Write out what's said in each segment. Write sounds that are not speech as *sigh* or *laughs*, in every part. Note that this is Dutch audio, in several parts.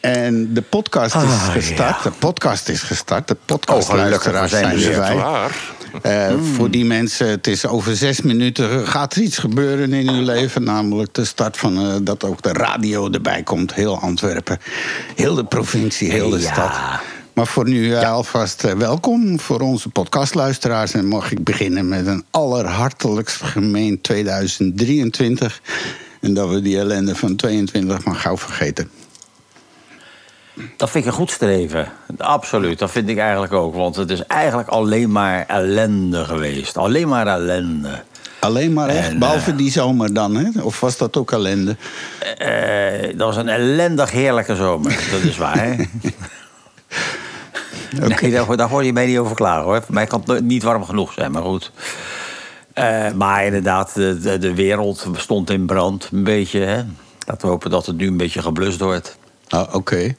En de podcast is Ah, gestart. ja. De podcast is gestart. De Oh, podcastluisteraars zijn zijn er er weer. bij. Waar? Eh, Hmm. Voor die mensen, het is over zes minuten, gaat er iets gebeuren in uw leven. Namelijk de start van eh, dat ook de radio erbij komt. Heel Antwerpen, heel de provincie, heel de Ja. stad. Maar voor nu eh, alvast welkom voor onze podcastluisteraars. En mag ik beginnen met een allerhartelijkst gemeen 2023. En dat we die ellende van 22 maar gauw vergeten. Dat vind ik een goed streven. Absoluut, dat vind ik eigenlijk ook. Want het is eigenlijk alleen maar ellende geweest. Alleen maar ellende. Alleen maar echt, En, behalve die zomer dan, hè? Of was dat ook ellende? Eh, dat was een ellendig heerlijke zomer. Dat is waar, hè? *laughs* Nee, daar, daar hoor je mij niet over klaar, hoor. Voor mij kan het niet warm genoeg zijn, maar goed. Eh, maar inderdaad, de, de, de wereld stond in brand, een beetje, hè? Laten we hopen dat het nu een beetje geblust wordt. Ah, oké.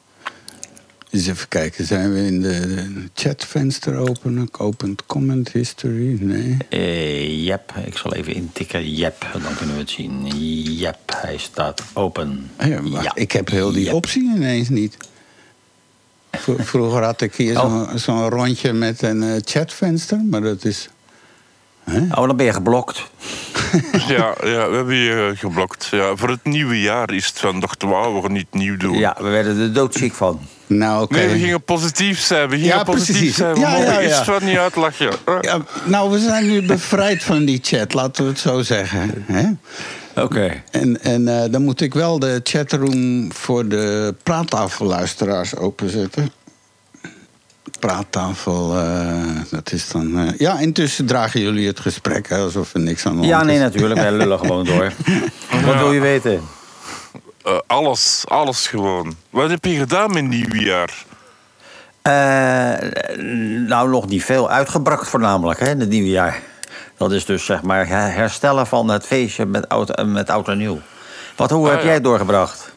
Eens even kijken, zijn we in de, chatvenster openen? Ik opent comment history? Nee. Eh, jep, ik zal even intikken. Jep, dan kunnen we het zien. Jep, hij staat open. Ah ja, wacht, Ja. Ik heb heel die optie ineens niet. Vro- Vroeger had ik hier Oh. zo'n zo'n rondje met een eh, chatvenster, maar dat is... Oh, dan ben je geblokt. *laughs* Ja, ja, we hebben je geblokt. Ja, voor het nieuwe jaar is het van, dachten we, wauw, we gaan niet nieuw doen. Ja, we werden er doodziek van. Nou, oké. Nee, we gingen positief zijn. We gingen Ja, positief precies. zijn. We Ja, mogen ja, ja. iets van niet uitlachen. Ja, nou, we zijn nu bevrijd van die chat, laten we het zo zeggen. Hè? Oké. En, en eh, dan moet ik wel de chatroom voor de praattafelluisteraars openzetten. Praattafel, eh, dat is dan... eh, ja, intussen dragen jullie het gesprek, hè, alsof er niks aan de hand Ja, nee, natuurlijk. Wij lullen gewoon door. *laughs* Wat wil je weten? Eh, alles, alles gewoon. Wat heb je gedaan met nieuwjaar? Eh, nou, nog niet veel. Uitgebracht voornamelijk, hè, in het nieuwe jaar. Dat is dus, zeg maar, her- herstellen van het feestje met oud, eh, met oud en nieuw. Wat, hoe Ah, heb ja. jij het doorgebracht?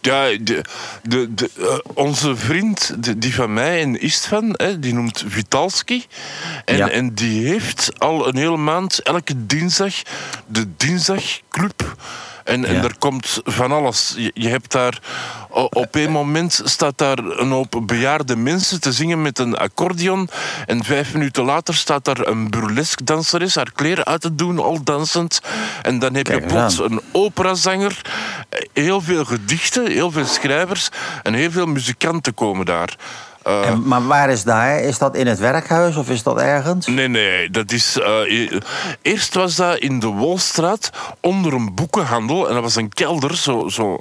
Ja, de, de, de, onze vriend, de- die van mij in Istvan, hè, die noemt Vitalski. En, Ja. en die heeft al een hele maand, elke dinsdag, de Dinsdagclub. En, en Ja. er komt van alles. Je, je hebt daar, op een moment staat daar een hoop bejaarde mensen te zingen met een accordeon. En vijf minuten later staat daar een burlesque danseres haar kleren uit te doen, al dansend. En dan heb je plots een operazanger, heel veel gedichten, heel veel schrijvers en heel veel muzikanten komen daar. Eh, En, maar waar is daar? Is dat in het werkhuis of is dat ergens? Nee, nee, dat is. eh, eerst was dat in de Wolstraat onder een boekenhandel en dat was een kelder, zo. zo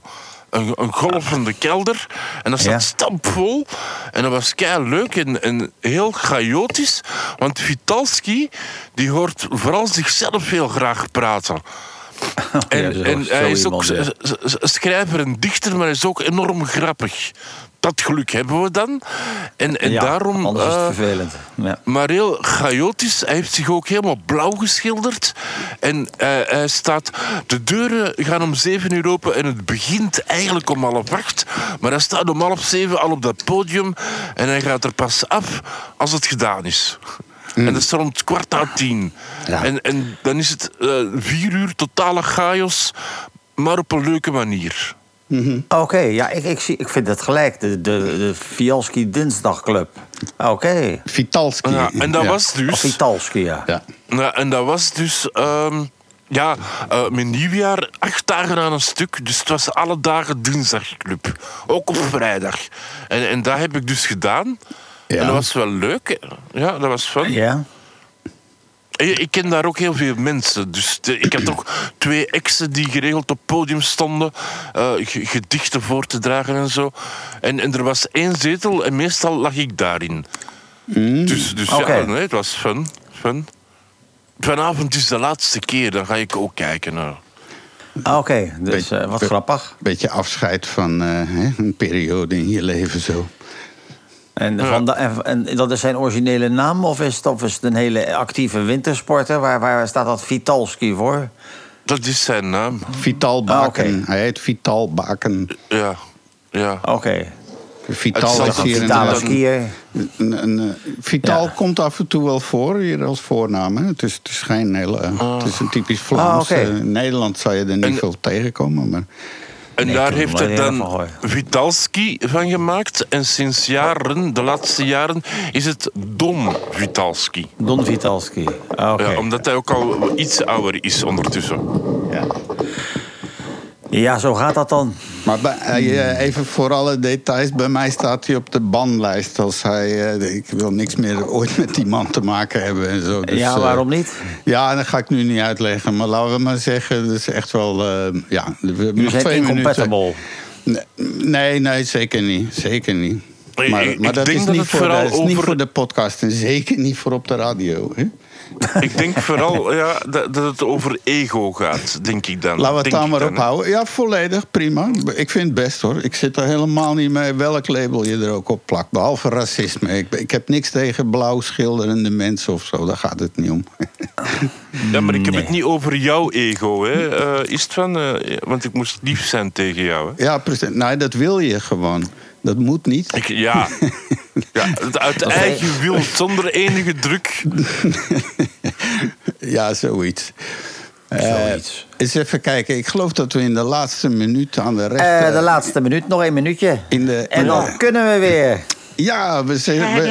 een, een golvende kelder. En dat zat Ja. stampvol. En dat was kei leuk en, en heel chaotisch. Want Vitalski die hoort vooral zichzelf heel graag praten. En, *laughs* Ja, en hij is ook iemand, ja. schrijver en dichter, maar hij is ook enorm grappig. Dat geluk hebben we dan. En, en Ja, daarom. Anders is het eh, vervelend. Ja. maar heel chaotisch. Hij heeft zich ook helemaal blauw geschilderd. En eh, hij staat... De deuren gaan om zeven uur open en het begint eigenlijk om half acht. Maar hij staat om half zeven al op dat podium. En hij gaat er pas af als het gedaan is. En dat is rond kwart na tien. Ja. En, en dan is het eh, vier uur totale chaos, maar op een leuke manier. Oké, ja, ik, ik, zie, ik vind het gelijk. De, de, de Fialski Dinsdagclub. Oké. Vitalski. Ja, en dat Ja. was Of dus... Vitalski, ja. Ja. Ja, en dat was dus... ehm, ja, eh mijn nieuwjaar, acht dagen aan een stuk. Dus het was alle dagen dinsdagclub. Ook op vrijdag. En, en dat heb ik dus gedaan. Ja. En dat was wel leuk. Ja, dat was fun. Ja? En Ik ken daar ook heel veel mensen. Dus de- ik had ook twee exen die geregeld op podium stonden. eh, ge- gedichten voor te dragen en zo. En, en er was één zetel en meestal lag ik daarin. Dus, dus Oké. ja, nee, het was fun. fun. Vanavond is de laatste keer, dan ga ik ook kijken. naar. Ah, Oké, dus Beetje- eh, wat be- grappig. Beetje afscheid van eh, hè, een periode in je leven zo. En, van da- en, en dat is zijn originele naam of is het, of is het een hele actieve wintersporter? Waar, waar staat dat Vitalski voor? Dat is zijn naam. Vital Baken. Ah, oké. Hij heet Vital Baken. Ja. ja. Oké. Vital Het is hier Vitale een, een, een, eh, Vital Ja. komt af en toe wel voor hier als voornaam. Hè? Het, is, het is geen hele. Het is een typisch Vlaams. Ah, oké. eh, in Nederland zou je er niet En- veel tegenkomen. Maar En Nee, daar heeft er hij dan van. Vitalski van gemaakt. En sinds jaren, de laatste jaren, is het Don Vitalski. Don Vitalski. Ah. Ja, omdat hij ook al iets ouder is ondertussen. Ja. Ja, zo gaat dat dan. Maar bij, eh, even voor alle details, bij mij staat hij op de banlijst. Als hij, eh, ik wil niks meer ooit met die man te maken hebben en zo. Dus, ja, eh, waarom niet? Ja, dat ga ik nu niet uitleggen. Maar laten we maar zeggen, dat is echt wel... eh, ja, we hebben nog twee minuten. incompatible. Nee, nee, zeker niet. Zeker niet. Nee, Maar, maar dat is, niet voor, dat is niet voor de podcast en zeker niet voor op de radio. Hè? *laughs* Ik denk vooral ja, dat, dat het over ego gaat, denk ik dan. Laten we het daar maar op houden. Ja, volledig, prima. Ik vind het best hoor. Ik zit er helemaal niet mee welk label je er ook op plakt. Behalve racisme. Ik, ik heb niks tegen blauw schilderende mensen of zo. Daar gaat het niet om. Ja, maar ik heb Nee. het niet over jouw ego, hè. Eh, is het van... eh, want ik moest lief zijn tegen jou, hè. Ja, precies. Nee, dat wil je gewoon. Dat moet niet. Ik, ja. *laughs* ja, het uit eigen wil, zonder enige druk. *laughs* Ja, zoiets. Eh, Zoiets. eens even kijken. Ik geloof dat we in de laatste minuut aan de Eh, rechter... de laatste minuut, nog één minuutje. In de- en dan kunnen we weer. Ja, we zijn, we, we-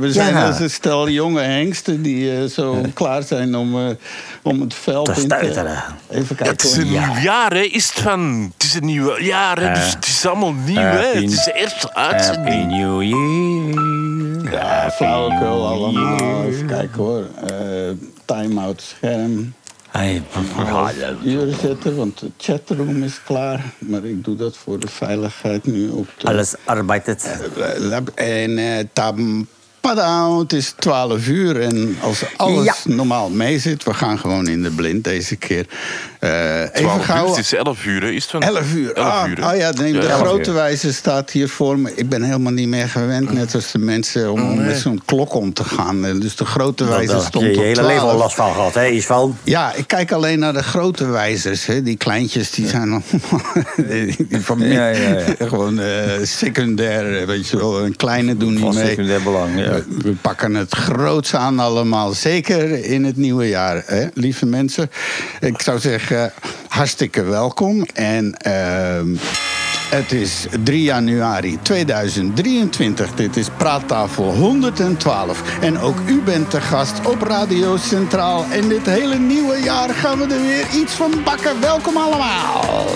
we zijn Ja. als een stel jonge hengsten die eh, zo klaar zijn om, eh, om het veld Te in stuiteren. Even Ja, het kijken. is een Ja. nieuw jaar, hè. Is het van... Het is een nieuw jaar, hè. Dus het is allemaal nieuw, hè. Happy- Het is de eerste Happy uitzending. New Year. Ja, flauwekul allemaal. Even kijken hoor. Eh Time-out scherm. Hey, Uren zetten, want de chatroom is klaar. Maar ik doe dat voor de veiligheid nu op de... Alles arbeidet. En eh tam, padam, het is 12 uur. En als alles Ja. normaal mee zit, we gaan gewoon in de blind deze keer. Eh even 12 uur, gauw. het is 11 uur. Is het van... 11 uur. 11 ah, uur, ah ja, nee, de Ja, 11 grote wijzer staat hier voor me. Ik ben helemaal niet meer gewend, net als de mensen, om, om met zo'n klok om te gaan. Eh, Dus de grote wijzer stond je je hele 12. leven al last van gehad, hè, Isvan? Ja, ik kijk alleen naar de grote wijzers. Hè. Die kleintjes die zijn allemaal. *laughs* die, die van Ja, ja, ja. Gewoon eh, secundair, weet je wel. Een kleine doen niet Van mee. secundair belang, ja. We, we pakken het groots aan allemaal. Zeker in het nieuwe jaar, hè, lieve mensen. Ik zou zeggen, hartstikke welkom. En. ehm, het is 3 januari 2023. Dit is Praattafel 112. En ook u bent te gast op Radio Centraal. En dit hele nieuwe jaar gaan we er weer iets van bakken. Welkom allemaal.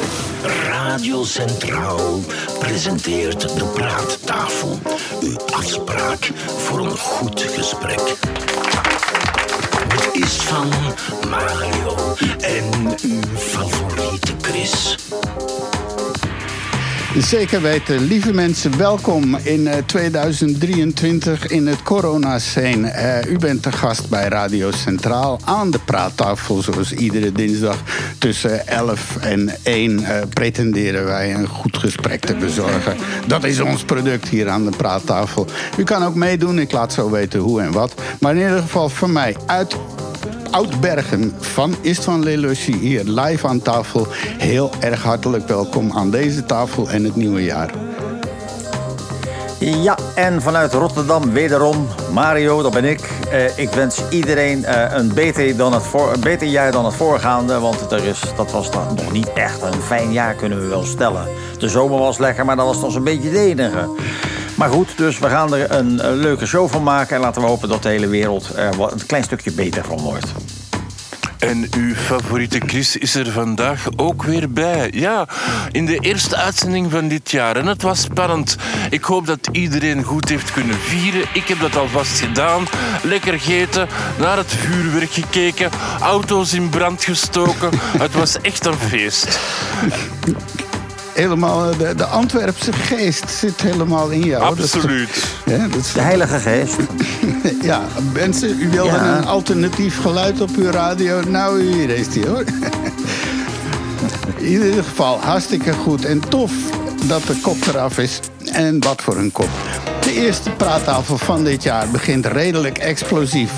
Radio Centraal presenteert de Praattafel. Uw afspraak voor een goed gesprek. Is van Mario en uw favoriete Chris. Zeker weten, lieve mensen, welkom in eh, 2023 in het corona-scene. Eh, u bent te gast bij Radio Centraal aan de praattafel, zoals iedere dinsdag tussen 11 en 1 eh, pretenderen wij een goed gesprek te bezorgen. Dat is ons product hier aan de praattafel. U kan ook meedoen, ik laat zo weten hoe en wat. Maar in ieder geval van mij uit Oudbergen van Istvan Lelussi hier live aan tafel. Heel erg hartelijk welkom aan deze tafel en het nieuwe jaar. Ja, en vanuit Rotterdam wederom, Mario, dat ben ik. Eh, ik wens iedereen eh, een, beter dan het voor, een beter jaar dan het voorgaande. Want er is, dat was dan nog niet echt een fijn jaar, kunnen we wel stellen. De zomer was lekker, maar dat was nog een beetje de enige. Maar goed, dus we gaan er een, eh, leuke show van maken. En laten we hopen dat de hele wereld er wat- een klein stukje beter van wordt. En uw favoriete Chris is er vandaag ook weer bij. Ja, in de eerste uitzending van dit jaar. En het was spannend. Ik hoop dat iedereen goed heeft kunnen vieren. Ik heb dat alvast gedaan. Lekker gegeten, naar het vuurwerk gekeken, auto's in brand gestoken. Het was echt een feest. Helemaal, eh, de, de Antwerpse geest zit helemaal in jou. Dat is toch- Absoluut. Ja, dat is- De Heilige Geest. *laughs* ja, mensen, u wilde Ja. een alternatief geluid op uw radio. Nou, hier is die hoor. *laughs* In ieder geval hartstikke goed en tof dat de kop eraf is. En wat voor een kop. De eerste praattafel van dit jaar begint redelijk explosief.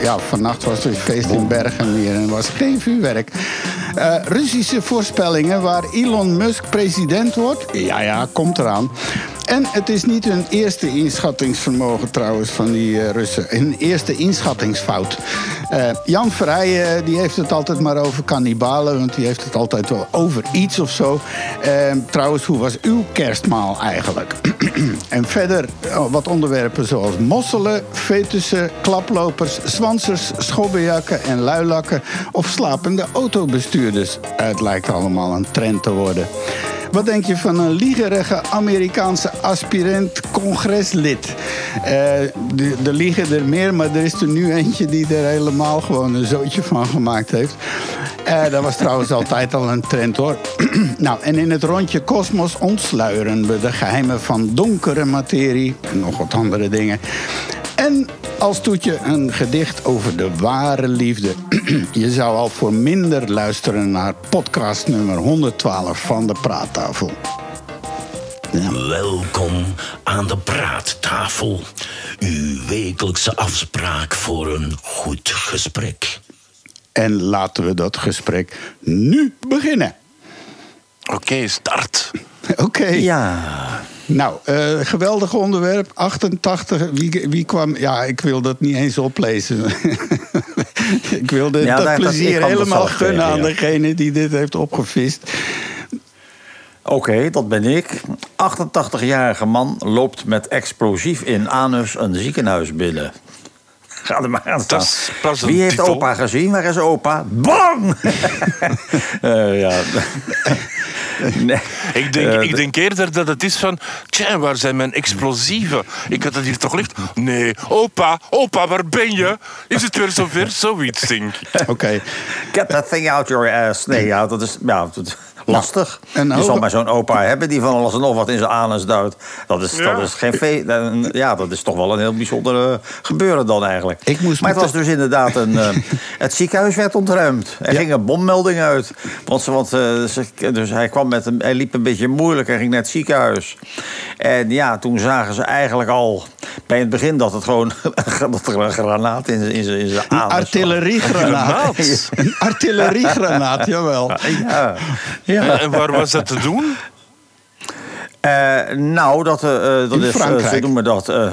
Ja, vannacht was er feest in Bergen weer en er was geen vuurwerk. Eh, Russische voorspellingen waar Elon Musk president wordt. Ja, ja, komt eraan. En het is niet hun eerste inschattingsvermogen trouwens van die eh, Russen. Hun eerste inschattingsfout. Eh, Jan Verrijen die heeft het altijd maar over kannibalen. Want die heeft het altijd wel over iets of zo. Eh, trouwens, hoe was uw kerstmaal eigenlijk? *clears throat* en verder wat onderwerpen zoals mosselen, fetussen, klaplopers, zwansers, schobbejakken en luilakken. Of slapende autobestuurders. Het lijkt allemaal een trend te worden. Wat denk je van een liegerige Amerikaanse aspirant-congreslid? Eh, er liegen er meer, maar er is er nu eentje die er helemaal gewoon een zootje van gemaakt heeft. Eh, dat was trouwens altijd al een trend hoor. *clears throat* nou, en in het rondje Kosmos ontsluieren we de geheimen van donkere materie en nog wat andere dingen. En als toetje een gedicht over de ware liefde. *clears throat* Je zou al voor minder luisteren naar podcast nummer 112 van de Praattafel. Welkom aan de praattafel. Uw wekelijkse afspraak voor een goed gesprek. En laten we dat gesprek nu beginnen. Oké, start. *laughs* Oké. Ja. Nou, eh, geweldig onderwerp. 88. Wie, wie kwam. Ja, ik wil dat niet eens oplezen. *laughs* ik wilde Ja, dat plezier er helemaal gunnen tegen, aan ja. degene die dit heeft opgevist. Oké, dat ben ik. 88-jarige man loopt met explosief in anus een ziekenhuis binnen. Ga er maar aan staan. Wie heeft titel. opa gezien? Waar is opa? Bang! *laughs* Eh, ja. nee. Ik denk, Eh, ik denk eerder dat het is van... Tja, waar zijn mijn explosieven? Ik had het hier toch licht? Nee, opa, opa, waar ben je? Is het weer zover? Zoiets, denk ik. Oké. Get that thing out your ass. Nee, ja, dat is ja, dat is lastig. een je zal maar zo'n opa hebben die van alles en nog wat in zijn anus duwt. Dat is, Ja. dat is geen Ja, dat is toch wel een heel bijzonder eh, gebeuren dan eigenlijk. Ik moest maar het was dus inderdaad een... eh, *laughs* het ziekenhuis werd ontruimd. Er Ja. ging een bommelding uit. Want, ze, want eh, ze- dus hij, kwam met een, hij liep een beetje moeilijk. Hij ging naar het ziekenhuis. En ja, toen zagen ze eigenlijk al bij het begin dat het gewoon... *laughs* dat er een granaat in zijn in zijn- in zijn Een artilleriegranaat. Granaat? Een artilleriegranaat, *laughs* jawel. Ja. ja. En, en waar was dat te doen? Eh, nou, dat, eh, eh, dat In is, Frankrijk. ze noemen dat... eh,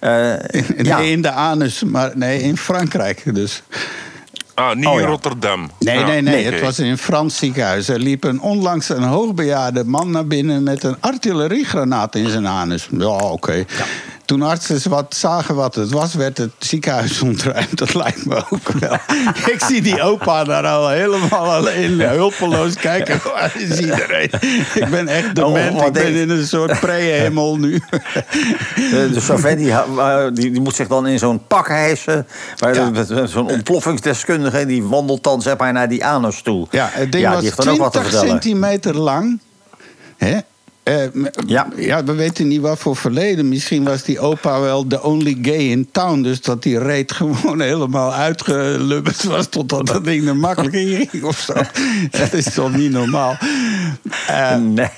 eh, ja. in de anus, maar nee, in Frankrijk dus. Ah, niet Oh, in ja. Rotterdam. Nee, Ja, nee, nee. Het was in een Frans ziekenhuis. Er liep een onlangs een hoogbejaarde man naar binnen met een artilleriegranaat in zijn anus. Ja, oké. Toen artsen wat zagen wat het was, werd het ziekenhuis *laughs* ontruimd. Dat lijkt me ook wel. *laughs* Ik zie die opa daar al helemaal alleen hulpeloos kijken. Waar is iedereen? *laughs* Ik ben echt dement. wat Ik ben in een soort pre-hemel nu. De, de chauffeur die, die, die moet zich dan in zo'n pak hijsen. Ja. Zo'n ontploffingsdeskundige die wandelt dan zeg maar naar die anus toe. Ja, het ding die was heeft dan ook wat te 20 vertellen. centimeter lang. Hè? Eh, Ja. ja, we weten niet wat voor verleden. Misschien was die opa wel de only gay in town. Dus dat die reet *laughs* gewoon helemaal uitgelubberd was... totdat dat ding er makkelijk in ging of zo. *laughs* dat is toch niet normaal? Eh, Nee.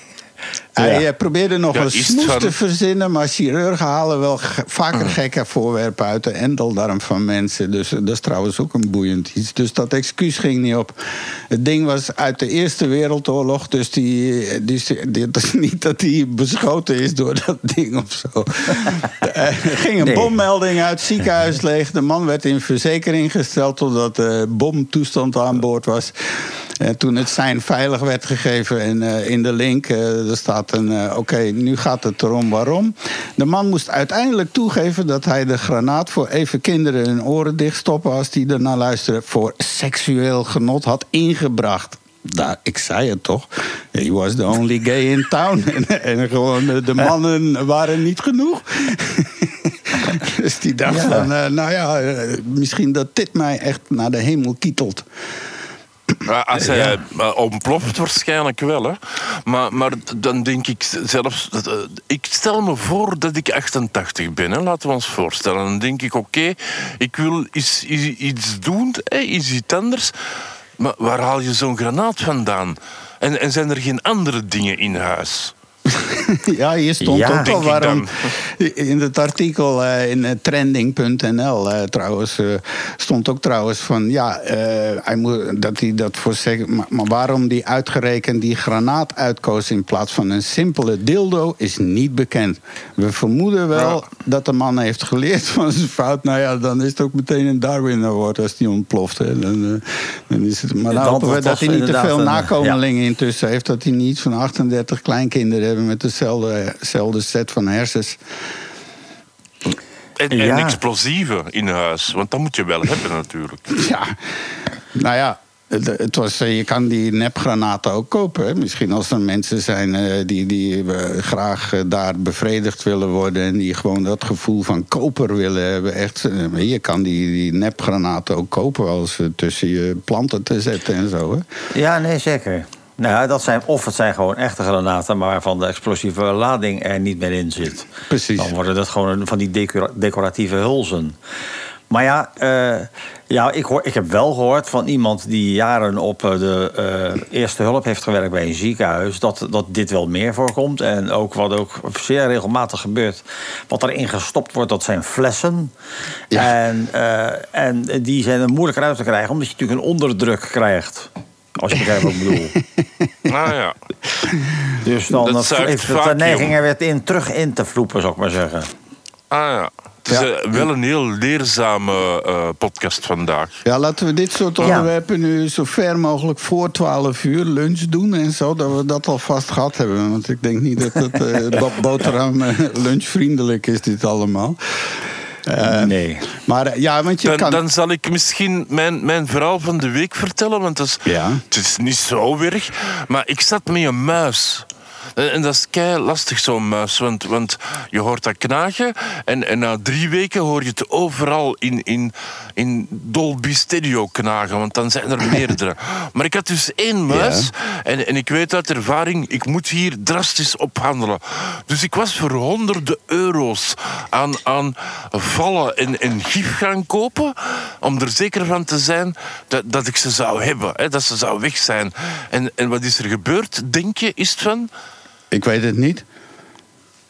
Hij Ja. eh, probeerde nog een smoes te verzinnen... maar chirurgen halen wel vaker gekke voorwerpen uit de endeldarm van mensen. Dus eh, dat is trouwens ook een boeiend iets. Dus dat excuus ging niet op. Het ding was uit de Eerste Wereldoorlog... dus, die, eh, die- is niet dat hij beschoten is door dat ding of zo. *laughs* Er ging een Nee. bommelding uit, ziekenhuis *laughs* leeg. De man werd in verzekering gesteld... totdat de bomtoestand aan boord was... En toen het zijn veilig werd gegeven en in de link, er staat eh, oké, nu gaat het erom waarom. De man moest uiteindelijk toegeven dat hij de granaat voor even kinderen hun oren dichtstoppen als die ernaar luisteren, voor seksueel genot had ingebracht. Daar, ik zei het toch. He was the only gay in town. *laughs* En, en gewoon de mannen waren niet genoeg. *laughs* dus die dacht Ja. van, eh, nou ja, eh, misschien dat dit mij echt naar de hemel kietelt. Ja, als hij eh, ontploft, waarschijnlijk wel. Hè. Maar, maar dan denk ik zelfs... eh, ik stel me voor dat ik 88 ben. Hè. Laten we ons voorstellen. Dan denk ik, oké, ik wil iets, iets, iets doen. Hè, iets, iets anders. Maar waar haal je zo'n granaat vandaan? En, en zijn er geen andere dingen in huis? *laughs* Ja, hier stond Ja, ook al waarom. dan. In het artikel uh, in uh, trending.nl uh, trouwens stond ook trouwens van ja, hij moet, dat hij dat voor maar, maar waarom die uitgerekend die granaat uitkoos in plaats van een simpele dildo is niet bekend. We vermoeden wel ja. dat de man heeft geleerd van zijn fout. Nou ja, dan is het ook meteen een Darwin Award als die ontploft. Hè. Dan, dan is het, maar dan hopen we dat hij niet te veel nakomelingen ja. intussen heeft. Dat hij niet van 38 kleinkinderen hebben met dezelfde, dezelfde set van hersens. En, en explosieven in huis, want dat moet je wel hebben natuurlijk. *laughs* Ja, nou ja, het was, je kan die nepgranaten ook kopen. Hè? Misschien als er mensen zijn die, die graag daar bevredigd willen worden... en die gewoon dat gevoel van koper willen hebben. Echt, je kan die, die nepgranaten ook kopen als tussen je planten te zetten en zo. Hè? Ja, nee, zeker. Nou, dat zijn, of het zijn gewoon echte granaten, maar waarvan de explosieve lading er niet meer in zit. Precies. Dan worden dat gewoon van die decora decoratieve hulzen. Maar ja, uh, ja ik, hoor, ik heb wel gehoord van iemand die jaren op de uh, eerste hulp heeft gewerkt bij een ziekenhuis, dat, dat dit wel meer voorkomt. En ook wat ook zeer regelmatig gebeurt, wat erin gestopt wordt, dat zijn flessen. Ja. En, uh, en die zijn er moeilijker uit te krijgen, omdat je natuurlijk een onderdruk krijgt. Als je begrijpt wat ik bedoel. *laughs* Nou ja. Dus dan dat heeft het de neiging er weer in, terug in te vloepen, zou ik maar zeggen. Ah ja. Het is ja. wel een heel leerzame uh, podcast vandaag. Ja, laten we dit soort onderwerpen nu zo ver mogelijk voor 12 uur lunch doen en zo, dat we dat alvast gehad hebben. Want ik denk niet dat het uh, *laughs* boterham lunchvriendelijk is, dit allemaal. Uh, nee. Maar ja, want je dan, kan... dan zal ik misschien mijn, mijn verhaal van de week vertellen. Want dat is, ja. het is niet zo erg. Maar ik zat met een muis. En dat is kei lastig, zo'n muis. Want, want je hoort dat knagen. En, en na drie weken hoor je het overal in, in, in Dolby Stereo knagen. Want dan zijn er meerdere. *laughs* Maar ik had dus één muis. Ja. En, en ik weet uit ervaring, ik moet hier drastisch ophandelen. Dus ik was voor honderden euro's aan, aan vallen en, en gif gaan kopen. Om er zeker van te zijn dat, dat ik ze zou hebben. Hè, dat ze zou weg zijn. En, en wat is er gebeurd, denk je? Is het van... Ik weet het niet.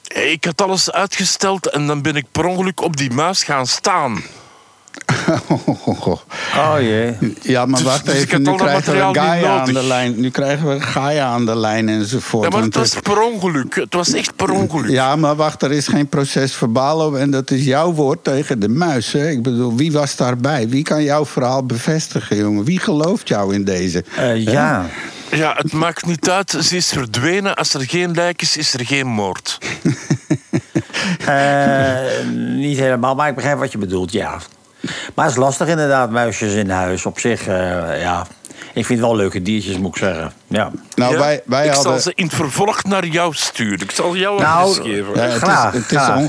Ik had alles uitgesteld en dan ben ik per ongeluk op die muis gaan staan. *laughs* Oh jee. Ja, maar Dus- wacht dus ik even. Nu krijgen we Gaia aan de lijn. Nu krijgen we Gaia aan de lijn enzovoort. Ja, maar het was het- per ongeluk. Het was echt per ongeluk. Ja, maar wacht, er is geen proces verbaal op. En dat is jouw woord tegen de muis. Hè? Ik bedoel, wie was daarbij? Wie kan jouw verhaal bevestigen, jongen? Wie gelooft jou in deze? Uh, ja. Ja, het maakt niet uit. Ze is verdwenen. Als er geen lijk is, is er geen moord. Uh, *laughs* niet helemaal, maar ik begrijp wat je bedoelt, ja. Maar het is lastig inderdaad, muisjes in huis. Op zich, uh, ja. Ik vind wel leuke diertjes, moet ik zeggen. Ja. Nou, Ja, wij, wij ik hadden... zal ze in het vervolg naar jou sturen. Ik zal jou Nou, adres geven. Ja, het Graag, is,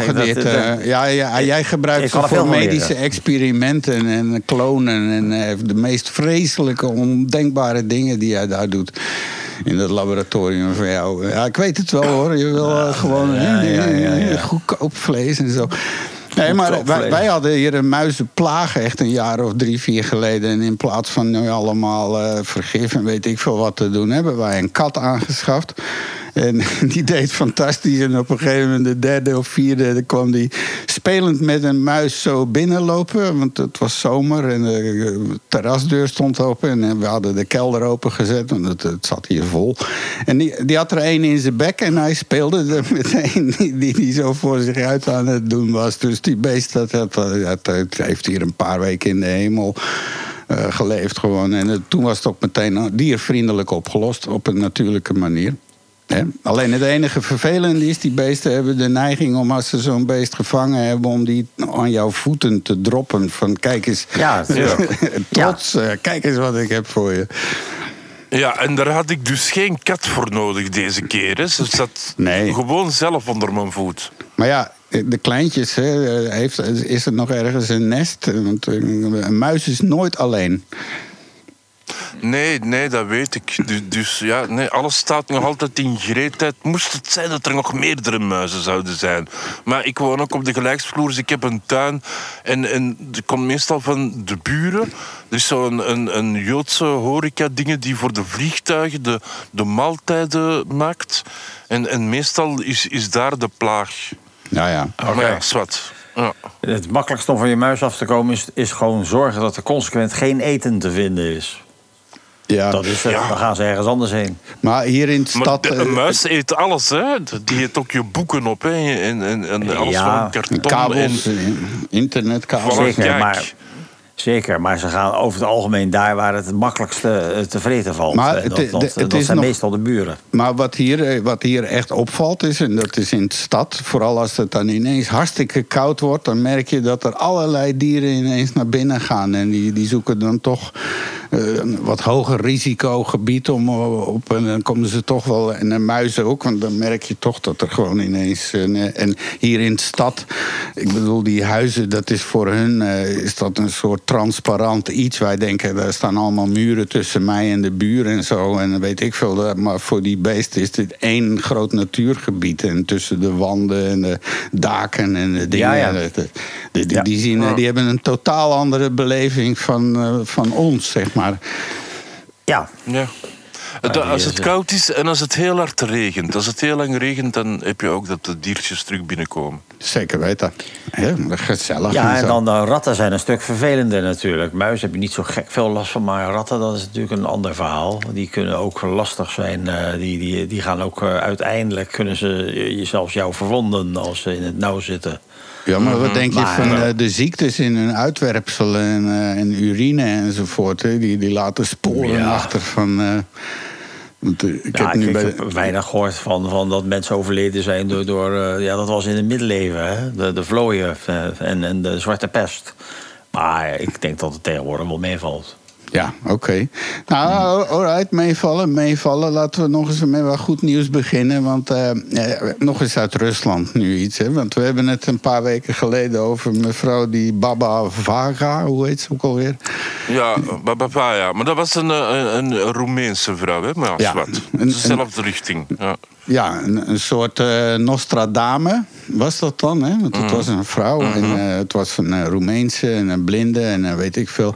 het is dat- eh, ja, ja, jij gebruikt ik ze kan voor veel van medische leren. experimenten en klonen. En eh, de meest vreselijke, ondenkbare dingen die jij daar doet. In dat laboratorium van jou. Ja, ik weet het wel hoor. Je wil eh, gewoon ja, hè, ja, ja, ja. goedkoop vlees en zo. Nee, maar wij, hadden hier een muizenplaag echt een jaar of drie, vier geleden. En in plaats van nu allemaal eh, vergif en weet ik veel wat te doen, hebben wij een kat aangeschaft. En *laughs* die deed fantastisch. En op een gegeven moment, de derde of vierde, kwam die spelend met een muis zo binnenlopen. Want het was zomer en de terrasdeur stond open. En we hadden de kelder opengezet, want het, het zat hier vol. En die, die had er één in zijn bek en hij speelde er *laughs* met een die, die, die zo voor zich uit aan het doen was. Dus die beest, dat, dat, dat, dat heeft hier een paar weken in de hemel. eh, geleefd gewoon. En eh, toen was het ook meteen diervriendelijk opgelost op een natuurlijke manier. Hè? Alleen het enige vervelende is, die beesten hebben de neiging om als ze zo'n beest gevangen hebben, om die aan jouw voeten te droppen. Van kijk eens, Ja, *laughs* trots, eh, kijk eens wat ik heb voor je. Ja, en daar had ik dus geen kat voor nodig deze keer. Hè. Ze zat Nee. gewoon zelf onder mijn voet. Maar ja, de kleintjes, hè, heeft, is er nog ergens een nest? Want een muis is nooit alleen. Nee, nee, dat weet ik. Dus, ja, nee, alles staat nog altijd in gereedheid. Moest het zijn dat er nog meerdere muizen zouden zijn. Maar ik woon ook op de gelijksvloer, dus ik heb een tuin. En, en er komt meestal van de buren. Dus zo'n een, een Joodse horeca-dingen die voor de vliegtuigen de, de maaltijden maakt. En, en meestal is, is daar de plaag. Ja, ja. Maar ja, zwart. Ja. Het makkelijkste om van je muis af te komen is, is gewoon zorgen dat er consequent geen eten te vinden is. ja. Dat is het. Ja. Dan gaan ze ergens anders heen. Maar hier in de Maar stad... de, eh, een muis eet alles, hè. Die eet ook je boeken op, hè. En, en, en alles Ja, van karton. kabels, En, eh, internetkabels. Zeker, maar, zeker, maar ze gaan over het algemeen daar waar het het makkelijkste eh, te vreten valt. Maar het- dat, dat, zijn nog- meestal de buren. Maar wat hier, eh, wat hier echt opvalt is, en dat is in de stad, vooral als het dan ineens hartstikke koud wordt, dan merk je dat er allerlei dieren ineens naar binnen gaan. En die, die zoeken dan toch eh, een wat hoger risicogebied om eh, op. En dan komen ze toch wel. En de muizen ook, want dan merk je toch dat er gewoon ineens. eh, en hier in de stad, ik bedoel, die huizen, dat is voor hun eh, is dat een soort transparant iets. Wij denken, daar staan allemaal muren tussen mij en de buren en zo. En dan weet ik veel. Maar voor die beesten is dit één groot natuurgebied. En tussen de wanden en de daken en de dingen. Ja, ja. Die, die, zien, die hebben een totaal andere beleving van, eh, van ons, zeg maar. Ja, ja. Da- die als het eh, koud is en als het heel hard regent. Als het heel lang regent, dan heb je ook dat de diertjes terug binnenkomen. Zeker weten. Ja, gezellig. ja en dan de ratten zijn een stuk vervelender natuurlijk. Muis heb je niet zo gek veel last van, maar ratten dat is natuurlijk een ander verhaal. Die kunnen ook lastig zijn. eh, die, die, die gaan ook eh, uiteindelijk kunnen ze je, zelfs jou verwonden als ze in het nauw zitten. Ja, maar wat denk je van eh, de ziektes in hun uitwerpsel en, eh, en urine enzovoort? Hè? Die, die laten sporen Ja. achter van. eh, want, ik Ja, heb nu ik bij. heb weinig gehoord van, van dat mensen overleden zijn door... door ja, dat was in het middeleeuwen, hè? De, de vlooien en, en de zwarte pest. Maar ik denk dat het tegenwoordig wel meevalt. Ja, oké. Nou, alright, meevallen, meevallen. Laten we nog eens met wat goed nieuws beginnen. Want eh, eh, nog eens uit Rusland nu iets. Hè? Want we hebben het een paar weken geleden over mevrouw die Baba Vaga. Hoe heet ze ook alweer? Ja, bababa, ja. Maar dat was een, eh, een, een Roemeense vrouw, hè? Maar ja, Ja, een- Dezelfde richting. Ja. Ja, een, een soort eh Nostradame was dat dan, hè? Want het was een vrouw en eh, het was een eh, Roemeense en een blinde en weet ik veel.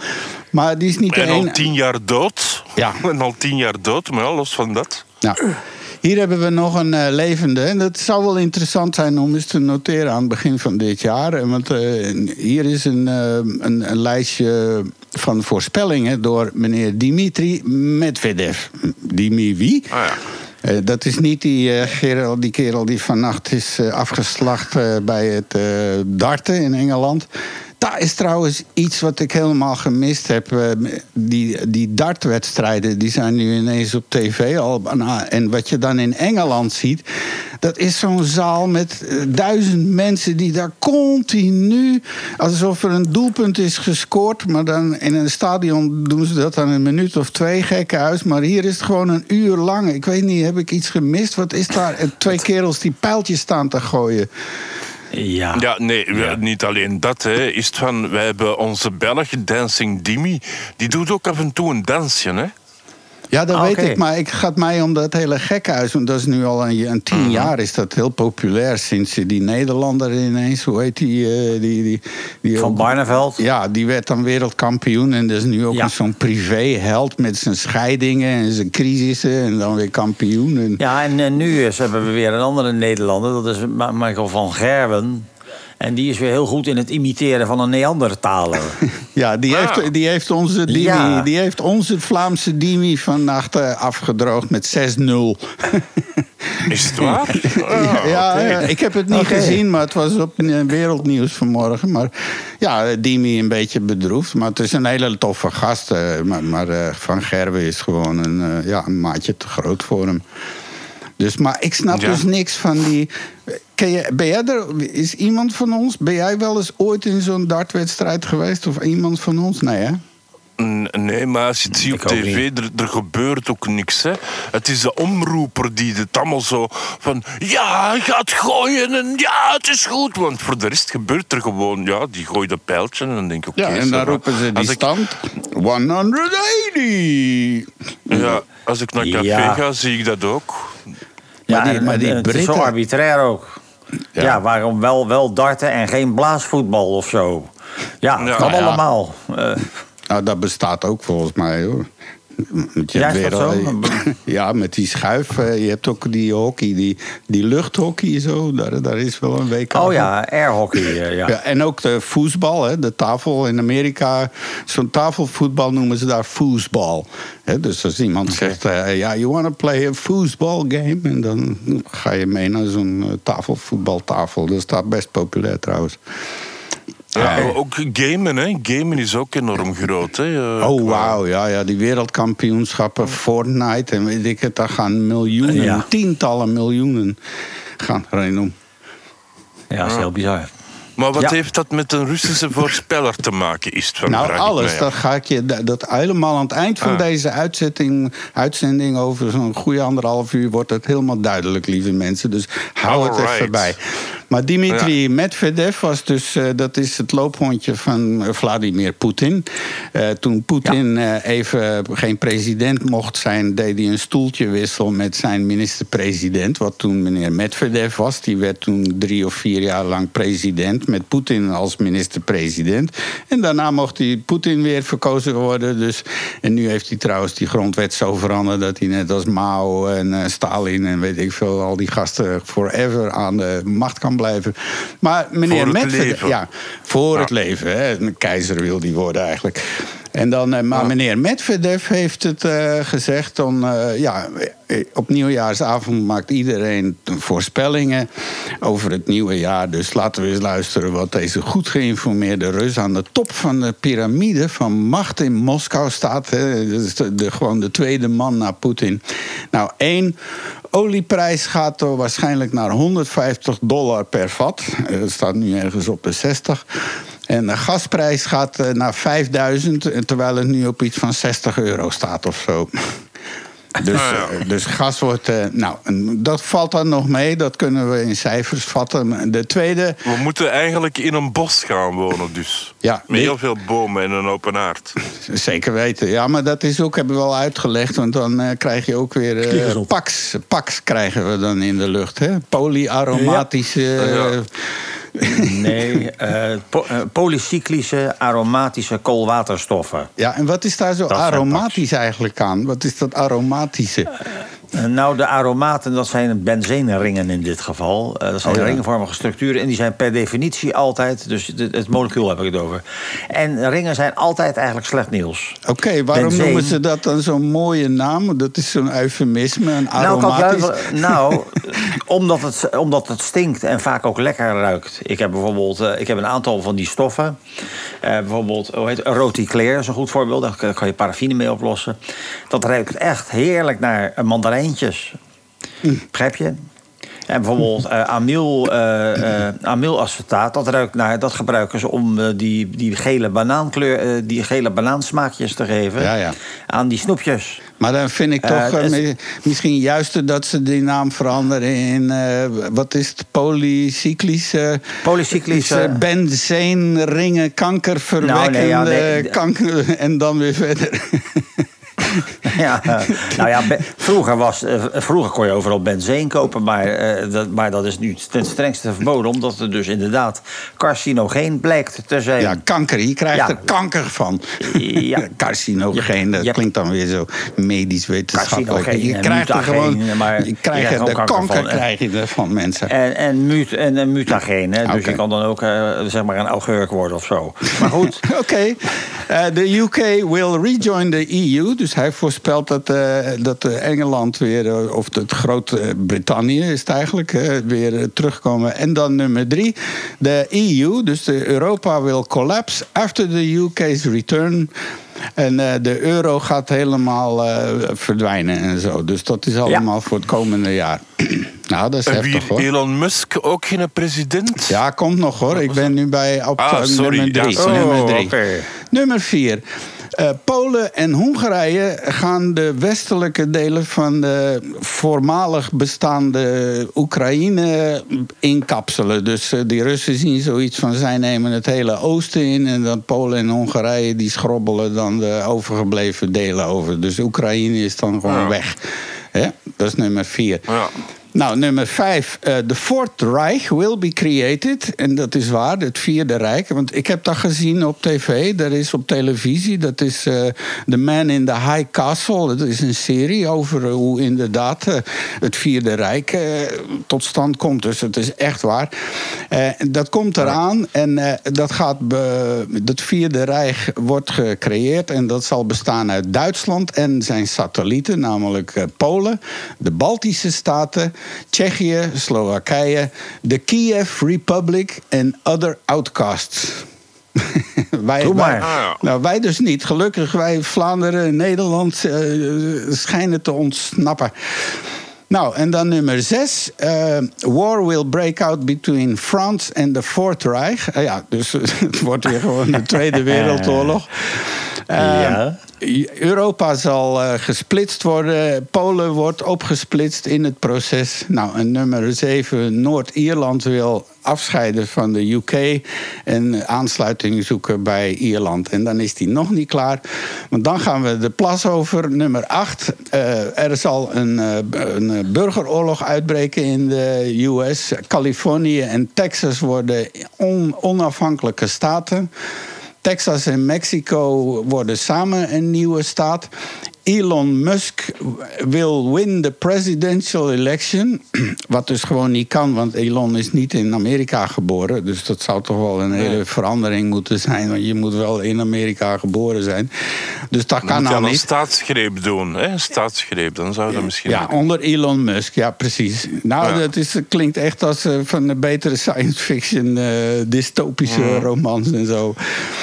Maar die is niet de En al tien jaar dood. Ja. *laughs* En al tien jaar dood, maar ja, los van dat. Nou, hier hebben we nog een levende. En dat zou wel interessant zijn om eens te noteren aan het begin van dit jaar. Want hier is een, een, een lijstje van voorspellingen door meneer Dimitri Medvedev. Dimi wie? Ah ja. Eh, dat is niet die, kerel, die kerel die vannacht is eh, afgeslacht bij het darten in Engeland. Daar is trouwens iets wat ik helemaal gemist heb. Eh, die, die dartwedstrijden die zijn nu ineens op tv al. bijna. En wat je dan in Engeland ziet, dat is zo'n zaal met eh, duizend mensen die daar continu, alsof er een doelpunt is gescoord, maar dan in een stadion doen ze dat dan een minuut of twee gekke huis. Maar hier is het gewoon een uur lang. Ik weet niet, heb ik iets gemist? Wat is daar? En Twee kerels die pijltjes staan te gooien. Ja, Ja, nee, niet alleen dat. Hè. Is het van, wij hebben onze Belg, Dancing Dimi. Die doet ook af en toe een dansje, hè? Ja, dat Ah, weet ik, maar ik gaat mij om dat hele gekhuis. Want dat is nu al een, een tien jaar is dat heel populair. Sinds die Nederlander ineens, hoe heet die? eh, die, die, die van ook- Barneveld. Ja, die werd dan wereldkampioen. En dat is nu ook Ja. een zo'n privéheld met zijn scheidingen en zijn crisissen. En dan weer kampioen. En, Ja, en, eh, nu is, hebben we weer een andere Nederlander. Dat is Michael van Gerwen. En die is weer heel goed in het imiteren van een Neandertaler. *laughs* Ja, die, Ah. heeft, die, heeft onze Dimi, Ja. die heeft onze Vlaamse Dimi vannacht eh, afgedroogd met 6-0. *laughs* Is het waar? *laughs* Ah, ja, ik heb het niet gezien, maar het was op wereldnieuws vanmorgen. Maar ja, Dimi een beetje bedroefd. Maar het is een hele toffe gast. eh, maar maar eh, Van Gerwen is gewoon een, eh, ja, een maatje te groot voor hem. Dus, maar ik snap Ja. dus niks van die. Ken je, ben jij er? Is iemand van ons? Ben jij wel eens ooit in zo'n dartwedstrijd geweest? Of iemand van ons? Nee, hè? Nee, maar als je het ziet op tv, er, er gebeurt ook niks. Hè. Het is de omroeper die het allemaal zo van... Ja, hij gaat gooien en ja, het is goed. Want voor de rest gebeurt er gewoon... Ja, die gooit een pijltje en dan denk ik... oké, Ja, en dan roepen ze die ik- stand. 180! Ja, als ik naar café Ja. ga, zie ik dat ook. Maar die- en- maar die is zo arbitrair ook. Ja. waarom wel, wel darten en geen blaasvoetbal of zo? Ja, Ja. kan Nou ja. allemaal. Eh, Nou, dat bestaat ook volgens mij hoor. Ja, is weer zo? *laughs* ja, met die schuif. eh, Je hebt ook die hockey, die, die luchthockey zo. Daar, daar is wel een WK Oh ja, airhockey. eh, *laughs* ja. Ja, en ook de voetbal, hè, de tafel in Amerika. Zo'n tafelvoetbal noemen ze daar. Hè, dus als iemand zegt, eh, ja, you want to play a foosball game? En dan ga je mee naar zo'n tafelvoetbaltafel. Dat staat best populair trouwens. Ja, ook gamen, hè. Gamen is ook enorm groot, hè. eh, Oh, wauw, ja, ja, die wereldkampioenschappen, Fortnite en weet ik het, daar gaan miljoenen, Ja. tientallen miljoenen gaan erin om. ja, dat is heel bizar. Maar wat Ja. heeft dat met een Russische voorspeller te maken, is het van Nou, alles. Dat ga ik je dat- dat helemaal aan het eind van Ah. deze uitzending, uitzending over zo'n goede anderhalf uur wordt het helemaal duidelijk, lieve mensen. Dus hou het Alright. even bij. Maar Dimitri Medvedev was dus, eh, dat is het loophondje van eh, Vladimir Poetin. Eh, toen Poetin even geen president mocht zijn, deed hij een stoeltje wissel met zijn minister-president. Wat toen meneer Medvedev was. Die werd toen drie of vier jaar lang president. Met Poetin als minister-president. En daarna mocht hij Poetin weer verkozen worden. Dus, en nu heeft hij trouwens die grondwet zo veranderd dat hij net als Mao en eh, Stalin en weet ik veel, al die gasten forever aan de macht kan blijven. Maar meneer Voor het Medvedev. leven. Ja, voor Ja. het leven. Hè. Een keizer wil die worden eigenlijk. En dan, eh, maar meneer Medvedev heeft het eh, gezegd. Dan, eh, ja, op nieuwjaarsavond maakt iedereen voorspellingen over het nieuwe jaar. Dus laten we eens luisteren wat deze goed geïnformeerde Rus aan de top van de piramide van macht in Moskou staat. Hè. Dat is de, de- gewoon de tweede man na Poetin. Nou, één. Olieprijs gaat waarschijnlijk naar 150 dollar per vat. Eh, Dat staat nu ergens op de 60. En de gasprijs gaat eh, naar 5000, en terwijl het nu op iets van 60 euro staat of zo. Dus, Ah, ja. eh, dus gas wordt. eh, nou, dat valt dan nog mee, dat kunnen we in cijfers vatten. De tweede. We moeten eigenlijk in een bos gaan wonen, dus. Ja, Met heel veel bomen en een open haard. Zeker weten. Ja, maar dat is ook, hebben we al uitgelegd. Want dan eh, krijg je ook weer eh op. pax. Pax krijgen we dan in de lucht. Hè? Polyaromatische. *laughs* Nee, eh, po- eh, polycyclische aromatische koolwaterstoffen. Ja, en wat is daar zo Dat aromatisch eigenlijk aan? Wat is dat aromatische? Eh, nou, de aromaten, dat zijn benzeenringen in dit geval. Eh, dat zijn Oh, ja. ringvormige structuren en die zijn per definitie altijd... dus het, het molecuul heb ik het over. En ringen zijn altijd eigenlijk slecht nieuws. Oké, waarom Benzeen. noemen ze dat dan zo'n mooie naam? Dat is zo'n eufemisme, een Nou, kan aromatisch... nou *laughs* omdat, het, omdat het stinkt en vaak ook lekker ruikt. Ik heb bijvoorbeeld eh, ik heb een aantal van die stoffen. Bijvoorbeeld, hoe heet het? Roticleer is een goed voorbeeld. Daar kan- je paraffine mee oplossen. Dat ruikt echt heerlijk naar Begrijp je? En bijvoorbeeld eh amyl, eh, eh, amylacetaat, dat, ruikt naar, dat gebruiken ze om die, die, gele banaankleur, die gele banaansmaakjes te geven Ja, ja. aan die snoepjes. Maar dan vind ik toch het misschien juister dat ze die naam veranderen in... wat is het? Polycyclische... Polycyclische- is, Benzeenringen, kankerverwekkende Nou, nee, ja, nee, d- kanker... En dan weer verder. *laughs* *laughs* Ja, eh, nou ja, vroeger, was, eh, vroeger kon je overal benzeen kopen, maar, eh, dat, maar dat is nu ten strengste verboden, omdat het dus inderdaad carcinogeen blijkt te zijn. Ja, kanker. Je krijgt Ja. er kanker van. *laughs* Ja. *laughs* Carcinogeen, dat klinkt dan weer zo medisch wetenschappelijk. Je krijgt er gewoon... maar je krijgt er de kanker kanker van, krijg je er van mensen. En, en, mut, en, en mutageen, hè? dus je kan dan ook zeg maar een augurk worden of zo. Maar goed, Oké, Eh, de UK will rejoin the EU. Dus hij voorspelt dat, eh, dat eh, Engeland weer, eh, of het Groot-Brittannië is het eigenlijk, weer terugkomen. En dan nummer drie, de EU, dus de Europa will collapse after the UK's return. En de euro gaat helemaal verdwijnen en zo. Dus dat is allemaal voor het komende jaar. *clears throat* nou, dat is En heftig wie hoor. Elon Musk ook geen president? Ja, komt nog hoor. Ik ben nu bij op Ah, sorry. nummer drie. Ja, sorry. nummer, drie. Oh, oké. nummer vier. Eh, Polen en Hongarije gaan de westelijke delen van de voormalig bestaande Oekraïne inkapselen. Dus eh, die Russen zien zoiets van zij nemen het hele oosten in en dan Polen en Hongarije die schrobbelen dan de overgebleven delen over. Dus Oekraïne is dan gewoon Ja. weg. Hè? Dat is nummer vier. Ja. Nou, nummer vijf. eh, The Fourth Reich will be created. En dat is waar, het Vierde Rijk. Want ik heb dat gezien op tv. Dat is op televisie. Dat is eh, The Man in the High Castle. Dat is een serie over eh, hoe inderdaad het Vierde Rijk tot stand komt. Dus het is echt waar. Dat komt eraan. En dat gaat het Vierde Rijk wordt gecreëerd. En dat zal bestaan uit Duitsland en zijn satellieten. Namelijk Polen, de Baltische Staten, Tsjechië, Slowakije, de Kiev Republic en other outcasts. *laughs* wij, Doe maar. wij- Ah, nou, wij dus niet. Gelukkig, wij Vlaanderen en Nederland eh, schijnen te ontsnappen. Nou, en dan nummer zes. eh, war will break out between France and the Fourth Reich. Eh, ja, dus *laughs* het wordt weer gewoon de Tweede *laughs* Wereldoorlog. Ja. Europa zal eh, gesplitst worden. Polen wordt opgesplitst in het proces. Nou, en nummer 7, Noord-Ierland wil afscheiden van de UK en aansluiting zoeken bij Ierland. En dan is die nog niet klaar. Want dan gaan we de plas over. Nummer 8, er zal een, eh, een burgeroorlog uitbreken in de US. Californië en Texas worden on- onafhankelijke staten. Texas en Mexico worden samen een nieuwe staat. Elon Musk wil win the presidential election. *clears throat* Wat dus gewoon niet kan, want Elon is niet in Amerika geboren. Dus dat zou toch wel een hele verandering moeten zijn. Want je moet wel in Amerika geboren zijn. Dus dat Dan kan nou aan een niet. staatsgreep doen. Hè? Staatsgreep, dan zou dat misschien... Ja, onder Elon Musk, ja, precies. Nou, Ja. dat is, klinkt echt als eh, van een betere science fiction, eh, dystopische romans en zo.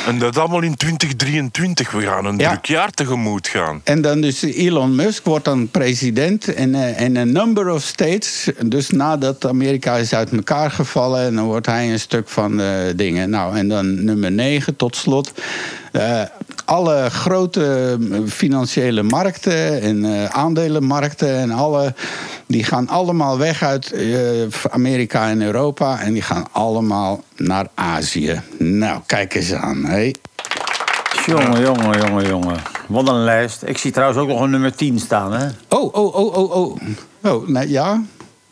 En dat allemaal in 2023. We gaan een druk jaar tegemoet gaan. En dan dus Elon Musk wordt dan president en, eh, en een number of states. Dus nadat Amerika is uit elkaar gevallen, en dan wordt hij een stuk van dingen. Nou, en dan nummer 9 tot slot. Eh, alle grote eh, financiële markten en eh, aandelenmarkten en alle, die gaan allemaal weg uit eh, Amerika en Europa en die gaan allemaal naar Azië. Nou, kijk eens aan. Hè? Jongen, jongen, jongen, jongen. Wat een lijst. Ik zie trouwens ook nog een nummer 10 staan, hè? Oh, oh, oh, oh, oh. Oh, nee, ja.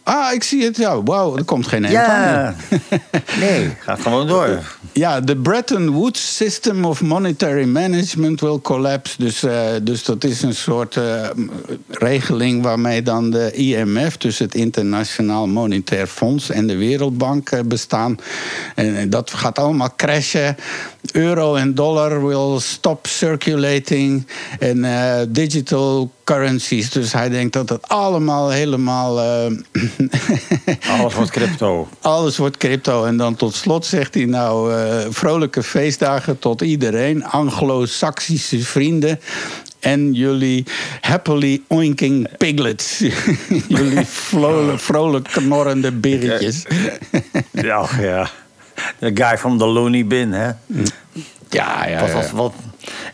Ah, ik zie het. Ja, wauw, er komt geen eind aan. Ja. *laughs* Nee, gaat gewoon door. *laughs* Ja, de Bretton Woods System of Monetary Management will collapse. Dus, eh, dus dat is een soort eh, regeling waarmee dan de IMF, dus het Internationaal Monetair Fonds en de Wereldbank eh, bestaan. En dat gaat allemaal crashen. Euro en dollar will stop circulating. En digital currencies. Dus hij denkt dat het allemaal helemaal. eh, Alles wordt crypto. *laughs* alles wordt crypto. En dan tot slot zegt hij nou... eh, vrolijke feestdagen tot iedereen. Anglo-Saxische vrienden. En jullie happily oinking piglets. *laughs* jullie vrolijk, vrolijk knorrende birretjes. Ja, ja. De guy from the Looney Bin, hè? Ja, ja, Wat, ja. wat, wat.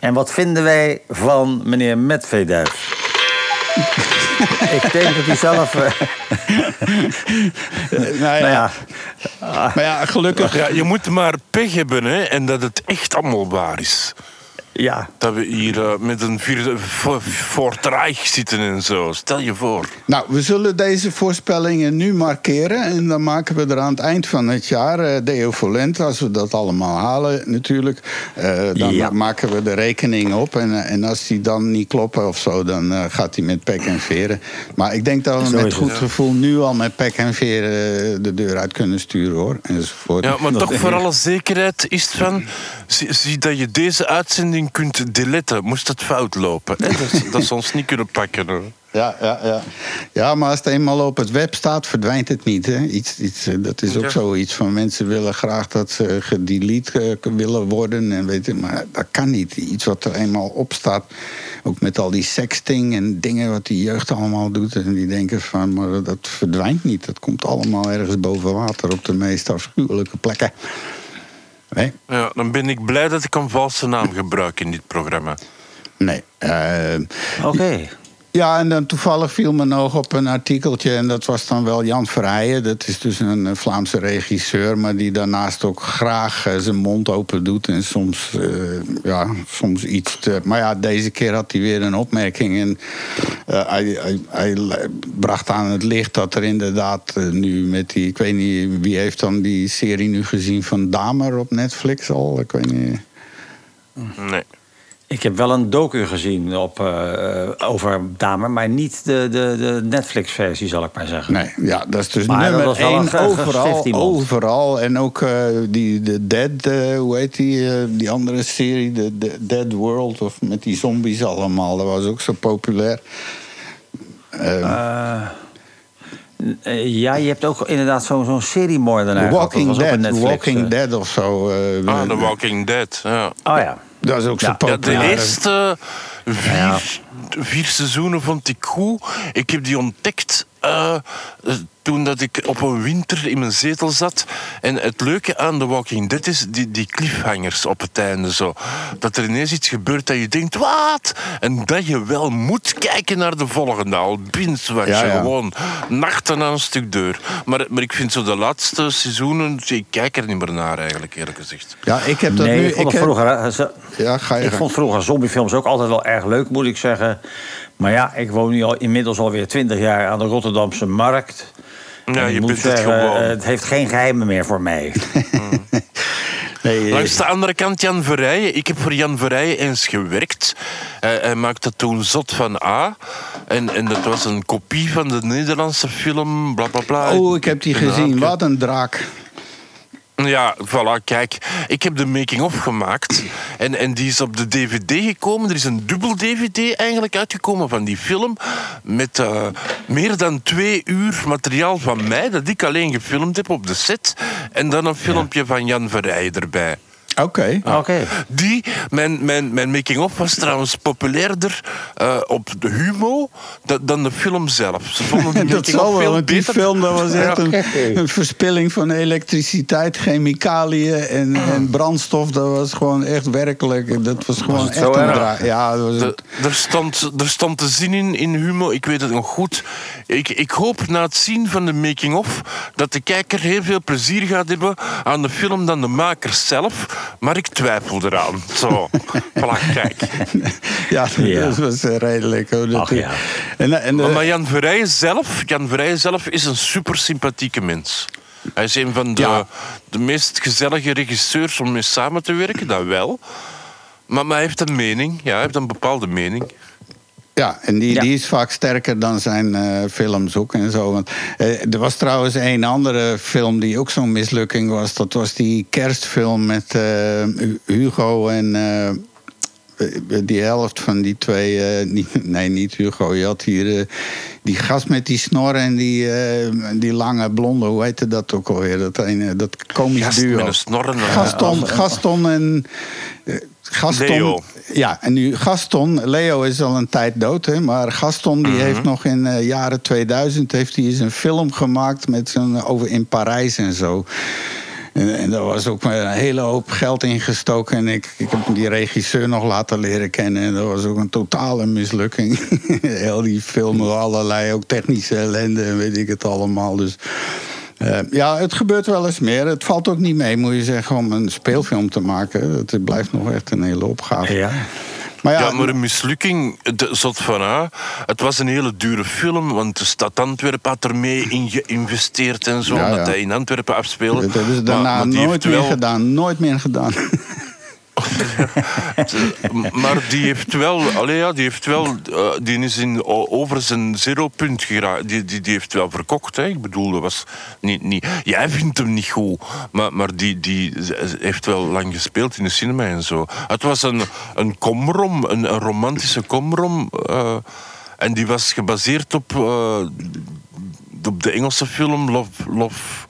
En wat vinden wij van meneer Medvedev? Ik denk dat hij zelf... eh, *laughs* Nou nou ja, Maar ja, gelukkig... Ja, je moet maar pech hebben hè, en dat het echt allemaal waar is. Ja. Dat we hier eh, met een Reich zitten en zo. Stel je voor. Nou, we zullen deze voorspellingen nu markeren. En dan maken we er aan het eind van het jaar, eh Deo Volent, als we dat allemaal halen natuurlijk. eh, dan Ja. maken we de rekening op. En, en als die dan niet kloppen of zo, dan eh, gaat hij met pek en veren. Maar ik denk dat we Zo met goed het. gevoel nu al met pek en veren de deur uit kunnen sturen hoor. Enzovoort. Ja, maar Dat toch voor alle zekerheid is het van... Zie, zie dat je deze uitzending kunt deleten. Moest het fout lopen. Hè? Dat, dat ze ons niet kunnen pakken. Hoor. Ja, ja, ja. ja, maar als het eenmaal op het web staat, verdwijnt het niet. Hè? Iets, iets, eh, dat is ook Ja. zoiets van mensen willen graag dat ze gedelete eh, willen worden. En weet je, maar dat kan niet. Iets wat er eenmaal op staat. Ook met al die sexting en dingen wat die jeugd allemaal doet. En die denken van, maar dat verdwijnt niet. Dat komt allemaal ergens boven water op de meest afschuwelijke plekken. Nee, Ja, dan ben ik blij dat ik een valse naam gebruik in dit programma. nee. eh, Oké. Ja, en dan toevallig viel mijn oog op een artikeltje. En dat was dan wel Jan Verheijen. Dat is dus een eh, Vlaamse regisseur. Maar die daarnaast ook graag eh, zijn mond open doet. En soms, eh, ja, soms iets te. Maar ja, deze keer had hij weer een opmerking. En hij, hij, bracht aan het licht dat er inderdaad nu met die. Ik weet niet, wie heeft dan die serie nu gezien van Damer op Netflix al? Ik weet niet. Nee. Ik heb wel een docu gezien op, eh, over Damer, maar niet de, de, de Netflix-versie, zal ik maar zeggen. Nee, ja, dat is dus Maar dat nummer was wel één een overal. Overal. En ook eh, die de Dead, eh, hoe heet die, eh, die andere serie, de, de Dead World, of met die zombies allemaal. Dat was ook zo populair. Eh, Eh, ja, je hebt ook inderdaad zo'n zo'n seriemoordenaar. The Walking Dead, Netflix, Walking eh. Dead of zo. eh, Ah, The Walking Dead. Ja. Oh ja. Dat is ook zo Ja. Ja, de populair. eerste vier, Ja. Vier seizoenen vond ik goed. Ik heb die ontdekt eh, toen dat ik op een winter in mijn zetel zat. En het leuke aan The Walking Dead is die, die cliffhangers op het einde. Zo. Dat er ineens iets gebeurt dat je denkt, wat? En dat je wel moet kijken naar de volgende. Al binge wat Ja, je ja. gewoon nachten aan een stuk deur. Maar, maar ik vind zo de laatste seizoenen, ik kijk er niet meer naar eigenlijk eerlijk gezegd. Ja, ik heb dat nee, nu. ik vond het heb- vroeger... eh, Ja, ga je Ik vond vroeger zombiefilms ook altijd wel erg leuk, moet ik zeggen. Maar ja, ik woon nu al inmiddels alweer twintig jaar aan de Rotterdamse markt. Ja, je moet bent het gewoon. eh, Het heeft geen geheimen meer voor mij. *laughs* Nee, eh, Langs de andere kant Jan Verrijen. Ik heb voor Jan Verrijen eens gewerkt. Hij, hij maakte toen Zot van A. En, en dat was een kopie van de Nederlandse film. Bla bla bla. Oh, ik heb die gezien. Wat een draak. Ja, voilà, kijk. Ik heb de making-of gemaakt. En, en die is op de DVD gekomen. Er is een dubbel DVD eigenlijk uitgekomen van die film. Met eh, meer dan twee uur materiaal van mij. Dat ik alleen gefilmd heb op de set. En dan een filmpje van Jan Verrijen erbij. Oké. Oké. Die, mijn, mijn, mijn making-of was trouwens populairder eh, op de Humo da- dan de film zelf. Ze vonden die *laughs* Dat zal wel, want die film dat was echt een, een verspilling van elektriciteit, chemicaliën en, en brandstof. Dat was gewoon echt werkelijk. Dat was gewoon het echt zo een erg? draak. Ja, dat was De- het. er, stond, er stond te zien in, in Humo, ik weet het nog goed. Ik, ik hoop na het zien van de making-of dat de kijker heel veel plezier gaat hebben aan de film dan de makers zelf. Maar ik twijfel eraan. Zo, *laughs* voilà, kijk. Ja, Ja. dat was eh, redelijk. Ach, ja. En, en, Maar, eh, maar Jan Verrijen zelf, Jan Verrijen zelf is een super sympathieke mens. Hij is een van de, Ja. de meest gezellige regisseurs om mee samen te werken, dat wel. Maar, maar hij heeft een mening, ja, hij heeft een bepaalde mening. Ja, en die, Ja. die is vaak sterker dan zijn eh, films ook en zo. Want, eh, er was trouwens een andere film die ook zo'n mislukking was. Dat was die kerstfilm met eh, Hu- Hugo en die helft van die twee. eh, niet, *laughs* nee, niet Hugo. Je had hier eh, die gast met die snor en die, eh, die lange blonde. Hoe heette dat ook alweer? Dat, ene, dat komisch Gast duo. met een snor en een- Gaston, Gaston en. Eh, Gaston, Leo. Ja, en nu Gaston, Leo is al een tijd dood, hè, maar Gaston die heeft nog in de jaren 2000 heeft hij eens een film gemaakt met zo'n over in Parijs en zo. En, en daar was ook een hele hoop geld in gestoken. En ik, ik heb die regisseur nog laten leren kennen. En dat was ook een totale mislukking. *laughs* Heel die film, allerlei ook technische ellende en weet ik het allemaal. Dus eh, ja, het gebeurt wel eens meer. Het valt ook niet mee, moet je zeggen, om een speelfilm te maken. Het blijft nog echt een hele opgave. Ja. Maar ja, Ja, maar een mislukking, de zot van A. Het was een hele dure film, want de stad Antwerpen had er mee in geïnvesteerd en zo. Ja, Omdat ja. hij in Antwerpen afspeelde. dat hebben ze daarna maar nooit meer wel- gedaan. Nooit meer gedaan. *laughs* Maar die heeft wel, allee ja, die heeft wel, eh, die is in, over zijn zeropunt geraakt. Die, die, die heeft wel verkocht, hè. Ik bedoel, dat was niet, niet. Jij vindt hem niet goed, maar, maar die, die heeft wel lang gespeeld in de cinema en zo. Het was een, een komrom, een, een romantische komrom. eh, en die was gebaseerd op, eh, op de Engelse film Love. Love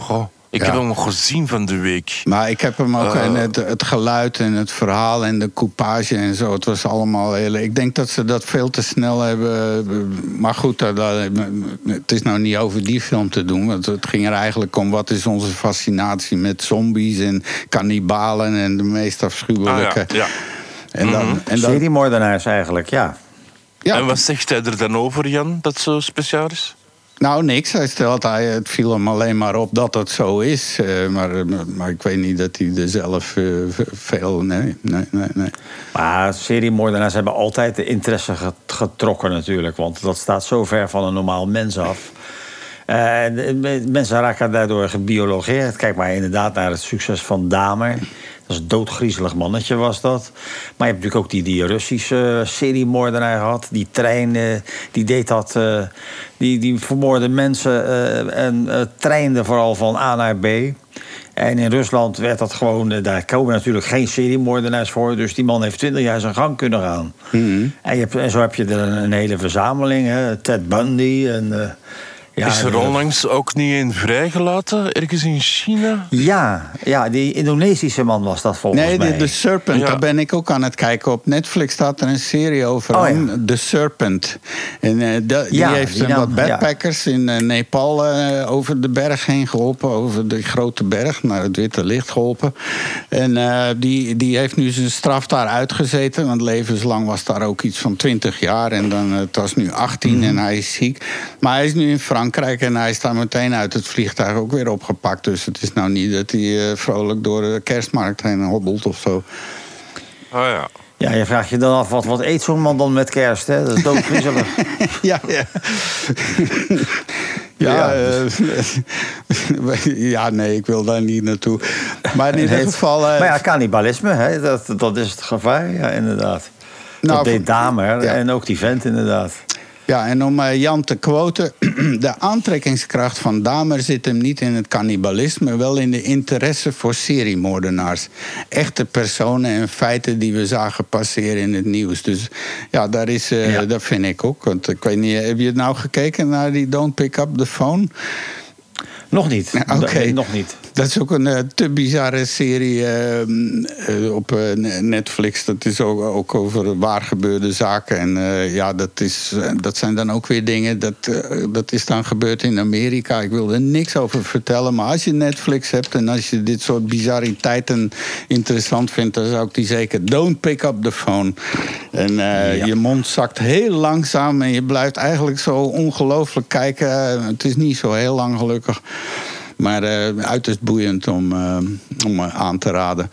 Goh, ik Ja. heb hem gezien van de week. Maar ik heb hem ook Eh. en het, het geluid en het verhaal en de coupage en zo. Het was allemaal heel. Ik denk dat ze dat veel te snel hebben. Maar goed, dat, dat- het is nou niet over die film te doen. Want het ging er eigenlijk om wat is onze fascinatie met zombies en kannibalen en de meest Ah afschuwelijke. ja, ja. En dan, en dan, Seriemoordenaars eigenlijk, ja. Ja. En wat zegt hij er dan over, Jan, dat zo speciaal is? Nou, niks. Hij stelt, hij, het viel hem alleen maar op dat het zo is. Eh, maar, maar ik weet niet dat hij er zelf eh, veel... Nee, nee, nee. nee. Maar seriemoordenaars hebben altijd de interesse get- getrokken natuurlijk. Want dat staat zo ver van een normaal mens af. Eh, mensen raken daardoor gebiologeerd. Kijk maar inderdaad naar het succes van Damer. Dat is een doodgriezelig mannetje was dat. Maar je hebt natuurlijk ook die, die Russische seriemoordenaar gehad. Die trein, eh, die deed dat... eh, die, die vermoorde mensen eh, en eh, treinde vooral van A naar B. En in Rusland werd dat gewoon... eh, daar komen natuurlijk geen seriemoordenaars voor. Dus die man heeft 20 jaar zijn gang kunnen gaan. En, je hebt, en zo heb je er een, een hele verzameling. Hè? Ted Bundy en... eh, ja, is er de- onlangs ook niet een vrijgelaten, ergens in China? Ja, ja, die Indonesische man was dat volgens Nee, mij. de, The Serpent, Ja. daar ben ik ook aan het kijken. Op Netflix staat er een serie over Oh, hem, ja. The Serpent. En eh, die heeft die wat ja. backpackers in eh, Nepal eh, over de berg heen geholpen. Over de grote berg naar het Witte Licht geholpen. En eh, die, die heeft nu zijn straf daar uitgezeten. Want levenslang was daar ook iets van 20 jaar. En dan, het was nu 18 Mhm. en hij is ziek. Maar hij is nu in Frankrijk en hij is daar meteen uit het vliegtuig ook weer opgepakt. Dus het is nou niet dat hij eh, vrolijk door de kerstmarkt heen hobbelt of zo. Ah ja. Ja, je vraagt je dan af, wat, wat eet zo'n man dan met kerst? Hè? Dat is doodgriezelig. *laughs* ja, ja. Ja, Ja. eh, *laughs* ja, nee, ik wil daar niet naartoe. Maar in *laughs* ieder geval... eh, maar ja, cannibalisme, hè? Dat, dat is het gevaar, ja, inderdaad. Nou, dat deed voor- Damer ja. en ook die vent, inderdaad. Ja, en om eh, Jan te quoten... *clears throat* de aantrekkingskracht van Damer zit hem niet in het cannibalisme... wel in de interesse voor seriemoordenaars. Echte personen en feiten die we zagen passeren in het nieuws. Dus ja, daar is, eh, Ja. dat vind ik ook. Want ik weet niet, heb je nou gekeken naar die Don't Pick Up the Phone? Nog niet. *laughs* Oké. Nog niet. Dat is ook een eh, te bizarre serie eh, eh, op eh, Netflix. Dat is ook, ook over waar gebeurde zaken. En ja, dat, is, dat zijn dan ook weer dingen. Dat, dat is dan gebeurd in Amerika. Ik wil er niks over vertellen. Maar als je Netflix hebt en als je dit soort bizariteiten interessant vindt, dan zou ik die zeker. Don't pick up the phone. En Ja. je mond zakt heel langzaam en je blijft eigenlijk zo ongelooflijk kijken. Het is niet zo heel lang gelukkig. Maar eh, uiterst boeiend om, eh, om eh, aan te raden.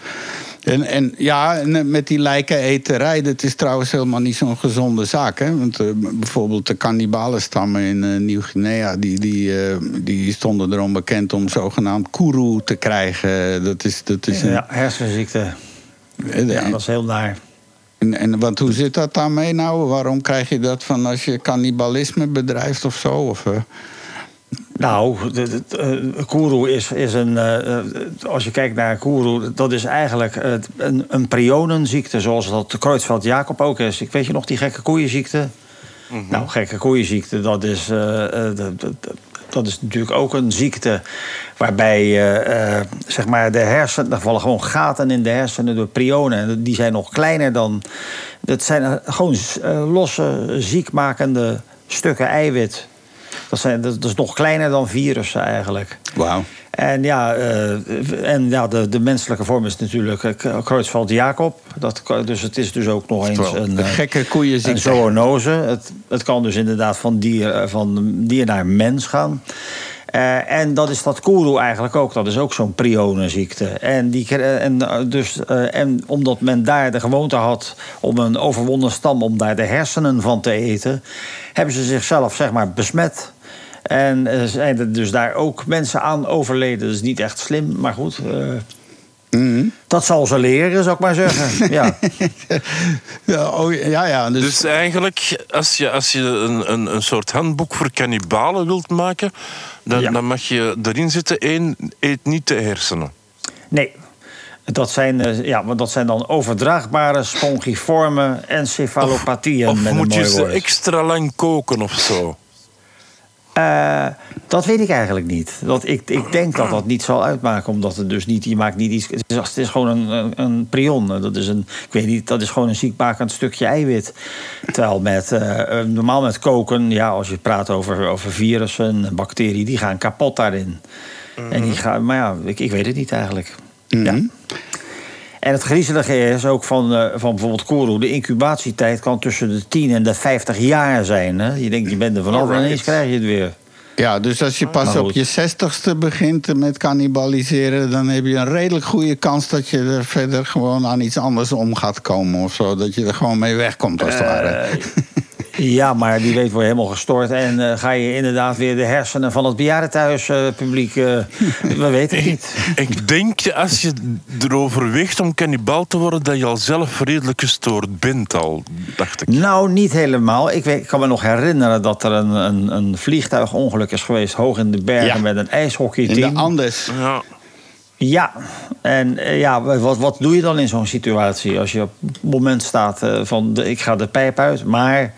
En, en ja, en, met die lijkeneterij, dat is trouwens helemaal niet zo'n gezonde zaak. Hè? Want bijvoorbeeld de cannibalenstammen in eh, Nieuw-Guinea... Die, die, die stonden erom bekend om zogenaamd kuru te krijgen. Dat is, dat is een, Ja, hersenziekte. Ja, dat is heel naar. en, en want hoe zit dat daarmee nou? Waarom krijg je dat van als je cannibalisme bedrijft of zo? Of? Nou, de, de, eh, Kourou is, is een. eh, eh, als je kijkt naar Kourou, dat is eigenlijk een, een prionenziekte, zoals dat de Kreutzfeldt-Jacob ook is. Ik weet je nog die gekke koeienziekte? Nou, gekke koeienziekte, dat is, dat, is natuurlijk ook een ziekte waarbij zeg maar de hersenen, er vallen gewoon gaten in de hersenen door prionen. En die zijn nog kleiner dan. Dat zijn gewoon losse, ziekmakende stukken eiwit. Dat, zijn, dat is nog kleiner dan virussen eigenlijk. Wauw. En ja, eh, en ja de, de menselijke vorm is natuurlijk uh, Kreutzfeldt-Jacob. Dat, Dus het is dus ook nog eens een, de eh, gekke koeienziekte. een zoonose. Het, het kan dus inderdaad van dier, eh, van dier naar mens gaan. Eh, en dat is dat koeroe eigenlijk ook. Dat is ook zo'n prionenziekte. En, die, eh, en, eh, dus, en omdat men daar de gewoonte had om een overwonnen stam... om daar de hersenen van te eten... hebben ze zichzelf zeg maar besmet... En er zijn er dus daar ook mensen aan overleden. Dat is niet echt slim, maar goed. Eh, Dat zal ze leren, zou ik maar zeggen. *laughs* Ja. Ja, oh, ja, ja. Dus, Dus eigenlijk, als je, als je een, een, een soort handboek voor kannibalen wilt maken, dan, Ja. dan mag je erin zitten: één, eet niet de hersenen. Nee. Dat zijn, eh, ja, want dat zijn dan overdraagbare spongiforme encefalopathieën. Of met moet een je ze extra lang koken of zo? Eh, dat weet ik eigenlijk niet. Dat, ik, ik denk dat dat niet zal uitmaken, omdat het dus niet, je maakt niet iets. Het is, het is gewoon een, een, een prion. Dat is een, ik weet niet, dat is gewoon een ziekmakend stukje eiwit. Terwijl met, eh, eh, normaal met koken, ja, als je praat over, over virussen en bacteriën, die gaan kapot daarin. En die gaan, maar ja, ik, ik weet het niet eigenlijk. Ja. En het griezelige is ook van, eh, van bijvoorbeeld Koro... de incubatietijd kan tussen de 10 en de 50 jaar zijn. Hè? Je denkt, je bent er vanaf en ineens krijg je het weer. Ja, dus als je pas op je zestigste begint met cannibaliseren... dan heb je een redelijk goede kans dat je er verder gewoon aan iets anders om gaat komen of zo. Dat je er gewoon mee wegkomt als het ware. Ja, maar die weet je helemaal gestort. En eh, ga je inderdaad weer de hersenen van het bejaardentehuispubliek... eh we *laughs* weten het niet. Ik denk, als je erover weegt om kannibal te worden... dat je al zelf redelijk gestoord bent al, dacht ik. Nou, niet helemaal. Ik, weet, ik kan me nog herinneren dat er een, een, een vliegtuigongeluk is geweest... hoog in de bergen Ja. met een In ijshockeyteam. de Andes. Ja. Ja, en eh, ja, wat, wat doe je dan in zo'n situatie? Als je op het moment staat eh, van de, ik ga de pijp uit, maar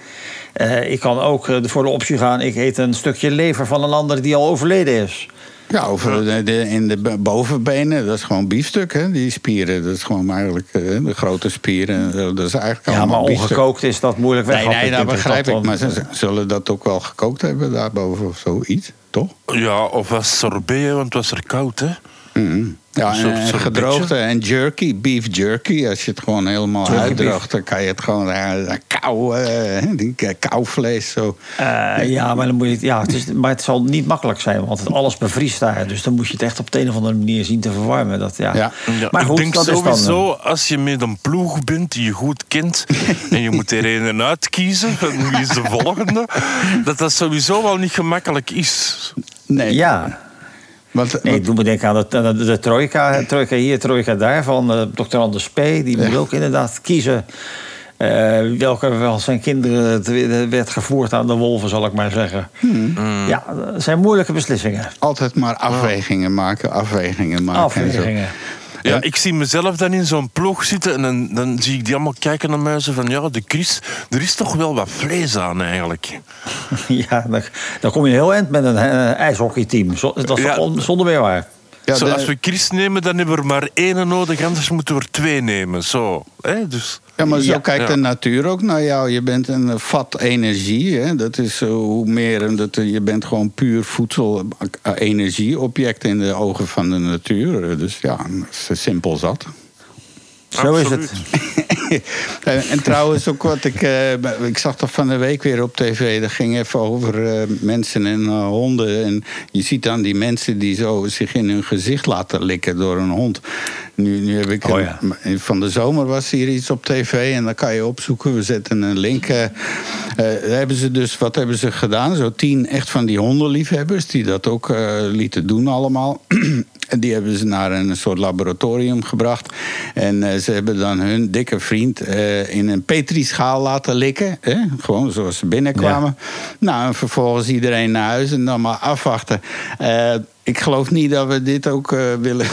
eh, ik kan ook eh, voor de optie gaan... ik eet een stukje lever van een ander die al overleden is. Ja, over de, de- in de bovenbenen, dat is gewoon biefstuk, hè? Die spieren, dat is gewoon eigenlijk eh, de grote spieren. Dat is eigenlijk Ja, allemaal maar biefstuk. ongekookt is dat moeilijk weg. Nee, nee, dat begrijp ik. dan- Maar ze ze zullen dat ook wel gekookt hebben daarboven of zoiets, toch? ja, of was sorbet, want het was er koud, hè? Mhm. Ja, soort- en soort gedroogde beetje. en jerky, beef jerky. Als je het gewoon helemaal Jerky uitdroogt, dan kan je het gewoon uh, kou, eh, die k- kouvlees zo. Eh, ja, maar, dan moet je, het- ja, het is, maar het zal niet makkelijk zijn, want het, alles bevriest daar. Dus dan moet je het echt op de een of andere manier zien te verwarmen. Dat, ja. Ja. Ja, Maar goed, ik denk dat is dan, sowieso, als je met een ploeg bent die je goed kent... *laughs* en je moet er een uitkiezen, van wie is de volgende... dat dat sowieso wel niet gemakkelijk is. Nee, ja. Want, Nee, ik doe me denken aan de, de, de trojka, trojka hier, trojka daar van eh Dr. Anders P. Die moet ook inderdaad kiezen eh, welke van zijn kinderen werd gevoerd aan de wolven, zal ik maar zeggen. Ja, dat zijn moeilijke beslissingen. altijd maar afwegingen maken, afwegingen maken. en zo. Afwegingen. Ja, ik zie mezelf dan in zo'n ploeg zitten... en dan, dan zie ik die allemaal kijken naar mij van... ja, de Chris, er is toch wel wat vlees aan eigenlijk. *laughs* Ja, dan, dan kom je heel eind met een eh, ijshockeyteam. Dat is Ja. zonder meer waar. Ja, zo, de- als we Chris nemen, dan hebben we er maar één nodig... anders moeten we er twee nemen. Zo, hè? Dus... Ja, maar zo Ja. kijkt de natuur ook naar jou. Je bent een eh, vat energie. Hè? Dat is eh, hoe meer. en Dat, eh, je bent gewoon puur voedsel, eh, energieobject in de ogen van de natuur. Dus ja, eh, simpel zat. Zo is het. *laughs* en, en trouwens ook wat ik... eh, ik zag dat van de week weer op tv. Dat ging even over eh, mensen en eh, honden. En je ziet dan die mensen die zo zich in hun gezicht laten likken door een hond. Nu, nu heb ik... Oh een- van de zomer was hier iets op tv en dan kan je opzoeken. We zetten een link. hebben ze dus, wat hebben ze gedaan? Zo tien echt van die hondenliefhebbers die dat ook lieten doen allemaal. *clears throat* En die hebben ze naar een soort laboratorium gebracht. En eh, ze hebben dan hun dikke vriend eh, in een petrischaal laten likken. Hè? Gewoon zoals ze binnenkwamen. Nou, en vervolgens iedereen naar huis en dan maar afwachten. Ik geloof niet dat we dit ook eh, willen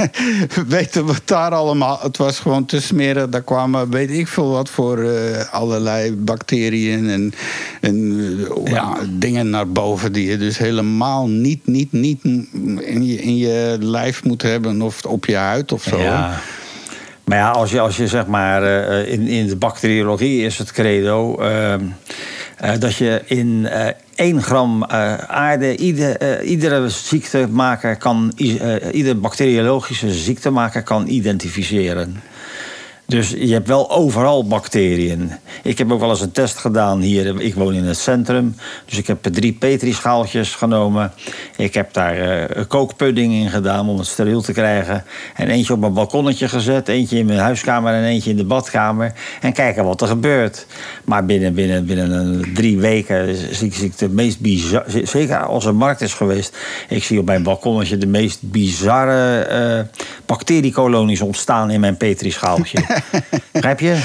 *laughs* weten wat daar allemaal. Het was gewoon te smeren. Daar kwamen weet ik veel wat voor eh, allerlei bacteriën en, en eh, ja, dingen naar boven die je dus helemaal niet, niet, niet in je, in je lijf moet hebben of op je huid of zo. Ja. Maar ja, als je, als je zeg maar eh, in, in de bacteriologie is het credo ehm, eh, dat je in eh 1 gram eh, aarde ieder, eh, iedere ziektemaker kan, i- eh, iedere bacteriologische ziektemaker kan identificeren. Dus je hebt wel overal bacteriën. Ik heb ook wel eens een test gedaan hier. Ik woon in het centrum. Dus ik heb drie petrischaaltjes genomen. Ik heb daar een kookpudding in gedaan om het steriel te krijgen. En eentje op mijn balkonnetje gezet. Eentje in mijn huiskamer en eentje in de badkamer. En kijken wat er gebeurt. Maar binnen, binnen, binnen drie weken zie ik, de meest bizar... Zeker als er markt is geweest. Ik zie op mijn balkonnetje de meest bizarre eh, bacteriekolonies ontstaan in mijn petrischaaltje. *laughs* *laughs* Begrijp je?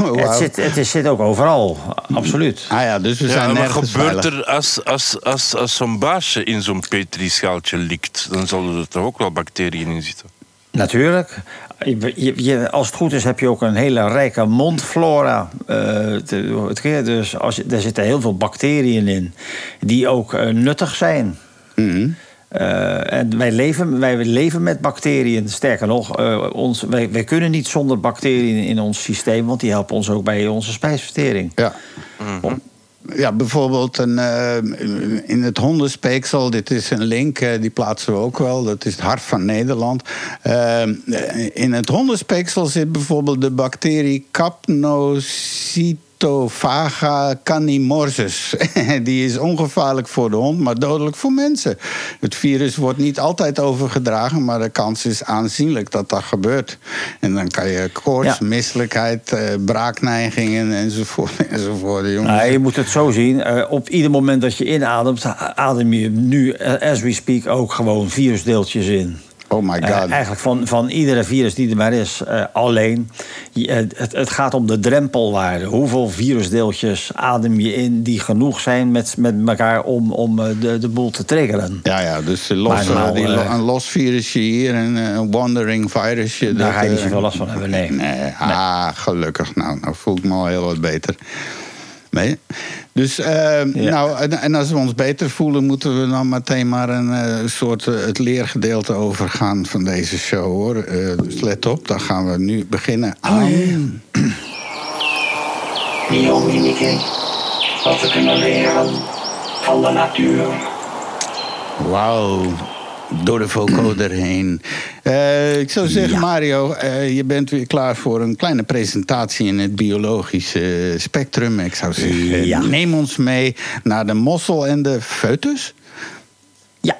Oh, het, zit, het is, zit ook overal, absoluut. Ah ja, dus we Ja, zijn wat nergens gebeurt veilig. er als, als, als, als zo'n baasje in zo'n petrischaaltje likt? Dan zullen er toch ook wel bacteriën in zitten? Natuurlijk. Je, je- je- als het goed is, heb je ook een hele rijke mondflora. eh, te- het keer. dus als je, er zitten heel veel bacteriën in die ook eh, nuttig zijn. Mhm. Eh, en wij leven, wij leven met bacteriën. Sterker nog, eh, ons, wij, wij kunnen niet zonder bacteriën in ons systeem, want die helpen ons ook bij onze spijsvertering. Ja. ja, bijvoorbeeld een, uh, in het hondenspeksel, dit is een link, uh, die plaatsen we ook wel. Dat is het hart van Nederland. Uh, in het hondenspeksel zit bijvoorbeeld de bacterie Capnocytophage Vaga canimorsus. *laughs* Die is ongevaarlijk voor de hond, maar dodelijk voor mensen. Het virus wordt niet altijd overgedragen, maar de kans is aanzienlijk dat dat gebeurt. En dan kan je koorts, ja. misselijkheid, eh, braakneigingen enzovoort. *laughs* enzovoort jongens. Nou, je moet het zo zien. Uh, op ieder moment dat je inademt, adem je nu, uh, as we speak, ook gewoon virusdeeltjes in. Oh my god. Uh, eigenlijk van, van iedere virus die er maar is. Uh, alleen, uh, het, het gaat om de drempelwaarde. Hoeveel virusdeeltjes adem je in die genoeg zijn met, met elkaar om, om de, de boel te triggeren? Ja, ja dus los, nou, die, een los virusje hier en een wandering virusje. Daar ga je niet zoveel last van hebben, nee. Nee, nee. ah, gelukkig. Nou, nou voel ik me al heel wat beter. Nee. Dus, uh, ja. nou, en, en, als we ons beter voelen, moeten we dan meteen maar een uh, soort uh, het leergedeelte overgaan van deze show hoor. dus let op, dan gaan we nu beginnen aan. Oh, Biomimicry. Wat we kunnen leren van de natuur. Wauw door de vocoder heen. Uh, ik zou zeggen, ja. Mario, uh, je bent weer klaar voor een kleine presentatie in het biologische spectrum. Ik zou zeggen, ja. neem ons mee naar de mossel en de foetus. Ja.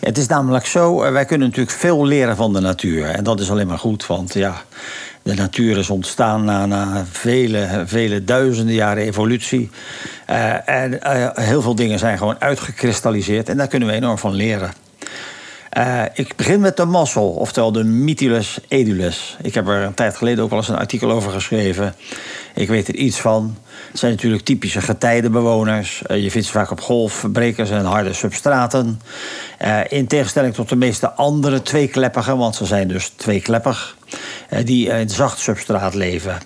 Het is namelijk zo, wij kunnen natuurlijk veel leren van de natuur. En dat is alleen maar goed, want ja, de natuur is ontstaan na, na vele, vele duizenden jaren evolutie. Uh, en uh, heel veel dingen zijn gewoon uitgekristalliseerd. En daar kunnen we enorm van leren. Uh, ik begin met de mossel, oftewel de Mytilus edulus. Ik heb er een tijd geleden ook al eens een artikel over geschreven. Ik weet er iets van. Het zijn natuurlijk typische getijdenbewoners. Uh, je vindt ze vaak op golfbrekers en harde substraten. Uh, in tegenstelling tot de meeste andere tweekleppigen, want ze zijn dus tweekleppig, die in zacht substraat leven.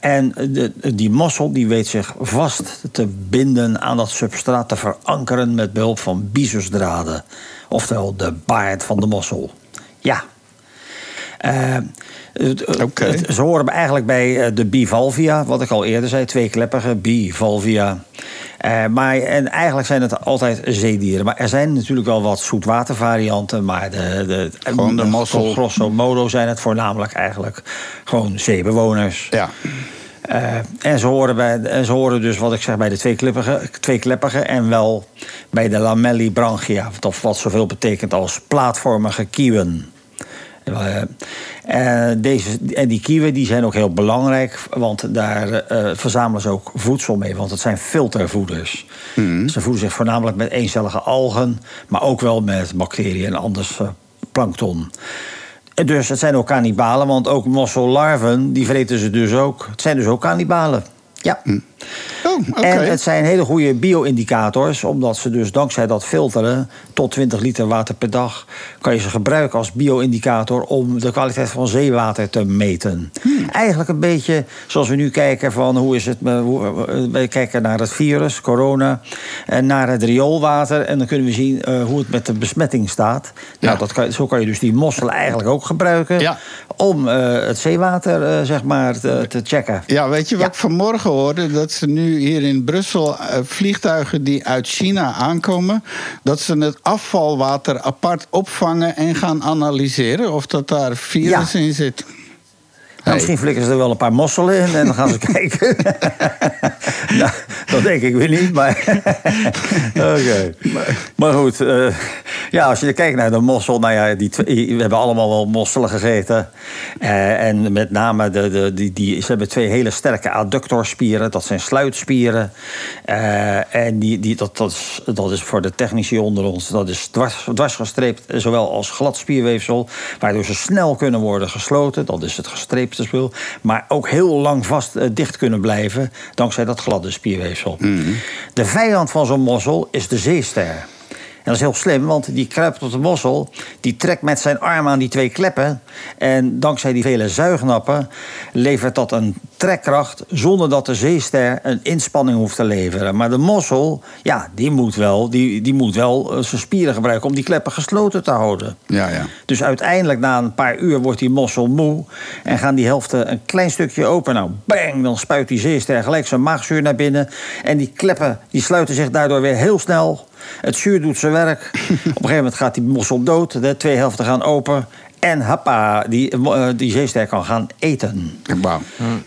En de, die mossel die weet zich vast te binden aan dat substraat, te verankeren met behulp van bisusdraden. Oftewel de baard van de mossel. Ja. Uh, okay. het, ze horen eigenlijk bij de bivalvia, wat ik al eerder zei, tweekleppige bivalvia. Uh, maar en eigenlijk zijn het altijd zeedieren. Maar er zijn natuurlijk wel wat zoetwatervarianten. Maar de, de, gewoon de mossel. Grosso modo zijn het voornamelijk eigenlijk gewoon zeebewoners. Ja. Uh, en, ze horen bij, en ze horen dus, wat ik zeg, bij de tweekleppige, tweekleppige en wel bij de lamellibranchia. Of wat zoveel betekent als plaatvormige kieuwen. Uh, en, deze, en die kieuwen die zijn ook heel belangrijk, want daar uh, verzamelen ze ook voedsel mee, want het zijn filtervoeders. Mm. Ze voeden zich voornamelijk met eencellige algen, maar ook wel met bacteriën en anders plankton. Dus het zijn ook kannibalen, want ook mossellarven, die vreten ze dus ook. Het zijn dus ook kannibalen. Ja. Mm. Oh, okay. En het zijn hele goede bio-indicators, omdat ze dus dankzij dat filteren tot 20 liter water per dag kan je ze gebruiken als bio-indicator om de kwaliteit van zeewater te meten. Hmm. Eigenlijk een beetje zoals we nu kijken van hoe is het, we kijken naar het virus, corona, en naar het rioolwater en dan kunnen we zien uh, hoe het met de besmetting staat. Ja. Nou, dat kan, zo kan je dus die mosselen eigenlijk ook gebruiken ja. om uh, het zeewater uh, zeg maar te, te, checken. Ja, weet je wat ik vanmorgen hoorde? Dat ze nu hier in Brussel vliegtuigen die uit China aankomen, dat ze het afvalwater apart opvangen en gaan analyseren of dat daar virus ja. in zit. Nou, misschien flikken ze er wel een paar mosselen in en dan gaan ze *laughs* kijken. *laughs* nou, dat denk ik weer niet, maar. *laughs* Oké. Okay. Maar goed, uh, ja, als je kijkt naar de mossel, nou ja, die twee, we hebben allemaal wel mosselen gegeten. Uh, en met name, de, de, die, die, ze hebben twee hele sterke adductorspieren, dat zijn sluitspieren. Uh, en die, die, dat, dat, is, dat is voor de technici onder ons, dat is dwars, dwarsgestreept, zowel als glad spierweefsel, waardoor ze snel kunnen worden gesloten. Dat is het gestreept maar ook heel lang vast uh, dicht kunnen blijven dankzij dat gladde spierweefsel. Mm -hmm. De vijand van zo'n mossel is de zeester. Dat is heel slim, want die kruipt op de mossel. Die trekt met zijn arm aan die twee kleppen. En dankzij die vele zuignappen levert dat een trekkracht... zonder dat de zeester een inspanning hoeft te leveren. Maar de mossel, ja, die moet wel, die, die moet wel eh, zijn spieren gebruiken... om die kleppen gesloten te houden. Ja, ja. Dus uiteindelijk na een paar uur wordt die mossel moe... en gaan die helften een klein stukje open. Nou, bang, dan spuit die zeester gelijk zijn maagzuur naar binnen... en die kleppen die sluiten zich daardoor weer heel snel... Het zuur doet zijn werk. *laughs* Op een gegeven moment gaat die mossel dood. De twee helften gaan open. En happa, die, eh, die zeester kan gaan eten.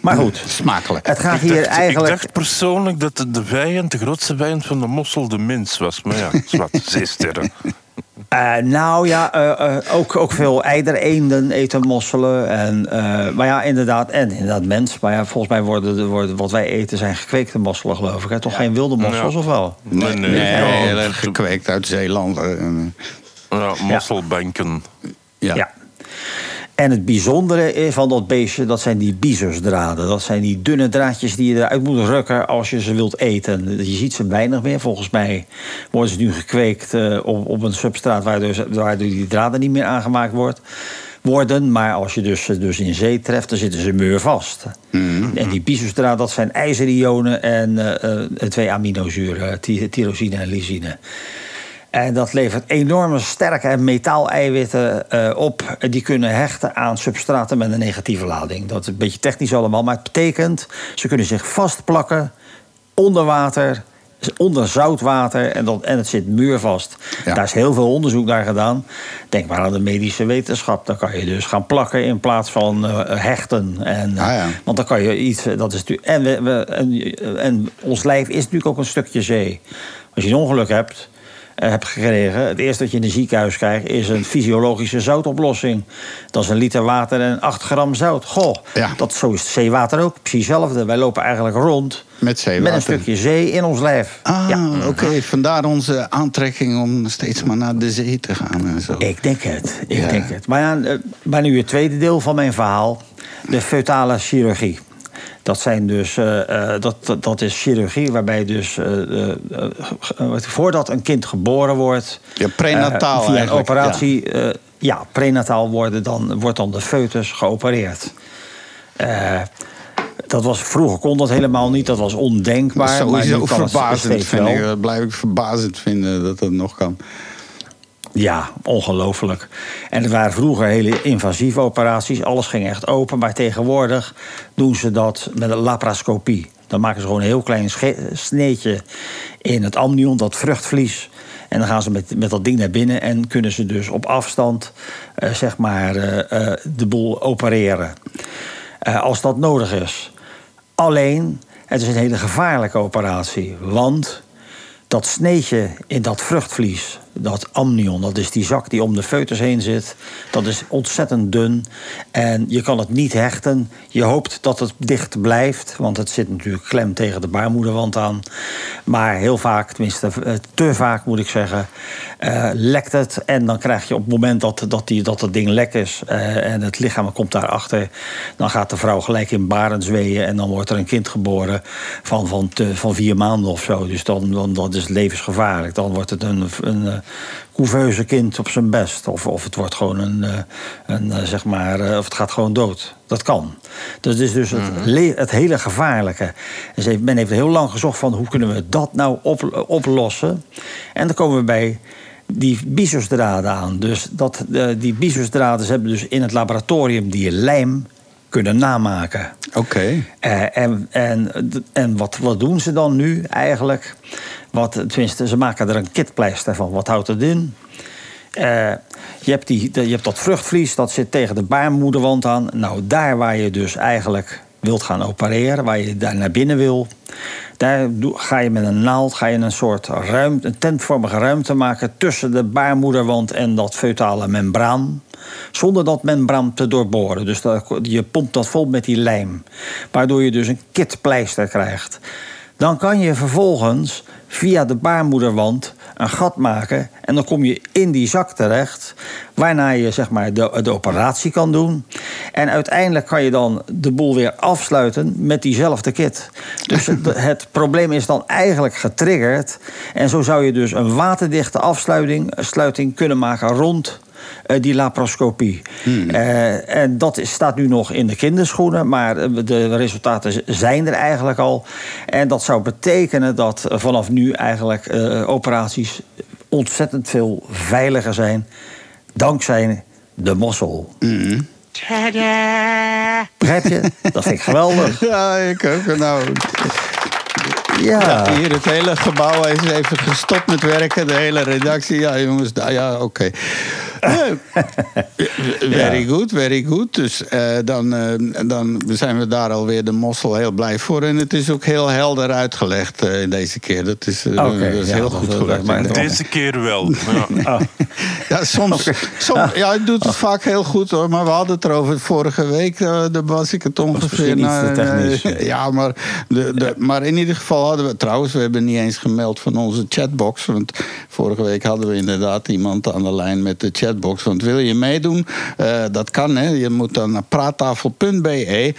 Maar goed, Smakelijk. het gaat Ik hier dacht, eigenlijk... ik dacht persoonlijk dat de, de vijand, de grootste vijand van de mossel de mens was. Maar ja, zwart, *laughs* zeesterren. Eh, nou ja, eh, eh, ook, ook veel eidereenden eten mosselen. En, eh, maar ja, inderdaad, en inderdaad mens. Maar ja, volgens mij worden, de- worden wat wij eten zijn gekweekte mosselen, geloof ik. Hè? Toch geen wilde mossels, Ja. of wel? Nee, gekweekt uit Zeeland. eh, ja, mosselbanken. Ja. En het bijzondere van dat beestje, dat zijn die bizersdraden. Dat zijn die dunne draadjes die je eruit moet rukken als je ze wilt eten. Je ziet ze weinig meer. Volgens mij worden ze nu gekweekt eh, op, op een substraat waardoor, ze- waardoor die draden niet meer aangemaakt wordt, worden. Maar als je dus, ze dus in zee treft, dan zitten ze muurvast. En die bizersdraden, dat zijn ijzerionen en eh, eh, twee aminozuren, ty- tyrosine en lysine. En dat levert enorme sterke metaaleiwitten eh op. Die kunnen hechten aan substraten met een negatieve lading. Dat is een beetje technisch allemaal, maar het betekent... ze kunnen zich vastplakken onder water, onder zoutwater... en, dat, en het zit muurvast. Ja. Daar is heel veel onderzoek naar gedaan. Denk maar aan de medische wetenschap. Dan kan je dus gaan plakken in plaats van eh, hechten. En, eh, Ah, ja. Want dan kan je iets... eh, Dat is en, we, we- en, en ons lijf is natuurlijk ook een stukje zee. Als je een ongeluk hebt eh, hebt gekregen. Het eerste wat je in een ziekenhuis krijgt is een fysiologische zoutoplossing. Dat is een liter water en 8 gram zout. Goh, Ja. dat, zo is het zeewater ook. Precies hetzelfde. Wij lopen eigenlijk rond Met zeewater. met een stukje zee in ons lijf. Ah, Ja. oké. Vandaar onze aantrekking om steeds maar naar de zee te gaan en zo. Ik denk het, ik Ja. denk het. Maar, ja, eh, maar nu het tweede deel van mijn verhaal. De feutale chirurgie. Dat, zijn dus, eh, eh, dat, dat, dat is chirurgie waarbij dus eh, voordat een kind geboren wordt... Ja, prenataal via een operatie, ja. ja, prenataal worden dan, wordt dan de foetus geopereerd. Dat was, vroeger kon dat helemaal niet, dat was ondenkbaar. maar Sowieso nu kan het verbazend steeds vind wel. ik. Dat blijf ik verbazend vinden dat dat nog kan. Ja, ongelooflijk. En er waren vroeger hele invasieve operaties. Alles ging echt open. Maar tegenwoordig doen ze dat met een laparoscopie. Dan maken ze gewoon een heel klein sneetje in het amnion, dat vruchtvlies. En dan gaan ze met, met dat ding naar binnen en kunnen ze dus op afstand eh, zeg maar, eh, eh, de boel opereren. Als dat nodig is. Alleen, het is een hele gevaarlijke operatie. Want dat sneetje in dat vruchtvlies, dat amnion, dat is die zak die om de foetus heen zit, dat is ontzettend dun. En je kan het niet hechten. Je hoopt dat het dicht blijft, want het zit natuurlijk klem tegen de baarmoederwand aan. Maar heel vaak, tenminste eh, te vaak moet ik zeggen, eh, lekt het. En dan krijg je op het moment dat, dat, die, dat het ding lek is eh, en het lichaam komt daarachter, dan gaat de vrouw gelijk in baren zweeën en dan wordt er een kind geboren van, van, van vier maanden of zo. Dus dan, dan dat is levensgevaarlijk. Dan wordt het een, een, couveuse kind op zijn best. Of, of het wordt gewoon een, eh, een eh, zeg maar, eh, of het gaat gewoon dood. Dat kan. Dus het is dus het, le- het hele gevaarlijke. Dus heeft- men heeft heel lang gezocht van hoe kunnen we dat nou op, oplossen. En dan komen we bij die bisusdraden aan. Dus dat, die bisusdraden ze hebben dus in het laboratorium die lijm kunnen namaken. Oké. En en, en wat, wat doen ze dan nu eigenlijk? Wat, tenminste, ze maken er een kitpleister van. Wat houdt het in? Eh, je, hebt die, je hebt dat vruchtvlies, dat zit tegen de baarmoederwand aan. Nou, daar waar je dus eigenlijk wilt gaan opereren, waar je daar naar binnen wil... daar ga je met een naald ga je een soort ruimte, een tentvormige ruimte maken... tussen de baarmoederwand en dat feutale membraan zonder dat membraan te doorboren. Dus je pompt dat vol met die lijm. Waardoor je dus een kitpleister krijgt. Dan kan je vervolgens via de baarmoederwand een gat maken en dan kom je in die zak terecht, waarna je zeg maar de, de operatie kan doen. En uiteindelijk kan je dan de boel weer afsluiten met diezelfde kit. Dus het, *laughs* het probleem is dan eigenlijk getriggerd. En zo zou je dus een waterdichte afsluiting sluiting kunnen maken rond die laparoscopie. Eh, en dat is, staat nu nog in de kinderschoenen, maar eh, de resultaten zijn er eigenlijk al. En dat zou betekenen dat eh, vanaf nu eigenlijk eh, operaties ontzettend veel veiliger zijn. Dankzij de mossel. Begrijp je? Dat vind ik geweldig. *laughs* Ja, ik ook. Nou, Ja. ja, hier het hele gebouw is even gestopt met werken. De hele redactie. Ja, jongens, nou ja, oké. *laughs* Very good, very good. Dus eh, dan, eh, dan zijn we daar alweer de mossel heel blij voor. En het is ook heel helder uitgelegd eh, deze keer. Dat is, eh, dat is ja, heel dat goed maar-. Deze keer wel. *laughs* Ja. Ja, soms. soms ja, hij doet het vaak heel goed hoor. Maar we hadden het erover vorige week. eh, daar was ik het ongeveer naar. technisch, *laughs* ja. ja, maar, de, de, maar in ieder geval hadden we. Trouwens, we hebben niet eens gemeld van onze chatbox. Want vorige week hadden we inderdaad iemand aan de lijn met de chatbox. Want wil je meedoen? Eh, dat kan hè. Je moet dan naar praattafel.be.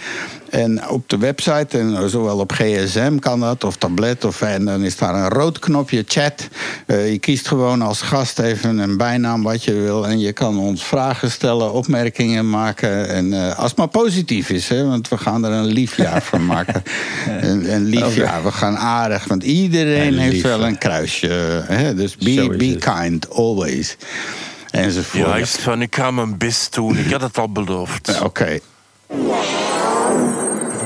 En op de website, en zowel op gsm kan dat, of tablet, of, en dan is daar een rood knopje chat. Eh, je kiest gewoon als gast even een bijnaam wat je wil. En je kan ons vragen stellen, opmerkingen maken. En eh, als het maar positief is, hè, want we gaan er een lief jaar van *laughs* maken. een, een lief Oké. jaar, we gaan aardig. Want iedereen heeft wel een kruisje. Hè? Dus be, be kind, always. Enzovoort. Ja, is van, ik ga mijn best doen. Ik had het al beloofd. Oké.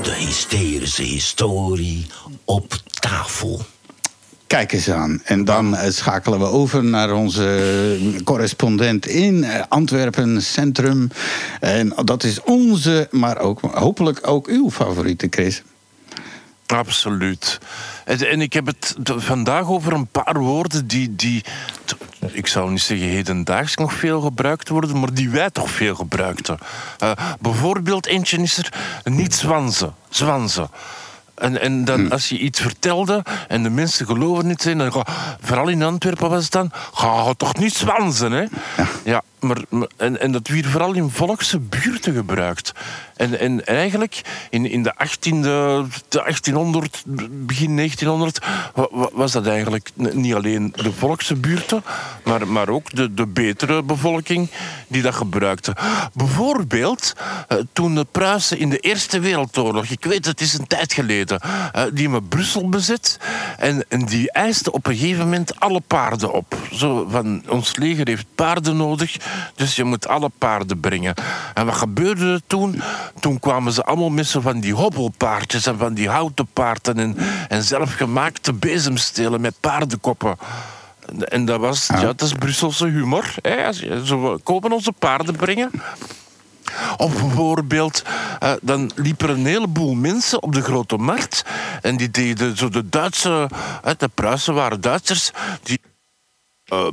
De hysterische historie op tafel. Kijk eens aan. En dan eh, schakelen we over naar onze correspondent in eh, Antwerpen Centrum. En dat is onze, maar ook hopelijk ook uw favoriete, Chris. Absoluut. En, en ik heb het vandaag over een paar woorden die, die ik zou niet zeggen hedendaags nog veel gebruikt worden, maar die wij toch veel gebruikten. Eh, bijvoorbeeld eentje is er niet zwanzen. Zwanzen. En, en dan, als je iets vertelde en de mensen geloven niet dan ga, vooral in Antwerpen was het dan, ga toch niet zwanzen, hè? Ja, maar, maar- en, en dat werd vooral in volkse buurten gebruikt. En, en eigenlijk in, in de 18e, de 1800, begin 1900, wa- wa- was dat eigenlijk niet alleen de volkse buurten, maar, maar ook de, de betere bevolking die dat gebruikte. Bijvoorbeeld eh, toen de Pruisen in de Eerste Wereldoorlog, ik weet het is een tijd geleden, eh, die met Brussel bezet en, en die eiste op een gegeven moment alle paarden op. Zo van, ons leger heeft paarden nodig, dus je moet alle paarden brengen. En wat gebeurde er toen? Toen kwamen ze allemaal zo van die hobbelpaardjes en van die houten paarden en, en zelfgemaakte bezemstelen met paardenkoppen. En- dat was, ja, dat is Brusselse humor. Hè? We komen onze paarden brengen. Of bijvoorbeeld, eh, dan liepen er een heleboel mensen op de grote markt. En die deden zo de Duitse, de Pruisen waren Duitsers, die eh,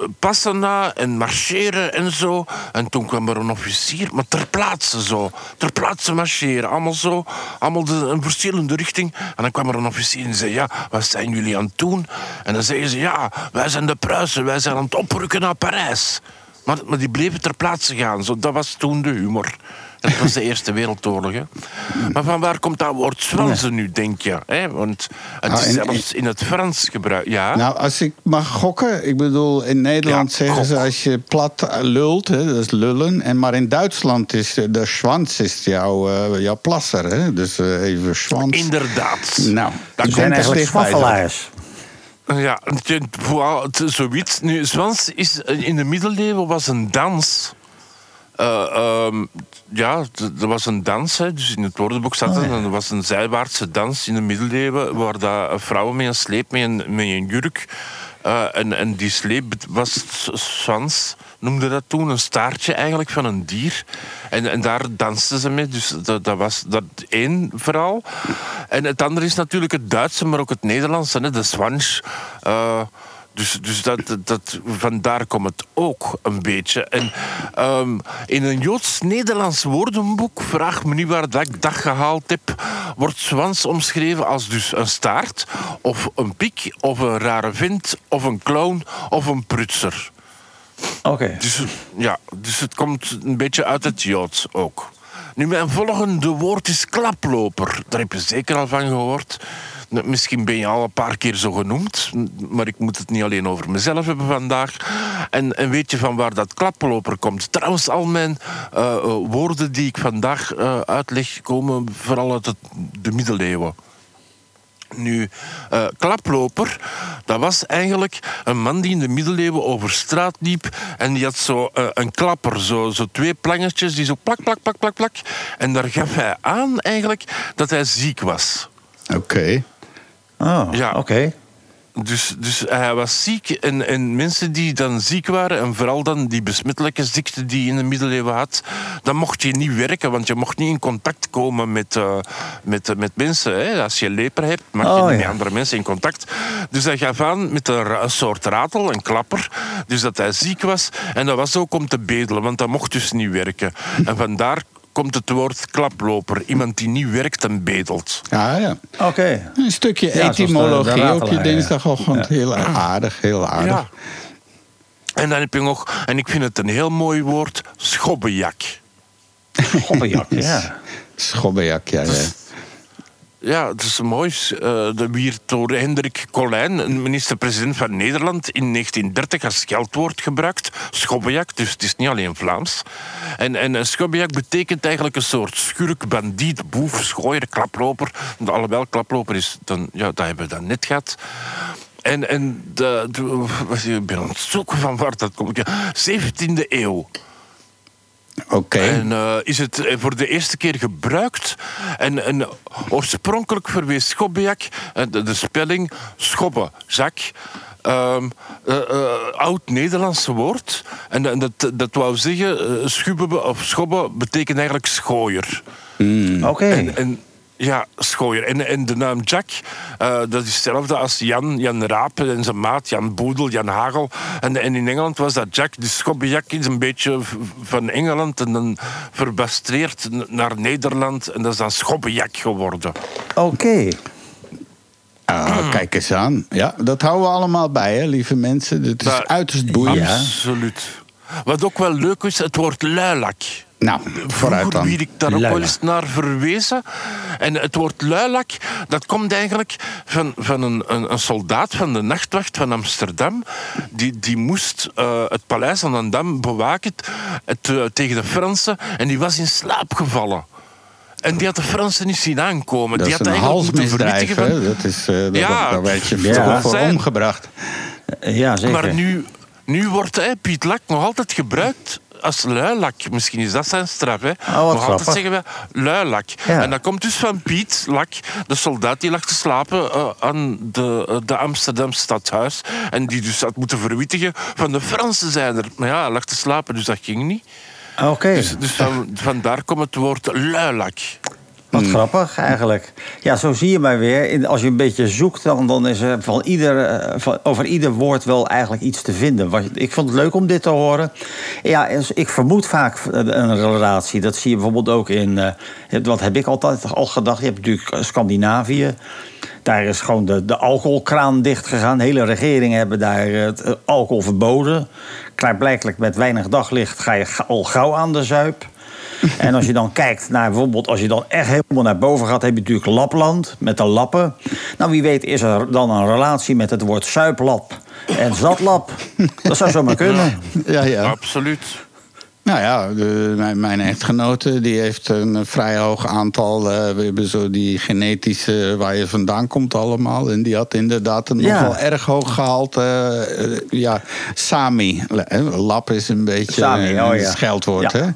b- passen na en marcheren en zo. En toen kwam er een officier, maar ter plaatse zo. Ter plaatse marcheren, allemaal zo. Allemaal de, verschillende richting. En dan kwam er een officier en zei, ja, wat zijn jullie aan het doen? En dan zeiden ze, ja, wij zijn de Pruisen, wij zijn aan het oprukken naar Parijs. Maar, maar die bleven ter plaatse gaan. Zo, dat was toen de humor. Dat was de Eerste Wereldoorlog. Hè. Maar van waar komt dat woord zwanzen nu, denk je? Hè? Want het Ah, is en- zelfs in het Frans gebruikt. Ja? Nou, als ik mag gokken, ik bedoel, in Nederland Ja, zeggen ze als je plat eh, lult, hè, dat is lullen. En maar in Duitsland is de, de schwanz is jouw, eh, jouw plasser, hè? Dus eh, even schwanz. Inderdaad. Nou, dat zijn eigenlijk swaffelaars. Ja, zoiets. Nu, Zwans is in de middeleeuwen was een dans. Eh, ehm, ja, er was een dans, hè, dus in het woordenboek staat en Er was een zijwaartse dans in de middeleeuwen, waar dat vrouwen met een sleep, met een, met een jurk. eh, en, en die sleep was zwans, noemde dat toen, een staartje eigenlijk van een dier. En, en daar dansten ze mee, dus dat, dat was dat één verhaal. En het andere is natuurlijk het Duitse, maar ook het Nederlandse, hè, de Swansch. Eh, Dus, dus dat, dat, vandaar komt het ook een beetje. En ehm, in een Joods-Nederlands woordenboek, vraag me niet waar dat ik dat gehaald heb, wordt zwans omschreven als dus een staart, of een piek, of een rare vent, of een clown, of een prutser. Oké. Dus, ja, dus het komt een beetje uit het Joods ook. Nu, mijn volgende woord is klaploper. Daar heb je zeker al van gehoord. Misschien ben je al een paar keer zo genoemd, maar ik moet het niet alleen over mezelf hebben vandaag. En, en weet je van waar dat klaploper komt? Trouwens, al mijn eh, eh, woorden die ik vandaag eh, uitleg komen vooral uit het, de middeleeuwen. Nu, klaploper, dat was eigenlijk een man die in de middeleeuwen over straat liep en die had zo een klapper, zo, zo twee plangetjes die zo plak, plak, plak, plak, plak. En daar gaf hij aan eigenlijk dat hij ziek was. Oké. Oh, Ja. oké. Dus, dus hij was ziek en, en mensen die dan ziek waren, en vooral dan die besmettelijke ziekte die je in de middeleeuwen had, dan mocht je niet werken, want je mocht niet in contact komen met, eh, met, met mensen. Hè. Als je leper hebt, mag je Oh, niet ja. met andere mensen in contact. Dus hij gaf aan met een soort ratel, een klapper, dus dat hij ziek was. En dat was ook om te bedelen, want dat mocht dus niet werken. En vandaar komt het woord klaploper, iemand die niet werkt en bedelt. Ja, ja. Oké. Een stukje Ja, de- etymologie de op je ja. dinsdagochtend. Heel aardig, heel aardig. Ja. En dan heb je nog, en ik vind het een heel mooi woord, schobbejak. Hoppenjak, *laughs* ja. Schobbejak, ja. ja. Ja, het is mooi. eh, de wierd door Hendrik Colijn, minister-president van Nederland, in 1930 als scheldwoord gebruikt. Schobbejak, dus het is niet alleen Vlaams. En, en schobbejak betekent eigenlijk een soort schurk, bandiet, boef, schooier, klaploper. Alhoewel klaploper is, dan, ja, dat hebben we dan net gehad. En, en de, ik ben aan het zoeken van waar dat komt. Ja, 17e eeuw. Oké. En eh, is het eh, voor de eerste keer gebruikt. En, en oorspronkelijk verwees Schobbejak, eh, de, de spelling schobbe, zak. ehm, eh, eh, Oud-Nederlandse woord. En, en dat, dat wou zeggen, eh, schubbe of schobbe betekent eigenlijk schooier. Oké. En, en, ja, schooier. En, en de naam Jack, eh, dat is hetzelfde als Jan, Jan Raap en zijn maat, Jan Boedel, Jan Hagel. En, en in Engeland was dat Jack. Dus Schobbejak is een beetje van Engeland en dan verbastreerd naar Nederland. En dat is dan Schobbejak geworden. Oké. Ah, kijk eens aan. Ja, dat houden we allemaal bij, hè, lieve mensen. Het is Dat- uiterst boeiend. Absoluut. Wat ook wel leuk is, het woord luilak. Nou, vooruit Vroeger dan. werd ik daar ook wel eens naar verwezen. En het woord luilak, dat komt eigenlijk van, van een, een, een soldaat van de nachtwacht van Amsterdam. Die, die moest eh, het paleis aan de Dam bewaken het, eh, tegen de Fransen. En die was in slaap gevallen. En die had de Fransen niet zien aankomen. Dat die is had een eigenlijk moeten halsmisdrijf, vernietigen. hè? Dat is, eh dat, Ja, daar werd je ja. voor Zijn. omgebracht. Ja, zeker. Maar nu, nu wordt hè, Piet Lak nog altijd gebruikt als luilak. Misschien is dat zijn straf. Hè. wat nog altijd zeggen we luilak. Ja. En dat komt dus van Piet Lak, de soldaat die lag te slapen eh, aan de, eh, de Amsterdam stadhuis. En die dus had moeten verwittigen van de Fransen zijn er. Maar ja, hij lag te slapen, dus dat ging niet. Oké. Dus, dus van, vandaar komt het woord luilak. Wat grappig eigenlijk. Ja, zo zie je maar weer. Als je een beetje zoekt, dan, dan is er van ieder, eh, van, over ieder woord wel eigenlijk iets te vinden. Ik vond het leuk om dit te horen. Ja, ik vermoed vaak een relatie. Dat zie je bijvoorbeeld ook in. eh, wat heb ik altijd al gedacht? Je hebt natuurlijk eh, Scandinavië. Daar is gewoon de, de alcoholkraan dicht gegaan. De hele regeringen hebben daar eh, het, eh, alcohol verboden. Klaarblijkelijk met weinig daglicht ga je al gauw aan de zuip. *laughs* En als je dan kijkt naar bijvoorbeeld, als je dan echt helemaal naar boven gaat, heb je natuurlijk Lapland met de lappen. Nou, wie weet is er dan een relatie met het woord zuiplap en zatlap. Dat zou zomaar kunnen. Ja, ja. Absoluut. Nou ja, de, mijn, mijn echtgenote die heeft een vrij hoog aantal. eh, we hebben zo die genetische waar je vandaan komt allemaal. En die had inderdaad een Ja. nogal erg hoog gehaald. eh, eh, ja, Sami. Lap is een beetje Sami, een oh ja. scheldwoord, Ja. hè?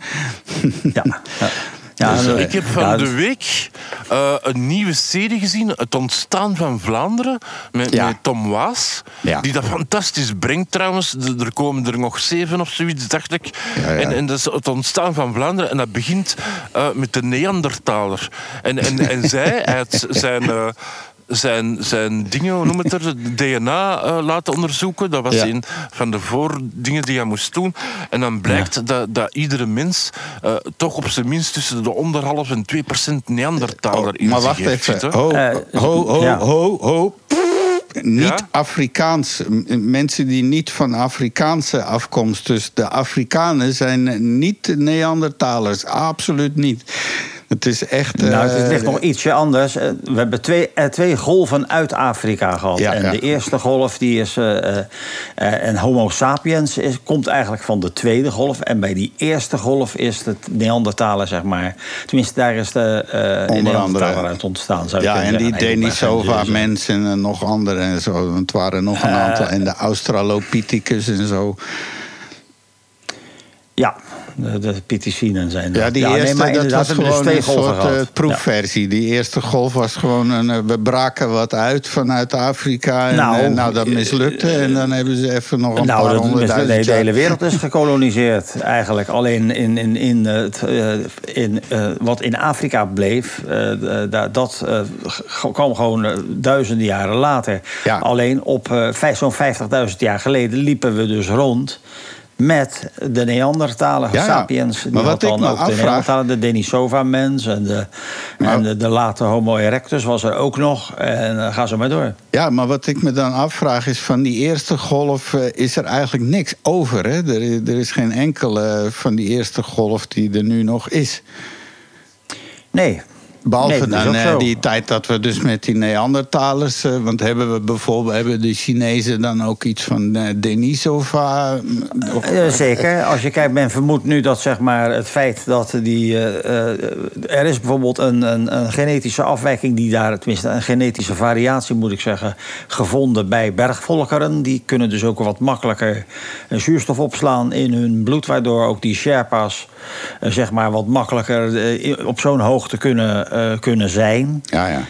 Ja. *laughs* ja. Dus, eh, Ik heb van ja, de week eh, een nieuwe serie gezien, Het Ontstaan van Vlaanderen, met, Ja. met Tom Waas. Ja. Die dat fantastisch brengt trouwens. Er komen er nog zeven of zoiets, dacht ik. Ja, ja. En, en dat is Het Ontstaan van Vlaanderen. En dat begint eh, met de Neandertaler. En, en, en *laughs* zij, hij had zijn... eh, zijn, zijn dingen, hoe noem het er, DNA eh, laten onderzoeken. Dat was Ja. een van de voordingen die hij moest doen. En dan blijkt dat, dat iedere mens eh, toch op zijn minst tussen de onderhalf en 2 procent Neandertaler in maar zich wacht heeft even. Ho, Eh, ho, ho, ja. ho, ho. Niet Ja? Afrikaans. M- Mensen die niet van Afrikaanse afkomst. Dus de Afrikanen zijn niet Neandertalers. Absoluut niet. Het is echt. Nou, het eh, ligt nog ietsje anders. Eh, We hebben twee, eh, twee golven uit Afrika gehad. Ja, en ja. de eerste golf die is. eh, eh, eh, en Homo sapiens is, komt eigenlijk van de tweede golf. En bij die eerste golf is het Neandertaler, zeg maar. Tenminste, daar is de eh Onder Neandertaler andere. uit ontstaan. Zou Ja, en die zeggen. Nee, maar geen Denisova zin. mensen en nog andere en zo. Want het waren nog een Eh, aantal. En de Australopithecus en zo. Ja, de, de zijn. Ja, die eerste, maar dat was gewoon een soort eh, gehad. proefversie. Die eerste golf was gewoon een... eh, we braken wat uit vanuit Afrika. En Nou, nou, nou dat mislukte. En dan hebben ze even nog een Nou, paar honderdduizend de, de hele wereld is gekoloniseerd eigenlijk. Alleen in, in, in, het, eh, in eh, wat in Afrika bleef, eh, dat eh, kwam gewoon eh, duizenden jaren later. Ja. Alleen op eh, zo'n 50.000 jaar geleden liepen we dus rond met de Neandertaler, Ja, ja. sapiens. Die Maar wat had ik dan me ook de afvraag- de Denisova-mens en, de, en de, de late Homo erectus was er ook nog. En uh, ga zo maar door. Ja, maar wat ik me dan afvraag is... van die eerste golf eh, is er eigenlijk niks over. Hè? Er, er is geen enkele van die eerste golf die er nu nog is. Nee. Behalve Nee, dan eh, die tijd dat we dus met die Neandertalers... eh, want hebben we bijvoorbeeld hebben de Chinezen dan ook iets van eh, Denisova? Zeker. Als je kijkt, men vermoedt nu dat zeg maar, het feit dat die. er is bijvoorbeeld een, een, een genetische afwijking die daar, tenminste een genetische variatie moet ik zeggen, gevonden bij bergvolkeren. Die kunnen dus ook wat makkelijker zuurstof opslaan in hun bloed, waardoor ook die Sherpa's zeg maar wat makkelijker eh, op zo'n hoogte kunnen, eh, kunnen zijn. Ja, ja.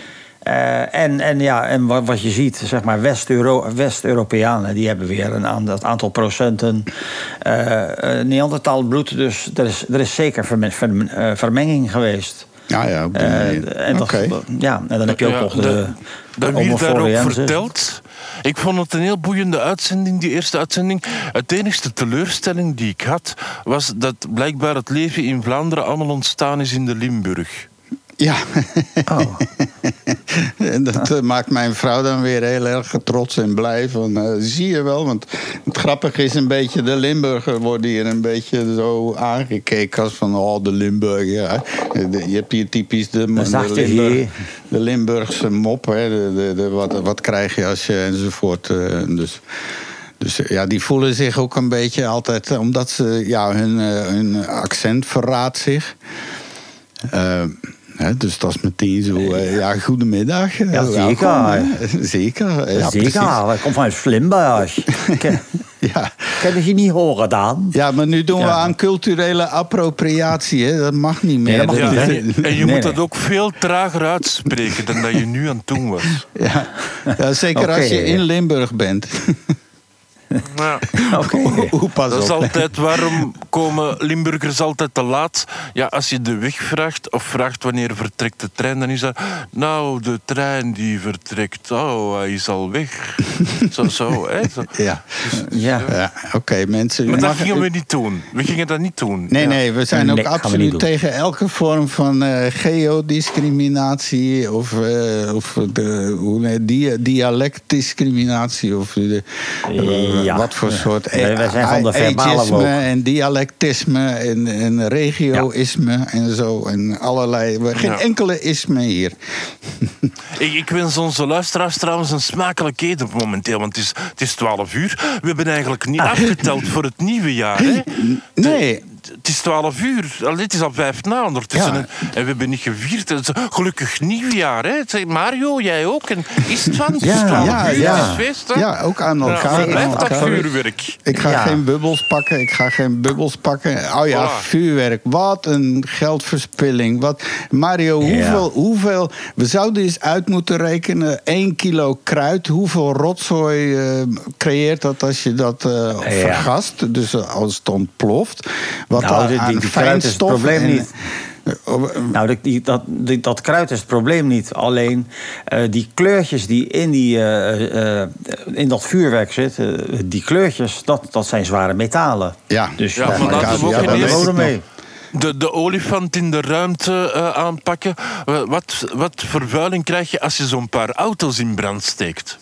Eh, en, en, ja, en wat, wat je ziet, zeg maar, West-Euro- West-Europeanen... die hebben weer een aantal, aantal procenten eh eh, Neandertalbloed. Dus er is, er is zeker verme- verm- eh, vermenging geweest. Ja, ja, op die Eh, en, dat, ja, en dan heb je ook Ja, nog de, de- de dat werd daar ook verteld. Ik vond het een heel boeiende uitzending, die eerste uitzending. Het enigste teleurstelling die ik had, was dat blijkbaar het leven in Vlaanderen allemaal ontstaan is in de Limburg. Ja, Oh. *laughs* en dat eh, maakt mijn vrouw dan weer heel erg trots en blij. Van, eh, zie je wel, want het grappige is een beetje... de Limburger worden hier een beetje zo aangekeken als van... oh, de Limburger. Ja. De- Je hebt hier typisch de, de, Limburg- de Limburgse mop. Hè. De, wat, wat krijg je als je enzovoort. eh, dus... Dus ja, die voelen zich ook een beetje altijd, omdat ze, ja, hun, hun accent verraadt zich. Eh, hè, dus dat is meteen zo, eh, ja, goedemiddag. eh, Ja, zeker. *laughs* Zeker, ja, Zeker, precies. dat komt vanuit Slimburg. *laughs* Ken, Ja. ken je niet horen dan? ja, maar nu doen we Ja. aan culturele appropriatie, hè. dat mag niet meer. dat mag Ja, niet, *laughs* en, je Nee, moet nee. dat ook veel trager uitspreken dan dat je nu aan het doen was. Ja. Ja, zeker als je in Limburg bent. Ja. *laughs* Hoe pas Dat is op. altijd, waarom komen Limburgers altijd te laat? Ja, als je de weg vraagt of vraagt wanneer vertrekt de trein, dan is dat... Nou, de trein die vertrekt, oh, hij is al weg. zo, zo, hè. Zo. *laughs* Ja, Ja. ja oké, mensen. Maar dat gingen we niet doen. We gingen dat niet doen. Nee, Ja. nee, we zijn ook Nee, absoluut tegen elke vorm van eh, geodiscriminatie of, eh, of de, hoe, nee, dia- dialectdiscriminatie of de, Ja. wat voor soort wij zijn van de verbale en dialectisme en, en regioïsme en zo en allerlei. Geen Ja. enkele isme hier. *laughs* Ik, ik wens onze luisteraars trouwens een smakelijk eten momenteel, want het is, het is 12 uur. We hebben eigenlijk niet afgeteld voor het nieuwe jaar. Hè? Nee. Het is 12 uur. Allee, het is al vijf na ondertussen. Ja. En, en we hebben niet gevierd. Het is Gelukkig nieuwjaar. Hè? Zeg, Mario, jij ook. En is het van? Ja, 12 ja, uur. ja. Het is feest. hè? Ja, ook aan Ja, elkaar. het blijft aan dat vuurwerk. Ik ga Ja. geen bubbels pakken. Ik ga geen bubbels pakken. Oh ja, Voilà. vuurwerk. Wat een geldverspilling. Wat, Mario, Ja. hoeveel, hoeveel... We zouden eens uit moeten rekenen. 1 kilo kruid. Hoeveel rotzooi eh, creëert dat als je dat eh, vergast? Dus eh, als het ontploft. Wat Nou, die- die- kruid is het probleem en- niet. Nou, die, die- dat, die- dat kruid is het probleem niet. Alleen eh, die kleurtjes die in, die, eh, eh, in dat vuurwerk zitten, eh, die kleurtjes, dat, dat zijn zware metalen. Ja. Dus Ja, daar ook ja, daar eerste- wonen mee. De, de olifant in de ruimte eh, aanpakken. Wa- Wat, wat vervuiling krijg je als je zo'n paar auto's in brand steekt?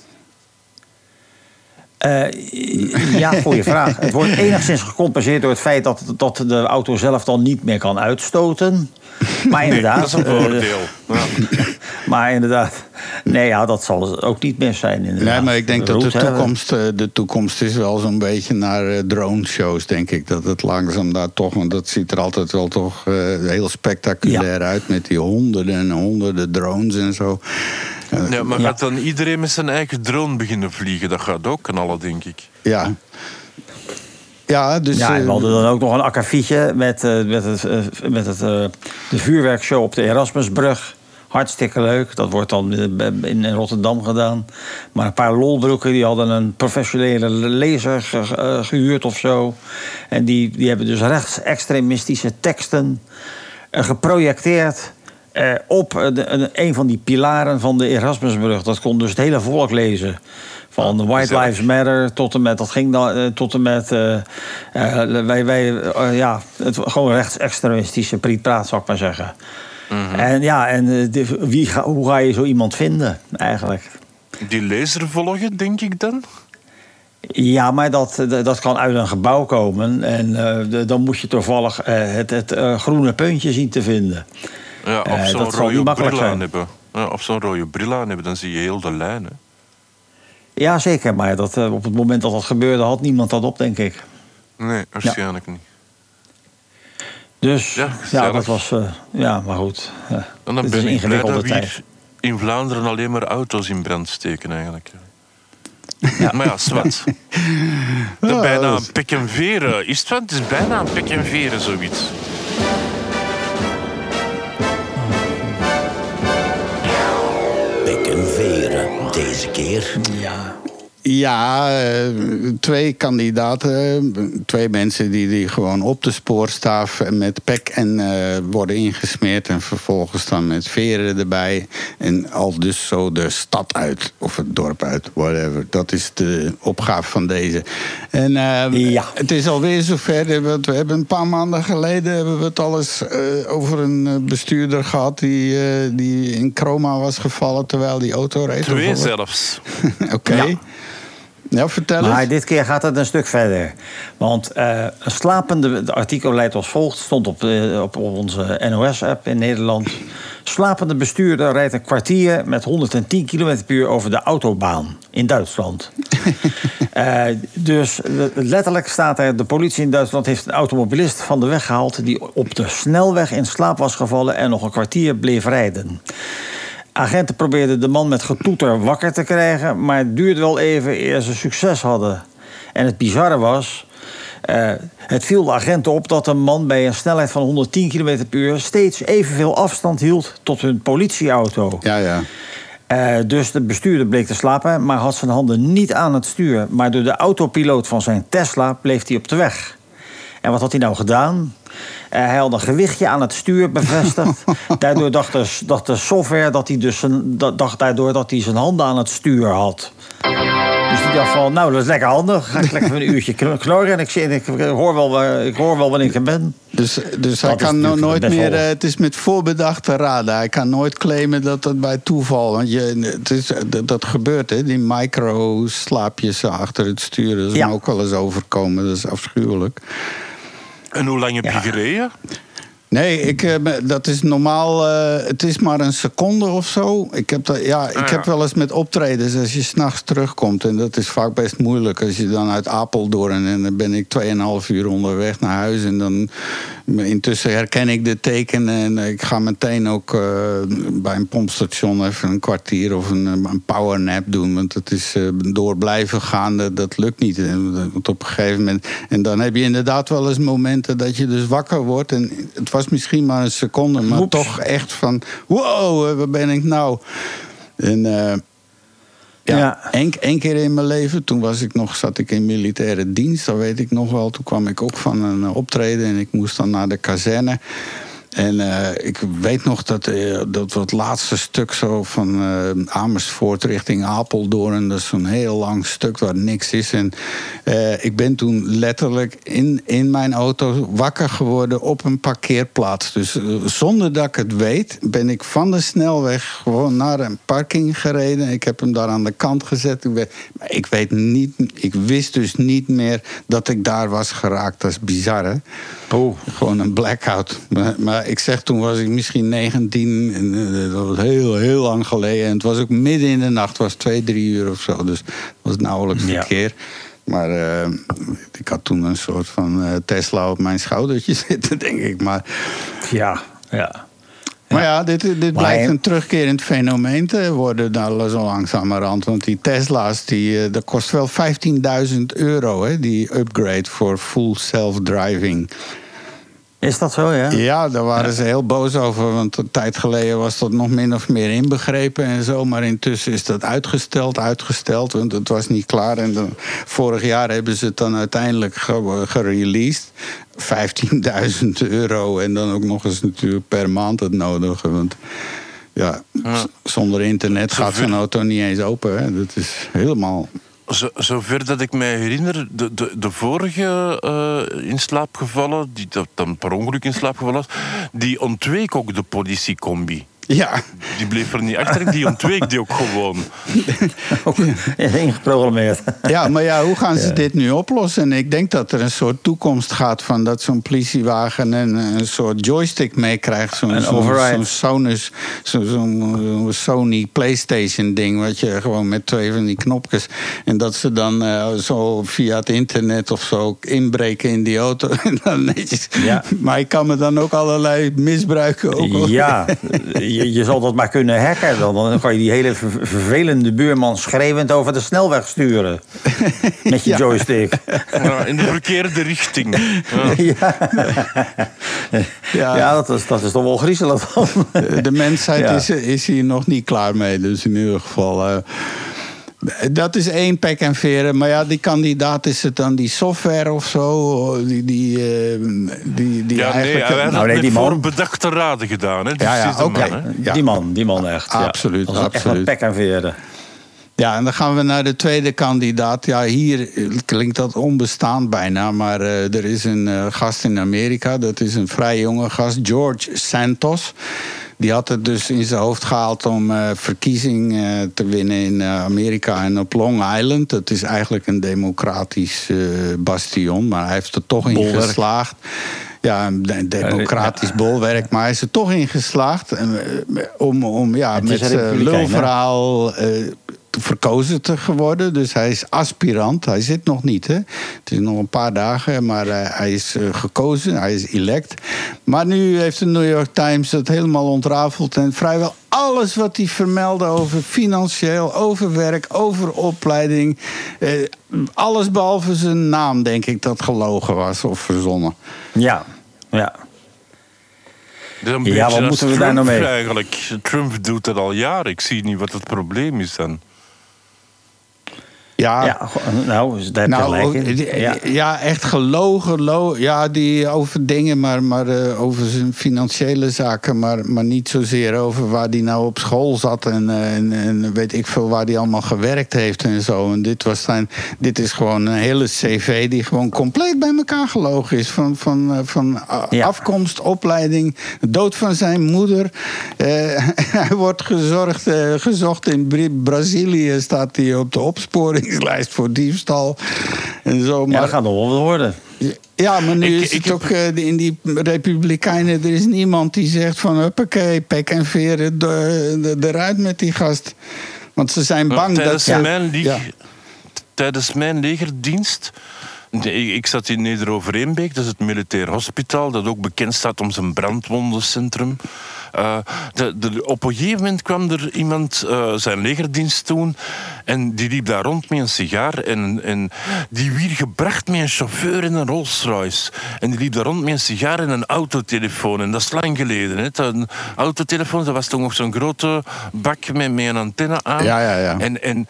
Eh, ja, goede *laughs* vraag. Het wordt enigszins gecompenseerd door het feit dat, dat de auto zelf dan niet meer kan uitstoten. *laughs* Maar inderdaad. dat is een eh, voordeel. *laughs* Ja. maar inderdaad. Nee, ja, dat zal ook niet mis zijn. Inderdaad. Nee, maar ik denk dat de Roet, hè, toekomst, eh, de toekomst is wel zo'n beetje naar eh, drone shows, denk ik. Dat het langzaam daar toch, want dat ziet er altijd wel toch heel spectaculair uit met die honderden en honderden drones en zo. Ja, maar Ja. gaat dan iedereen met zijn eigen drone beginnen vliegen? Dat gaat ook knallen, denk ik. ja. Ja, dus. Ja, en eh, we hadden dan ook nog een akkefietje met, eh, met, het, eh, met het, eh, de vuurwerkshow op de Erasmusbrug. Hartstikke leuk. Dat wordt dan eh, in, Rotterdam gedaan. Maar een paar lolbroeken die hadden een professionele lezer ge- eh, gehuurd of zo. En die, die hebben dus rechtsextremistische teksten eh, geprojecteerd. eh, op eh, de- een van die pilaren van de Erasmusbrug. Dat kon dus het hele volk lezen. Van de White. Lives Matter tot en met, dat ging dan, eh, tot en met, eh, eh, wij, wij, ja, het, gewoon rechtsextremistische prietpraat, zou ik maar zeggen. En ja, en de- wie ga, hoe ga je zo iemand vinden, eigenlijk? Die laser volgen, denk ik dan? Ja, maar dat, dat kan uit een gebouw komen. En dan moet je toevallig het, het groene puntje zien te vinden. Ja, of zo'n rode bril aan hebben. Ja, of zo'n rode bril aan hebben, dan zie je heel de lijn. Ja, zeker. Maar dat, eh, op het moment dat dat gebeurde, had niemand dat op, denk ik. Nee, waarschijnlijk niet. Dus Ja, ja, dat was. eh, ja, maar goed. Ja, En dan ben ik blij dat we in Vlaanderen alleen maar auto's in brand steken, eigenlijk. Maar ja, zwart. *laughs* Bijna een pek en veren. Is het wat? Het is bijna een pek en veren, zoiets. Keer. Ja. Ja, eh, twee kandidaten, twee mensen die, die gewoon op de spoorstaaf met pek en eh, worden ingesmeerd en vervolgens dan met veren erbij en al dus zo de stad uit of het dorp uit, whatever. Dat is de opgave van deze. En eh, Ja. het is alweer zover. want We hebben een paar maanden geleden hebben we het alles eh, over een bestuurder gehad die, eh, die in chroma was gevallen terwijl die auto reed. Twee zelfs. *laughs* Oké. Ja. Ja. vertel Maar dit keer gaat het een stuk verder. Want eh, een slapende. Het artikel leidt als volgt: stond op, eh, op onze NOS-app in Nederland. Slapende bestuurder rijdt een kwartier met 110 km per uur over de autobaan in Duitsland. *laughs* Eh, dus letterlijk staat er: de politie in Duitsland heeft een automobilist van de weg gehaald. die op de snelweg in slaap was gevallen en nog een kwartier bleef rijden. Agenten probeerden de man met getoeter wakker te krijgen, maar het duurde wel even eer ze succes hadden. En het bizarre was, eh, het viel de agenten op dat een man bij een snelheid van 110 km per uur steeds evenveel afstand hield tot hun politieauto. Ja, ja. Eh, dus de bestuurder bleek te slapen, maar had zijn handen niet aan het stuur. Maar door de autopiloot van zijn Tesla bleef hij op de weg. En wat had hij nou gedaan? Eh, hij had een gewichtje aan het stuur bevestigd. *laughs* daardoor dacht de, software dat hij, dus zijn, dat- dacht daardoor dat hij zijn handen aan het stuur had. Dus die dacht van, nou, dat is lekker handig. Ga ik lekker een uurtje kn- knorren en ik, zie- ik, hoor wel, ik hoor wel wanneer ik er ben. Dus, dus hij Dat kan nooit meer. eh, het is met voorbedachte raden. Hij kan nooit claimen dat het bij toeval. Want je, het is, dat, dat gebeurt, hè? Die micro-slaapjes achter het stuur. Dat is Ja. me ook wel eens overkomen. Dat is afschuwelijk. En hoe lang heb je Ja. gereden? Nee, ik, eh, dat is normaal. eh, het is maar een seconde of zo. Ik heb, dat, ja, ik Ah, heb wel eens met optredens als je s'nachts terugkomt. En dat is vaak best moeilijk. Als je dan uit Apeldoorn. En dan ben ik 2,5 uur onderweg naar huis. En dan. Intussen herken ik de tekenen. En ik ga meteen ook eh, bij een pompstation even een kwartier of een, een powernap doen. Want het is door blijven gaan, dat, dat lukt niet. En, op een gegeven moment. En dan heb je inderdaad wel eens momenten dat je dus wakker wordt. En het was misschien maar een seconde, maar Oeps. toch echt van: wow, eh, waar ben ik nou? En. eh, ja. Één, één keer in mijn leven, toen was ik nog, zat ik in militaire dienst, dat weet ik nog wel. Toen kwam ik ook van een optreden en ik moest dan naar de kazerne. En eh, ik weet nog dat, eh, dat wat laatste stuk zo van eh, Amersfoort richting Apeldoorn... dat is zo'n heel lang stuk waar niks is. En ik ben toen letterlijk in, in mijn auto wakker geworden op een parkeerplaats. Dus zonder dat ik het weet, ben ik van de snelweg gewoon naar een parking gereden. Ik heb hem daar aan de kant gezet. Ik weet, maar ik weet niet, ik wist dus niet meer dat ik daar was geraakt. Dat is bizar, hè? Oh. Gewoon een blackout. Maar, maar ik zeg, toen was ik misschien 19. En, eh, dat was heel, heel lang geleden. En het was ook midden in de nacht. Het was twee, drie uur of zo. Dus het was nauwelijks Ja. verkeer. Maar eh, ik had toen een soort van eh, Tesla op mijn schoudertje *laughs* zitten, denk ik. Maar, Ja, ja. maar ja, dit, dit blijkt een terugkerend fenomeen te worden nou, zo langzamerhand. Want die Tesla's, die, dat kost wel 15.000 euro, hè, die upgrade voor full self-driving. Is dat zo, ja? Ja, daar waren ze heel boos over. Want een tijd geleden was dat nog min of meer inbegrepen en zo. Maar intussen is dat uitgesteld, uitgesteld. Want het was niet klaar. En dan, vorig jaar hebben ze het dan uiteindelijk ge- gereleased. 15.000 euro. En dan ook nog eens natuurlijk per maand het nodige. Want ja, zonder internet gaat zo'n auto niet eens open. Hè. Dat is helemaal... Zo, zover dat ik mij herinner, de, de, de vorige eh in slaap gevallen, die dat dan per ongeluk in slaap gevallen was, die ontweek ook de politiecombi. Ja, Die bleef er niet achter, die ontweek die ook gewoon. *laughs* Ook ingeprogrammeerd. Ja, maar ja, hoe gaan ze dit nu oplossen? En ik denk dat er een soort toekomst gaat van dat zo'n politiewagen een, een soort joystick meekrijgt. Zo'n zo'n- zo- Sony PlayStation ding, wat je gewoon met twee van die knopjes. En dat ze dan eh, zo via het internet of zo inbreken in die auto. *laughs* En dan netjes. Ja. Maar ik kan me dan ook allerlei misbruiken. Ook Ja, *laughs* je, je zal dat maar kunnen hacken. Dan, dan kan je die hele ver- vervelende buurman schreeuwend over de snelweg sturen. Met je *laughs* Ja. joystick. Ja, in de verkeerde richting. *laughs* Ja. Ja, dat, is, dat is toch wel griezelig. dan. De mensheid Ja. is, is hier nog niet klaar mee. Dus in ieder geval. eh, dat is één pek en veren. Maar ja, die kandidaat is het dan die software of zo. Die, die, eh, die, die Ja, nee, eigenlijk. Nou, nee, die man- voorbedachte raden gedaan. Hè? Dus Ja, ja, man, hè. Ja. Die man, die man echt. ja. Absoluut, Dat is echt absoluut. een pek en veren. Ja, en dan gaan we naar de tweede kandidaat. Ja, hier klinkt dat onbestaand bijna. Maar eh, er is een eh, gast in Amerika. Dat is een vrij jonge gast, George Santos. Die had het dus in zijn hoofd gehaald om eh, verkiezing eh, te winnen in eh, Amerika en op Long Island. Dat is eigenlijk een democratisch bastion, maar hij heeft er toch in Bolwerk. geslaagd. Ja, een de- democratisch bolwerk, maar hij is er toch in geslaagd om, om ja, met zijn lulverhaal verkozen te geworden. Dus hij is aspirant. Hij zit nog niet, hè. Het is nog een paar dagen, maar eh, hij is eh, gekozen. Hij is elect. Maar nu heeft de New York Times het helemaal ontrafeld. En vrijwel alles wat hij vermeldde over financieel, over werk, over opleiding... Eh, alles behalve zijn naam, denk ik, dat gelogen was of verzonnen. Ja, ja. Dat Ja, beetje wat moeten we Trump daar nou mee? Eigenlijk. Trump doet dat al jaren. Ik zie niet wat het probleem is dan. Ja, ja nou, daar heb je Nou, die- Ja. ja. echt gelogen. lo- ja, die over dingen, maar, maar eh, over zijn financiële zaken. Maar, maar niet zozeer over waar hij nou op school zat. En, eh, en, en weet ik veel waar hij allemaal gewerkt heeft en zo. En dit, was zijn, dit is gewoon een hele cv die gewoon compleet bij elkaar gelogen is. Van, van, eh, van Ja. afkomst, opleiding, dood van zijn moeder. *laughs* Hij wordt gezorgd, gezocht in Bra- Brazilië, staat hij op de opsporingslijst voor diefstal. En zo, ja, maar, dat gaat nog wel wat worden. ja, maar nu Ik- is ik het ook eh, in die Republikeinen. Er is niemand die zegt van huppakee, pek en veren de- de- eruit met die gast. Want ze zijn bang dat tijdens, ze. mijn Ja. tijdens mijn legerdienst. Nee, Ik zat in Neder-Overeenbeek, dat is het militair hospitaal, dat ook bekend staat om zijn brandwondencentrum. Eh, de, de- op een gegeven moment kwam er iemand eh, zijn legerdienst doen en die liep daar rond met een sigaar en, en die werd gebracht met een chauffeur in een Rolls Royce. En die liep daar rond met een sigaar en een autotelefoon. En dat is lang geleden. Hè. Dat Een autotelefoon, dat was toch nog zo'n grote bak met, met een antenne aan. Ja, ja, ja. En, en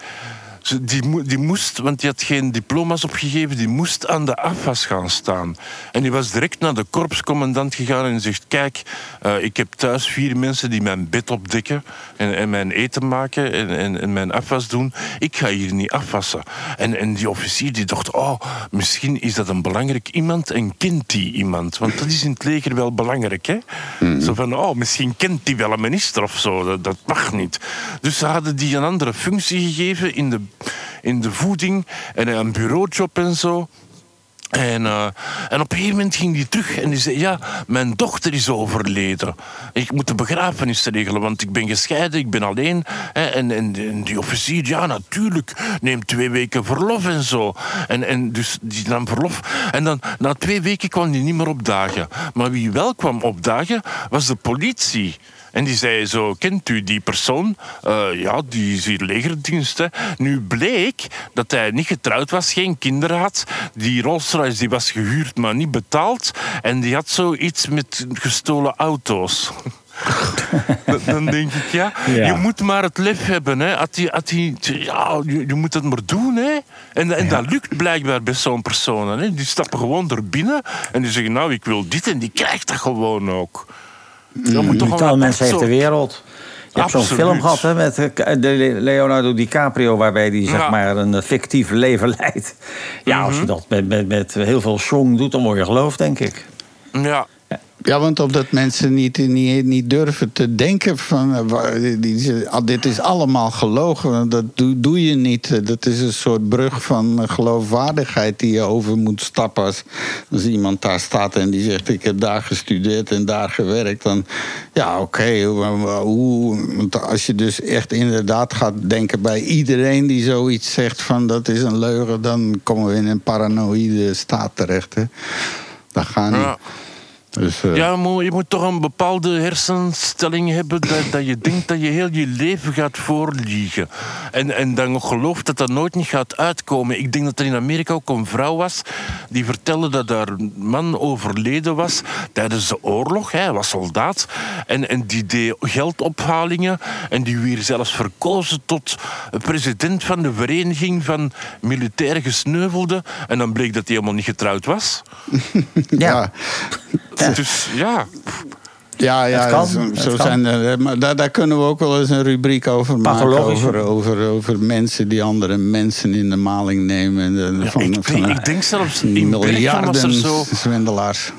Die, die moest, want die had geen diploma's opgegeven, die moest aan de afwas gaan staan. En die was direct naar de korpscommandant gegaan en zegt: Kijk, eh, ik heb thuis vier mensen die mijn bed opdekken en, en mijn eten maken en, en, en mijn afwas doen. Ik ga hier niet afwassen. En, en die officier die dacht: Oh, misschien is dat een belangrijk iemand en kent die iemand. Want dat is in het leger wel belangrijk, hè? Zo van: Oh, misschien kent die wel een minister of zo. Dat, dat mag niet. Dus ze hadden die een andere functie gegeven in de, in de voeding en een bureaujob en zo. En, eh, en op een gegeven moment ging die terug en die zei: Ja, mijn dochter is overleden. Ik moet de begrafenis regelen, want ik ben gescheiden, ik ben alleen. Hè, en, en, die officier, ja, natuurlijk, neemt twee weken verlof en zo. En, en dus die nam verlof. En dan na twee weken kwam die niet meer opdagen. Maar wie wel kwam opdagen, was de politie. En die zei zo, kent u die persoon? Eh, ja, die is hier legerdienst. Nu bleek dat hij niet getrouwd was, geen kinderen had. Die Rolls Royce die was gehuurd, maar niet betaald. En die had zoiets met gestolen auto's. *laughs* Dan- denk ik, ja, Ja. je moet maar het lef hebben. Hè. Had die, had die, ja, je, je moet het maar doen. Hè. En, en dat lukt blijkbaar bij zo'n persoon. Hè. Die stappen gewoon er binnen en die zeggen, nou, ik wil dit. En die krijgt dat gewoon ook. Dat moet toch mensen heeft de wereld. Je hebt zo'n film gehad hè, met eh, Leonardo DiCaprio... waarbij hij zeg Ja. maar, een eh, fictief leven *laughs* leidt. Ja, als Mhm. je dat met, met, met heel veel song doet, dan word je geloofd, denk ik. Ja. Ja, want omdat mensen niet, niet, niet durven te denken van... eh, ah, dit is allemaal gelogen, dat doe, doe je niet. Eh, Dat is een soort brug van geloofwaardigheid die je over moet stappen. Als, iemand daar staat en die zegt... ik heb daar gestudeerd en daar gewerkt. Dan, ja, oké. want als je dus echt inderdaad gaat denken bij iedereen die zoiets zegt... van dat is een leugen, dan komen we in een paranoïde staat terecht. Hè? Dat gaat niet. Dus, eh, Ja, maar je moet toch een bepaalde hersenstelling hebben dat, dat je denkt dat je heel je leven gaat voorliegen. En, en dan nog gelooft dat dat nooit niet gaat uitkomen. Ik denk dat er in Amerika ook een vrouw was die vertelde dat haar man overleden was tijdens de oorlog. Hij was soldaat. En, en die deed geldophalingen en die werd zelfs verkozen tot president van de vereniging van militaire gesneuvelden. En dan bleek dat hij helemaal niet getrouwd was. *laughs* ja. Dus ja. Ja, ja Het kan, zo, zijn er. Maar daar, daar kunnen we ook wel eens een rubriek over maken. Over, over, over mensen die andere mensen in de maling nemen. En, Ja, van, ik, van denk, een ik denk zelfs in miljarden zo. zwendelaars.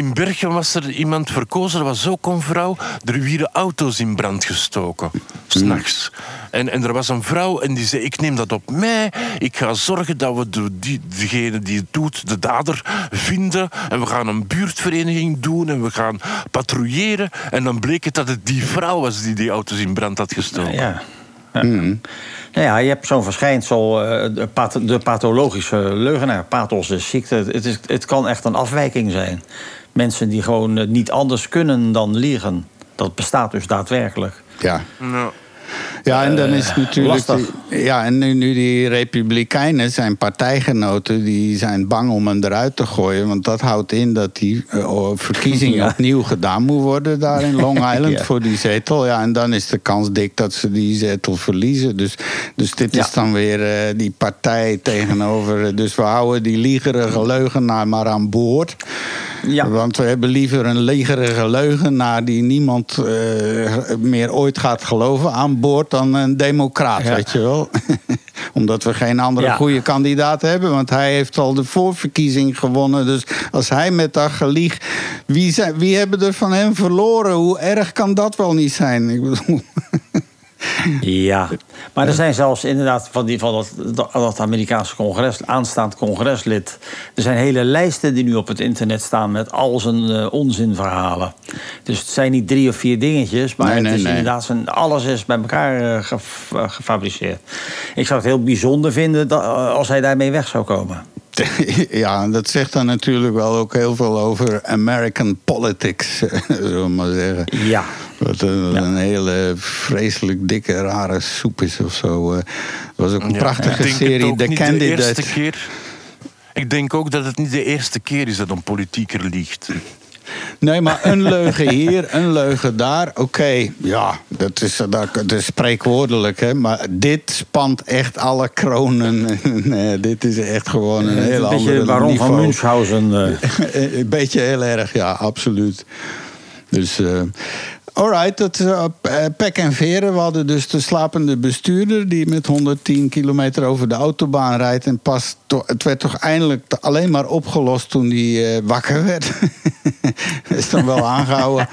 In Berchem was er iemand verkozen, dat was ook een vrouw. Er werden auto's in brand gestoken, s'nachts. En, en er was een vrouw en die zei: Ik neem dat op mij. Ik ga zorgen dat we de, die, degene die het doet, de dader, vinden. En we gaan een buurtvereniging doen en we gaan patrouilleren. En dan bleek het dat het die vrouw was die die auto's in brand had gestoken. Ja. Ja. Nou ja, je hebt zo'n verschijnsel, eh, de, path- de pathologische leugenaar. Pathos is ziekte. Het, is, het kan echt een afwijking zijn. Mensen die gewoon eh, niet anders kunnen dan liegen. Dat bestaat dus daadwerkelijk. Ja. Nou, Ja, en dan is het natuurlijk. die- ja, en nu, nu die Republikeinen, zijn partijgenoten, die zijn bang om hem eruit te gooien. Want dat houdt in dat die eh, oh, verkiezing *laughs* Ja. opnieuw gedaan moet worden daar in Long *laughs* Island Ja. voor die zetel. Ja, en dan is de kans dik dat ze die zetel verliezen. Dus, dus dit Ja. is dan weer eh, die partij tegenover. eh, Dus we houden die liegerige leugenaar maar aan boord. Ja. Want we hebben liever een legerige leugenaar die niemand eh, meer ooit gaat geloven aan boord dan een democraat, Ja. weet je wel. *laughs* Omdat we geen andere Ja. goede kandidaat hebben. Want hij heeft al de voorverkiezing gewonnen. Dus als hij met dat gelieg. Wie, zijn, wie hebben er van hem verloren? Hoe erg kan dat wel niet zijn? Ik bedoel. *laughs* Ja, maar er zijn zelfs inderdaad van, die, van dat, dat- Amerikaanse congres, aanstaand congreslid. Er zijn hele lijsten die nu op het internet staan met al zijn eh, onzinverhalen. Dus het zijn niet drie of vier dingetjes, maar Nee, het is nee. inderdaad zijn, alles is bij elkaar eh, gef- eh, gefabriceerd. Ik zou het heel bijzonder vinden dat, als hij daarmee weg zou komen. *laughs* Ja, dat zegt dan natuurlijk wel ook heel veel over American politics, *laughs* zullen we maar zeggen. Ja. Wat een, Ja. een hele vreselijk dikke, rare soep is of zo. Eh, Het was ook een ja. prachtige Ik denk het serie, The niet de Candidate. eerste keer. Ik denk ook dat het niet de eerste keer is dat een politieker liegt. Nee, maar een leugen hier, een leugen daar. Oké, ja, dat is, dat, is spreekwoordelijk, hè. Maar dit spant echt alle kronen. *laughs* nee, dit is echt gewoon een heel een beetje ander Baron van niveau. Münchhausen. eh. *laughs* een beetje heel erg, ja, absoluut. Dus, eh alright, dat is eh, pek en veren. We hadden dus de slapende bestuurder... die met 110 kilometer over de autobaan rijdt... en pas, to- het werd toch eindelijk alleen maar opgelost toen hij eh, wakker werd. *laughs* is dan wel aangehouden.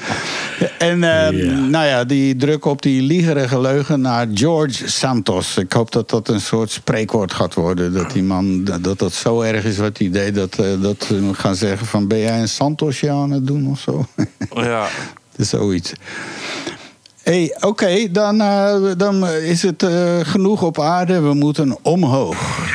En eh, nou ja, die druk op die liegerige leugen naar George Santos. Ik hoop dat dat een soort spreekwoord gaat worden. Dat die man, dat dat zo erg is wat hij deed... dat, eh, dat ze gaan zeggen van... ben jij een Santosje aan het doen of zo? Ja. *laughs* Is zoiets. Hey, Oké, dan, eh, dan is het eh, genoeg op aarde. We moeten omhoog.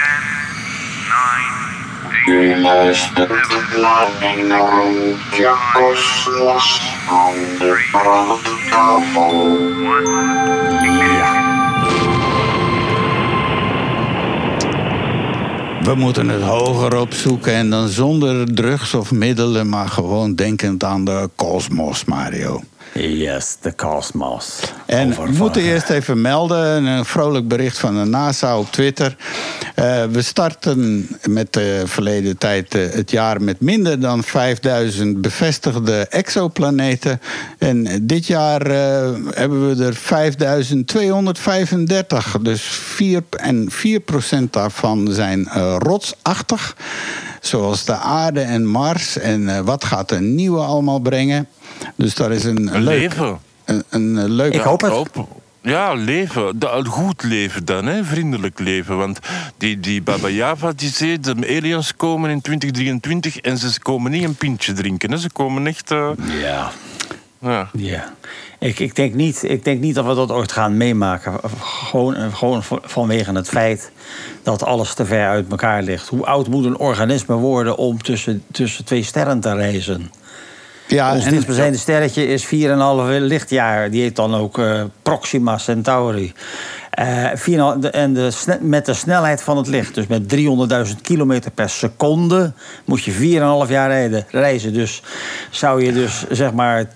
We moeten het hoger opzoeken en dan zonder drugs of middelen, maar gewoon denkend aan de kosmos, Mario. Yes, de cosmos. En we moeten eerst even melden, een vrolijk bericht van de NASA op Twitter. Eh, we starten met de verleden tijd eh, het jaar met minder dan 5000 bevestigde exoplaneten. En dit jaar eh, hebben we er 5235. Dus 4, en 4% daarvan zijn rotsachtig. Zoals de aarde en Mars. En wat gaat de nieuwe allemaal brengen? Dus daar is een, Een leuk, leven. Een, een leuk Ik hoop het. Hoop. Ja, leven. Goed leven dan, hè? vriendelijk leven. Want die, die Baba Java die zei, de aliens komen in 2023 en ze komen niet een pintje drinken. Hè? Ze komen echt... eh, Ja. ja. Ja, ik, ik, denk niet, ik denk niet dat we dat ooit gaan meemaken. Gewoon, gewoon vanwege het feit dat alles te ver uit elkaar ligt. Hoe oud moet een organisme worden om tussen, tussen twee sterren te reizen? Ja, Ons en- dichtstbijzijnde sterretje is 4,5 lichtjaar. Die heet dan ook eh, Proxima Centauri. 4,5 de- en de, met de snelheid van het licht, dus met 300.000 kilometer per seconde, moet je 4,5 jaar rijden, reizen. Dus zou je dus zeg maar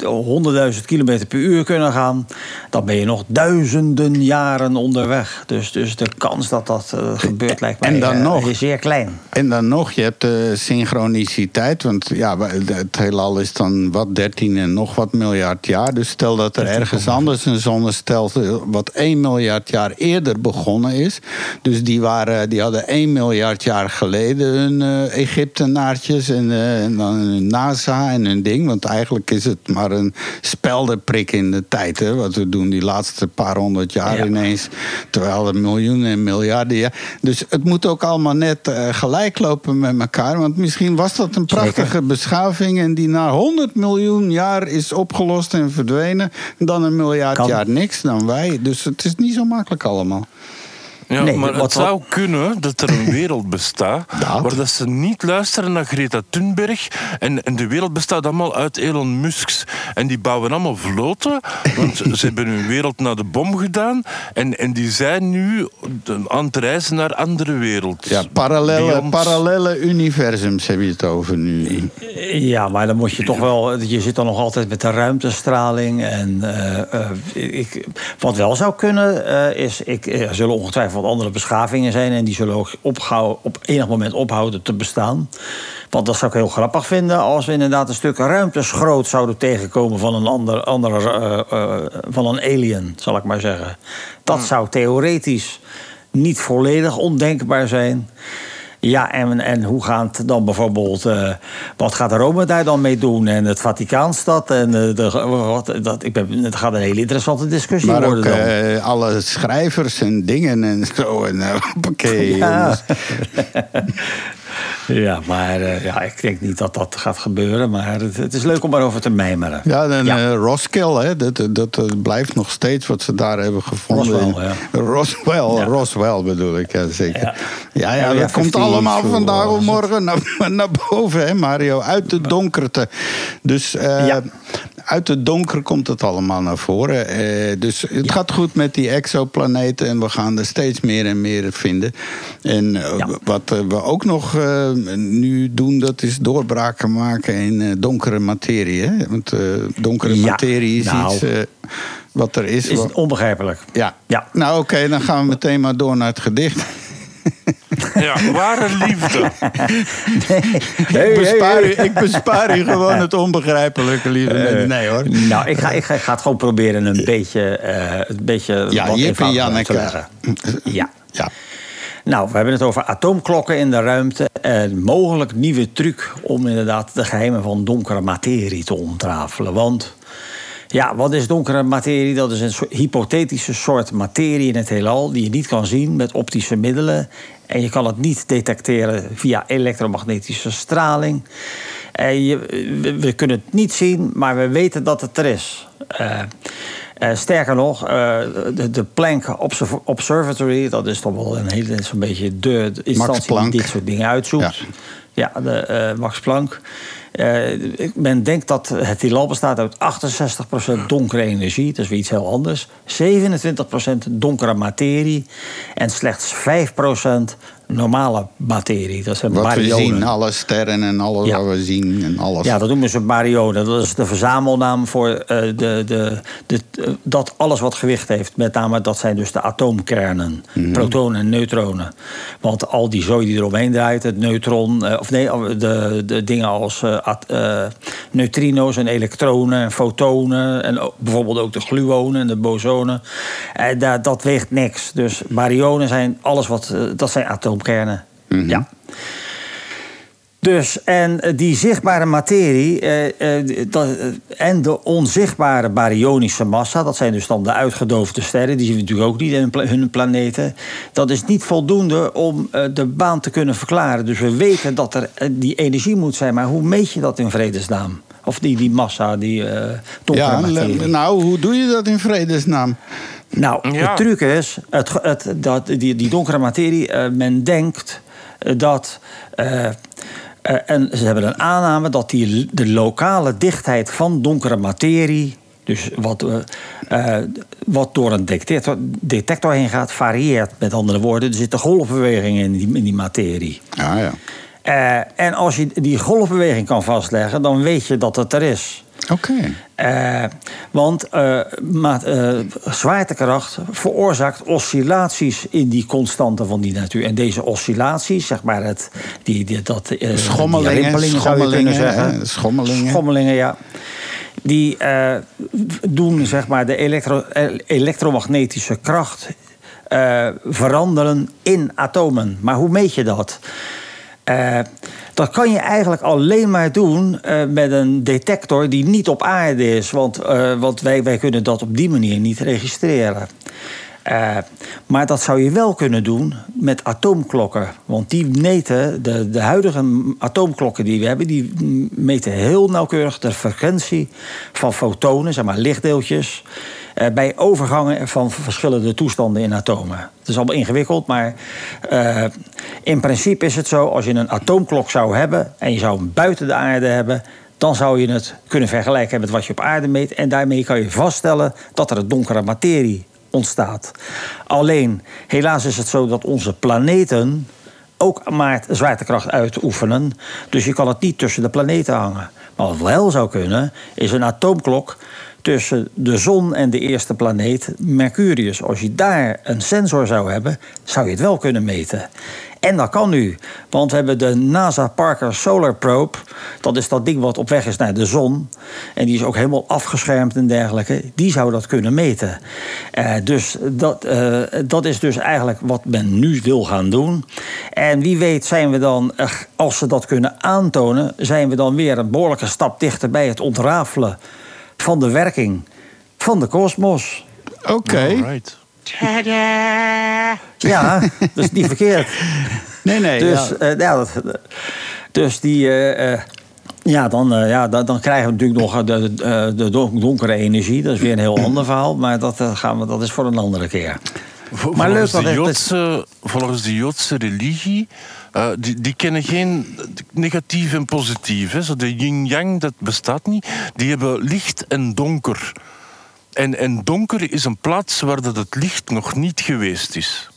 100.000 kilometer per uur kunnen gaan, dan ben je nog duizenden jaren onderweg. Dus, dus de kans dat dat eh, gebeurt lijkt mij En dan eh, nog. zeer klein. En dan nog, je hebt de synchroniciteit. Want ja, het heelal is dan wat 13 en nog wat miljard jaar. Dus stel dat er ergens anders een zonnestelsel wat 1 miljard jaar eerder begonnen is. Dus die, waren, die hadden 1 miljard jaar geleden hun eh, Egyptenaartjes en, eh, en dan hun NASA en hun ding. Want eigenlijk is het maar een speldenprik in de tijd. Hè, wat we doen die laatste paar honderd jaar Ja. ineens. Terwijl er miljoenen en miljarden jaar. Dus het moet ook allemaal net eh, gelijk lopen met elkaar. Want misschien was dat een prachtige beschaving. En die na 100 miljoen jaar is opgelost en verdwenen. Dan een miljard Kan. jaar niks dan wij. Dus het is niet zo makkelijk пока ломал. Ja, Nee, maar wat- het zou kunnen dat er een *laughs* wereld bestaat Dat. waar dat ze niet luisteren naar Greta Thunberg. En, en de wereld bestaat allemaal uit Elon Musks. En die bouwen allemaal vloten, want *laughs* ze hebben hun wereld naar de bom gedaan. En, en die zijn nu aan het reizen naar andere wereld. Ja, parallele, Beyond- parallele universums heb je het over nu. Ja, maar dan moet je toch wel. Je zit dan nog altijd met de ruimtestraling. En eh, eh, ik, wat wel zou kunnen, eh, is. Ik, er zullen ongetwijfeld andere beschavingen zijn. En die zullen ook op enig moment ophouden te bestaan. Want dat zou ik heel grappig vinden. Als we inderdaad een stuk ruimteschroot zouden tegenkomen van een ander, andere, eh, eh, van een alien, zal ik maar zeggen. Dat zou theoretisch niet volledig ondenkbaar zijn. Ja, en, en hoe gaat dan bijvoorbeeld... eh, wat gaat Rome daar dan mee doen? En het Vaticaanstad? En eh, de, wat, dat, ik ben, het gaat een hele interessante discussie Maar ook worden dan. eh, alle schrijvers en dingen en zo. En *laughs* Ja. *laughs* ja, maar eh, ja, ik denk niet dat dat gaat gebeuren. Maar het, het is leuk om erover te mijmeren. Ja, en Ja. eh, Roskill, hè, dat, dat, blijft nog steeds wat ze daar hebben gevonden. Roswell, ja. Roswell, Ja. Roswell bedoel ik, ja, zeker. Ja. Ja, dat komt 50 allemaal vandaag of morgen naar, *laughs* naar boven, hè, Mario. Uit de donkerte. Dus Ja. Uit het donker komt het allemaal naar voren. Eh, dus het gaat goed met die exoplaneten en we gaan er steeds meer en meer vinden. En eh, Ja. wat eh, we ook nog nu doen, dat is doorbraken maken in donkere materie. Hè? Want donkere Ja, materie is nou. iets wat er is. Is het onbegrijpelijk? ja. Ja. Nou oké, dan gaan we meteen maar door naar het gedicht. *laughs* Ja, ware liefde. ik, bespaar u, ik bespaar u gewoon het onbegrijpelijke, lieve mensen. Nee hoor. Nou, ik ga, ik, ga, ik ga het gewoon proberen een beetje, eh een beetje Ja, Jip en Janneke. leggen. Ja. Ja. Nou, we hebben het over atoomklokken in de ruimte. En mogelijk nieuwe truc om inderdaad de geheimen van donkere materie te ontrafelen. Want ja, wat is donkere materie? Dat is een soort hypothetische soort materie in het heelal die je niet kan zien met optische middelen. En je kan het niet detecteren via elektromagnetische straling. En je, we, kunnen het niet zien, maar we weten dat het er is. Eh, eh, sterker nog, eh, de, de Planck Observ- Observatory, dat is toch wel een hele, zo'n beetje de, de instantie die dit soort dingen uitzoekt. Ja, de eh, Max Planck. Eh, men denkt dat het heelal bestaat uit 68% donkere energie, dat is weer iets heel anders. 27% donkere materie en slechts 5% normale materie. Dat zijn Wat we baryonen. zien, alle sterren en alles Ja. wat we zien en alles. Ja, dat noemen ze baryonen. Dat is de verzamelnaam voor eh, de, de, de, dat alles wat gewicht heeft. Met name dat zijn dus de atoomkernen. Mhm. Protonen en neutronen. Want al die zooi die eromheen draait, het neutron... eh, of nee, de, de dingen als eh, at- neutrino's en elektronen en fotonen... en ook- bijvoorbeeld ook de gluonen en de bosonen. Dat weegt niks. Dus baryonen zijn alles wat... dat zijn atoomkernen. Ja. Dus, en eh, die zichtbare materie eh, eh, dat, eh, en de onzichtbare baryonische massa, dat zijn dus dan de uitgedoofde sterren, die zien we natuurlijk ook niet in hun pla- hun planeten. Dat is niet voldoende om eh, de baan te kunnen verklaren. Dus we weten dat er eh, die energie moet zijn, maar hoe meet je dat in vredesnaam? Of die, die massa, die eh donkere Ja, materie. nou, hoe doe je dat in vredesnaam? Nou, Ja. de truc is, het, het, dat, die, die donkere materie, eh, men denkt eh, dat. eh, eh, en ze hebben een aanname dat die, de lokale dichtheid van donkere materie. Dus wat, wat door een detector, detector heen gaat, varieert. Met andere woorden, er zitten golfbewegingen in die, in die materie. Ja, ja. Eh, en als je die golfbeweging kan vastleggen, dan weet je dat het er is. Oké. Eh, want eh, zwaartekracht veroorzaakt oscillaties in die constanten van die natuur. En deze oscillaties, zeg maar, het, die, die, dat, Schommelingen, die schommelingen, zeggen. schommelingen. Schommelingen, ja. Die doen zeg maar, de elektro, elektromagnetische kracht veranderen in atomen. Maar hoe meet je dat? Eh, dat kan je eigenlijk alleen maar doen eh, met een detector die niet op aarde is. Want, eh, want wij, wij kunnen dat op die manier niet registreren. Maar dat zou je wel kunnen doen met atoomklokken. Want die meten, de, de huidige atoomklokken die we hebben, die meten heel nauwkeurig de frequentie van fotonen, zeg maar lichtdeeltjes. Eh, bij overgangen van verschillende toestanden in atomen. Het is allemaal ingewikkeld, maar eh, in principe is het zo: als je een atoomklok zou hebben en je zou hem buiten de aarde hebben, dan zou je het kunnen vergelijken met wat je op aarde meet. En daarmee kan je vaststellen dat er een donkere materie ontstaat. Alleen, helaas is het zo dat onze planeten ook maar zwaartekracht uitoefenen. Dus je kan het niet tussen de planeten hangen. Maar wat wel zou kunnen, is een atoomklok tussen de zon en de eerste planeet, Mercurius. Als je daar een sensor zou hebben, zou je het wel kunnen meten. En dat kan nu, want we hebben de NASA Parker Solar Probe. Dat is dat ding wat op weg is naar de zon. En die is ook helemaal afgeschermd en dergelijke. Die zou dat kunnen meten. Eh, dus dat, eh, dat is dus eigenlijk wat men nu wil gaan doen. En wie weet zijn we dan, eh, als ze dat kunnen aantonen... zijn we dan weer een behoorlijke stap dichter bij het ontrafelen... van de werking van de kosmos. Oké. Alright. Ja, dat is niet verkeerd. Nee, nee. Dus, ja. eh, ja, dat, dus die. eh, eh, ja, dan, eh, ja dan, dan krijgen we natuurlijk nog de, de, de don- donkere energie. Dat is weer een heel ander verhaal. Maar dat, gaan we, dat is voor een andere keer. Vol- Maar leuk volgens, dat de het- Joodse, volgens de Joodse religie eh, die, die kennen geen negatief en positief. Hè. Zo de yin-yang, dat bestaat niet. Die hebben licht en donker. En, en donker is een plaats waar dat het licht nog niet geweest is.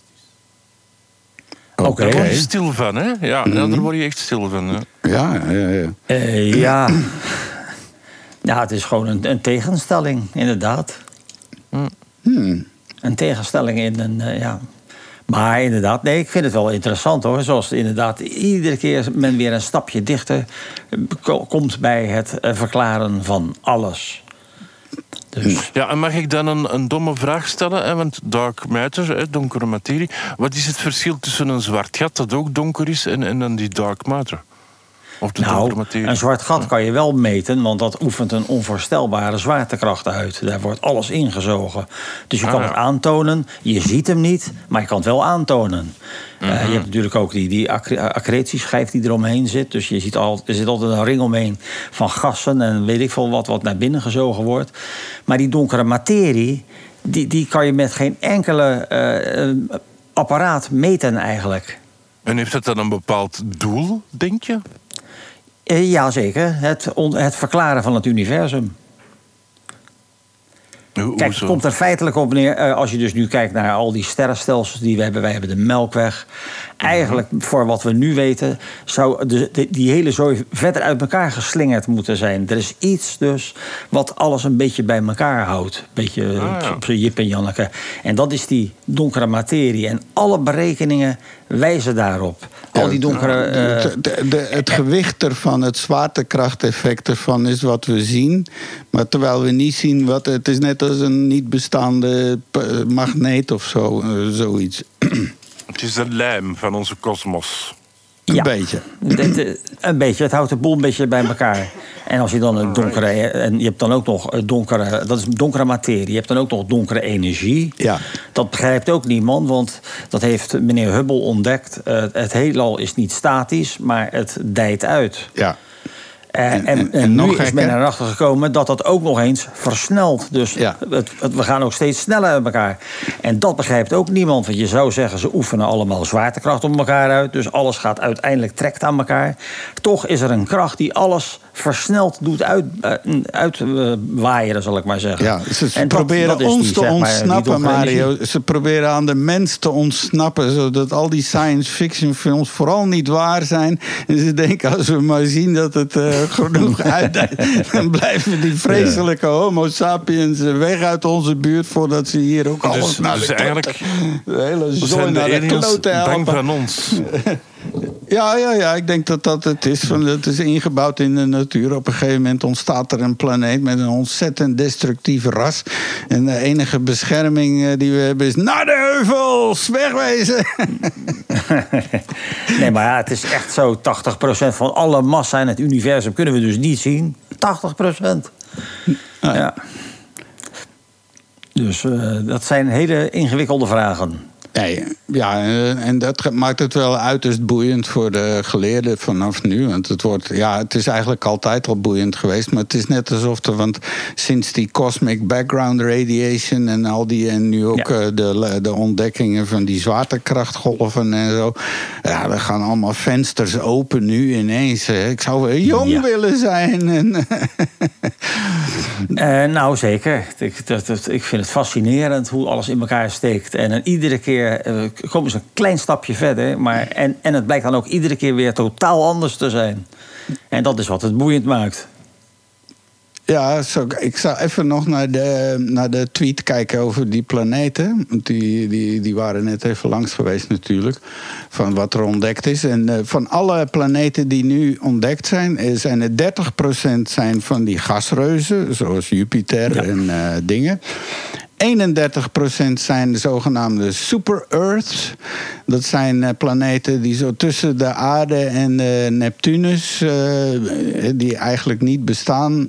Oké. Daar word je stil van, hè? Ja, ja, daar word je echt stil van. Hè? Ja, ja, ja. Eh, ja. ja, het is gewoon een, een tegenstelling, inderdaad. Hmm. Een tegenstelling in een, eh, ja. Maar inderdaad, nee, ik vind het wel interessant hoor. Zoals inderdaad iedere keer men weer een stapje dichter eh, ko- komt bij het eh, verklaren van alles. Dus Ja, en mag ik dan een, een domme vraag stellen? Hè? Want dark matter, hè, donkere materie. Wat is het verschil tussen een zwart gat dat ook donker is en, en dan die dark matter? Of de nou, een zwart gat kan je wel meten, want dat oefent een onvoorstelbare zwaartekracht uit. Daar wordt alles ingezogen. Dus je Ah, kan ja. het aantonen. Je ziet hem niet, maar je kan het wel aantonen. Eh, Mhm. je hebt natuurlijk ook die, die accre- accretieschijf die eromheen zit. Dus je ziet al, er zit altijd een ring omheen van gassen en weet ik veel wat, wat naar binnen gezogen wordt. Maar die donkere materie, die, die kan je met geen enkele eh, eh, apparaat meten eigenlijk. En heeft het dan een bepaald doel, denk je? Eh, Jazeker, het, het verklaren van het universum. Kijk, het komt er feitelijk op neer, eh, als je dus nu kijkt naar al die sterrenstelsels die we hebben. Wij hebben de Melkweg. Eigenlijk, voor wat we nu weten, zou de, de- die hele zooi verder uit elkaar geslingerd moeten zijn. Er is iets dus wat alles een beetje bij elkaar houdt. Een beetje Ah, ja. op- zijn Jip en Janneke. En dat is die donkere materie. En alle berekeningen wijzen daarop. Al die donkere... eh, De- de- de- het gewicht ervan, het zwaartekrachteffect ervan is wat we zien. Maar terwijl we niet zien wat. Het is net als een niet bestaande p- magneet of zo, eh, zoiets. *clears throat* Het is de lijm van onze kosmos. Een Ja. beetje. Dit, eh, een beetje, het houdt de boel een beetje bij elkaar. En als je dan een donkere. En je hebt dan ook nog eh, donkere. Dat is donkere materie. Je hebt dan ook nog donkere energie. Ja. Dat begrijpt ook niemand, want dat heeft meneer Hubble ontdekt. Eh, het heelal is niet statisch, maar het dijt uit. Ja. En, En- en, nu nog is men erachter gekomen dat dat ook nog eens versnelt. Dus Ja. het, het- we gaan ook steeds sneller uit elkaar. En dat begrijpt ook niemand. Want je zou zeggen, ze oefenen allemaal zwaartekracht op elkaar uit. Dus alles gaat uiteindelijk trekt aan elkaar. Toch is er een kracht die alles versneld doet uitwaaien, uit, eh, waaieren, zal ik maar zeggen. Ja, ze proberen dat ons die, te zeg maar, die ontsnappen, Mario. Ze proberen aan de mens te ontsnappen, zodat al die science fiction films vooral niet waar zijn. En ze denken, als we maar zien dat het eh, genoeg *laughs* uitdijt, dan blijven die vreselijke homo sapiens weg uit onze buurt voordat ze hier ook alles Dus, naar dus de eigenlijk de hele zooi naar de bang helpen. van ons. *laughs* Ja, ja, ja, ik denk dat dat het is. Van, het is ingebouwd in de natuur. Op een gegeven moment ontstaat er een planeet met een ontzettend destructief ras. En de enige bescherming eh, die we hebben is naar de heuvels, wegwezen. *laughs* Nee, maar ja, het is echt zo. 80% van alle massa in het universum kunnen we dus niet zien. 80%. Ja. Dus eh, dat zijn hele ingewikkelde vragen. Nee, ja, eh, en dat maakt het wel uiterst boeiend voor de geleerden vanaf nu. Want het, wordt, ja, het is eigenlijk altijd al boeiend geweest. Maar het is net alsof er, want sinds die cosmic background radiation en al die, en nu ook Ja. eh, de, de ontdekkingen van die zwaartekrachtgolven en zo. Ja, er gaan allemaal vensters open nu ineens. hè. Ik zou wel jong Ja. willen zijn. En, *laughs* Eh, nou, zeker. Ik, dat, dat- ik vind het fascinerend hoe alles in elkaar steekt. En iedere keer eh, komen ze een klein stapje verder. Maar, en, en het blijkt dan ook iedere keer weer totaal anders te zijn. En dat is wat het boeiend maakt. Ja, zo, ik zou even nog naar de, naar de tweet kijken over die planeten. Want Die, die, die waren net even langs geweest natuurlijk. Van wat er ontdekt is. En eh, van alle planeten die nu ontdekt zijn... eh, zijn er 30% zijn van die gasreuzen. Zoals Jupiter Ja. en eh, dingen. 31% zijn de zogenaamde super-Earths. Dat zijn eh, planeten die zo tussen de aarde en eh, Neptunus... eh, die eigenlijk niet bestaan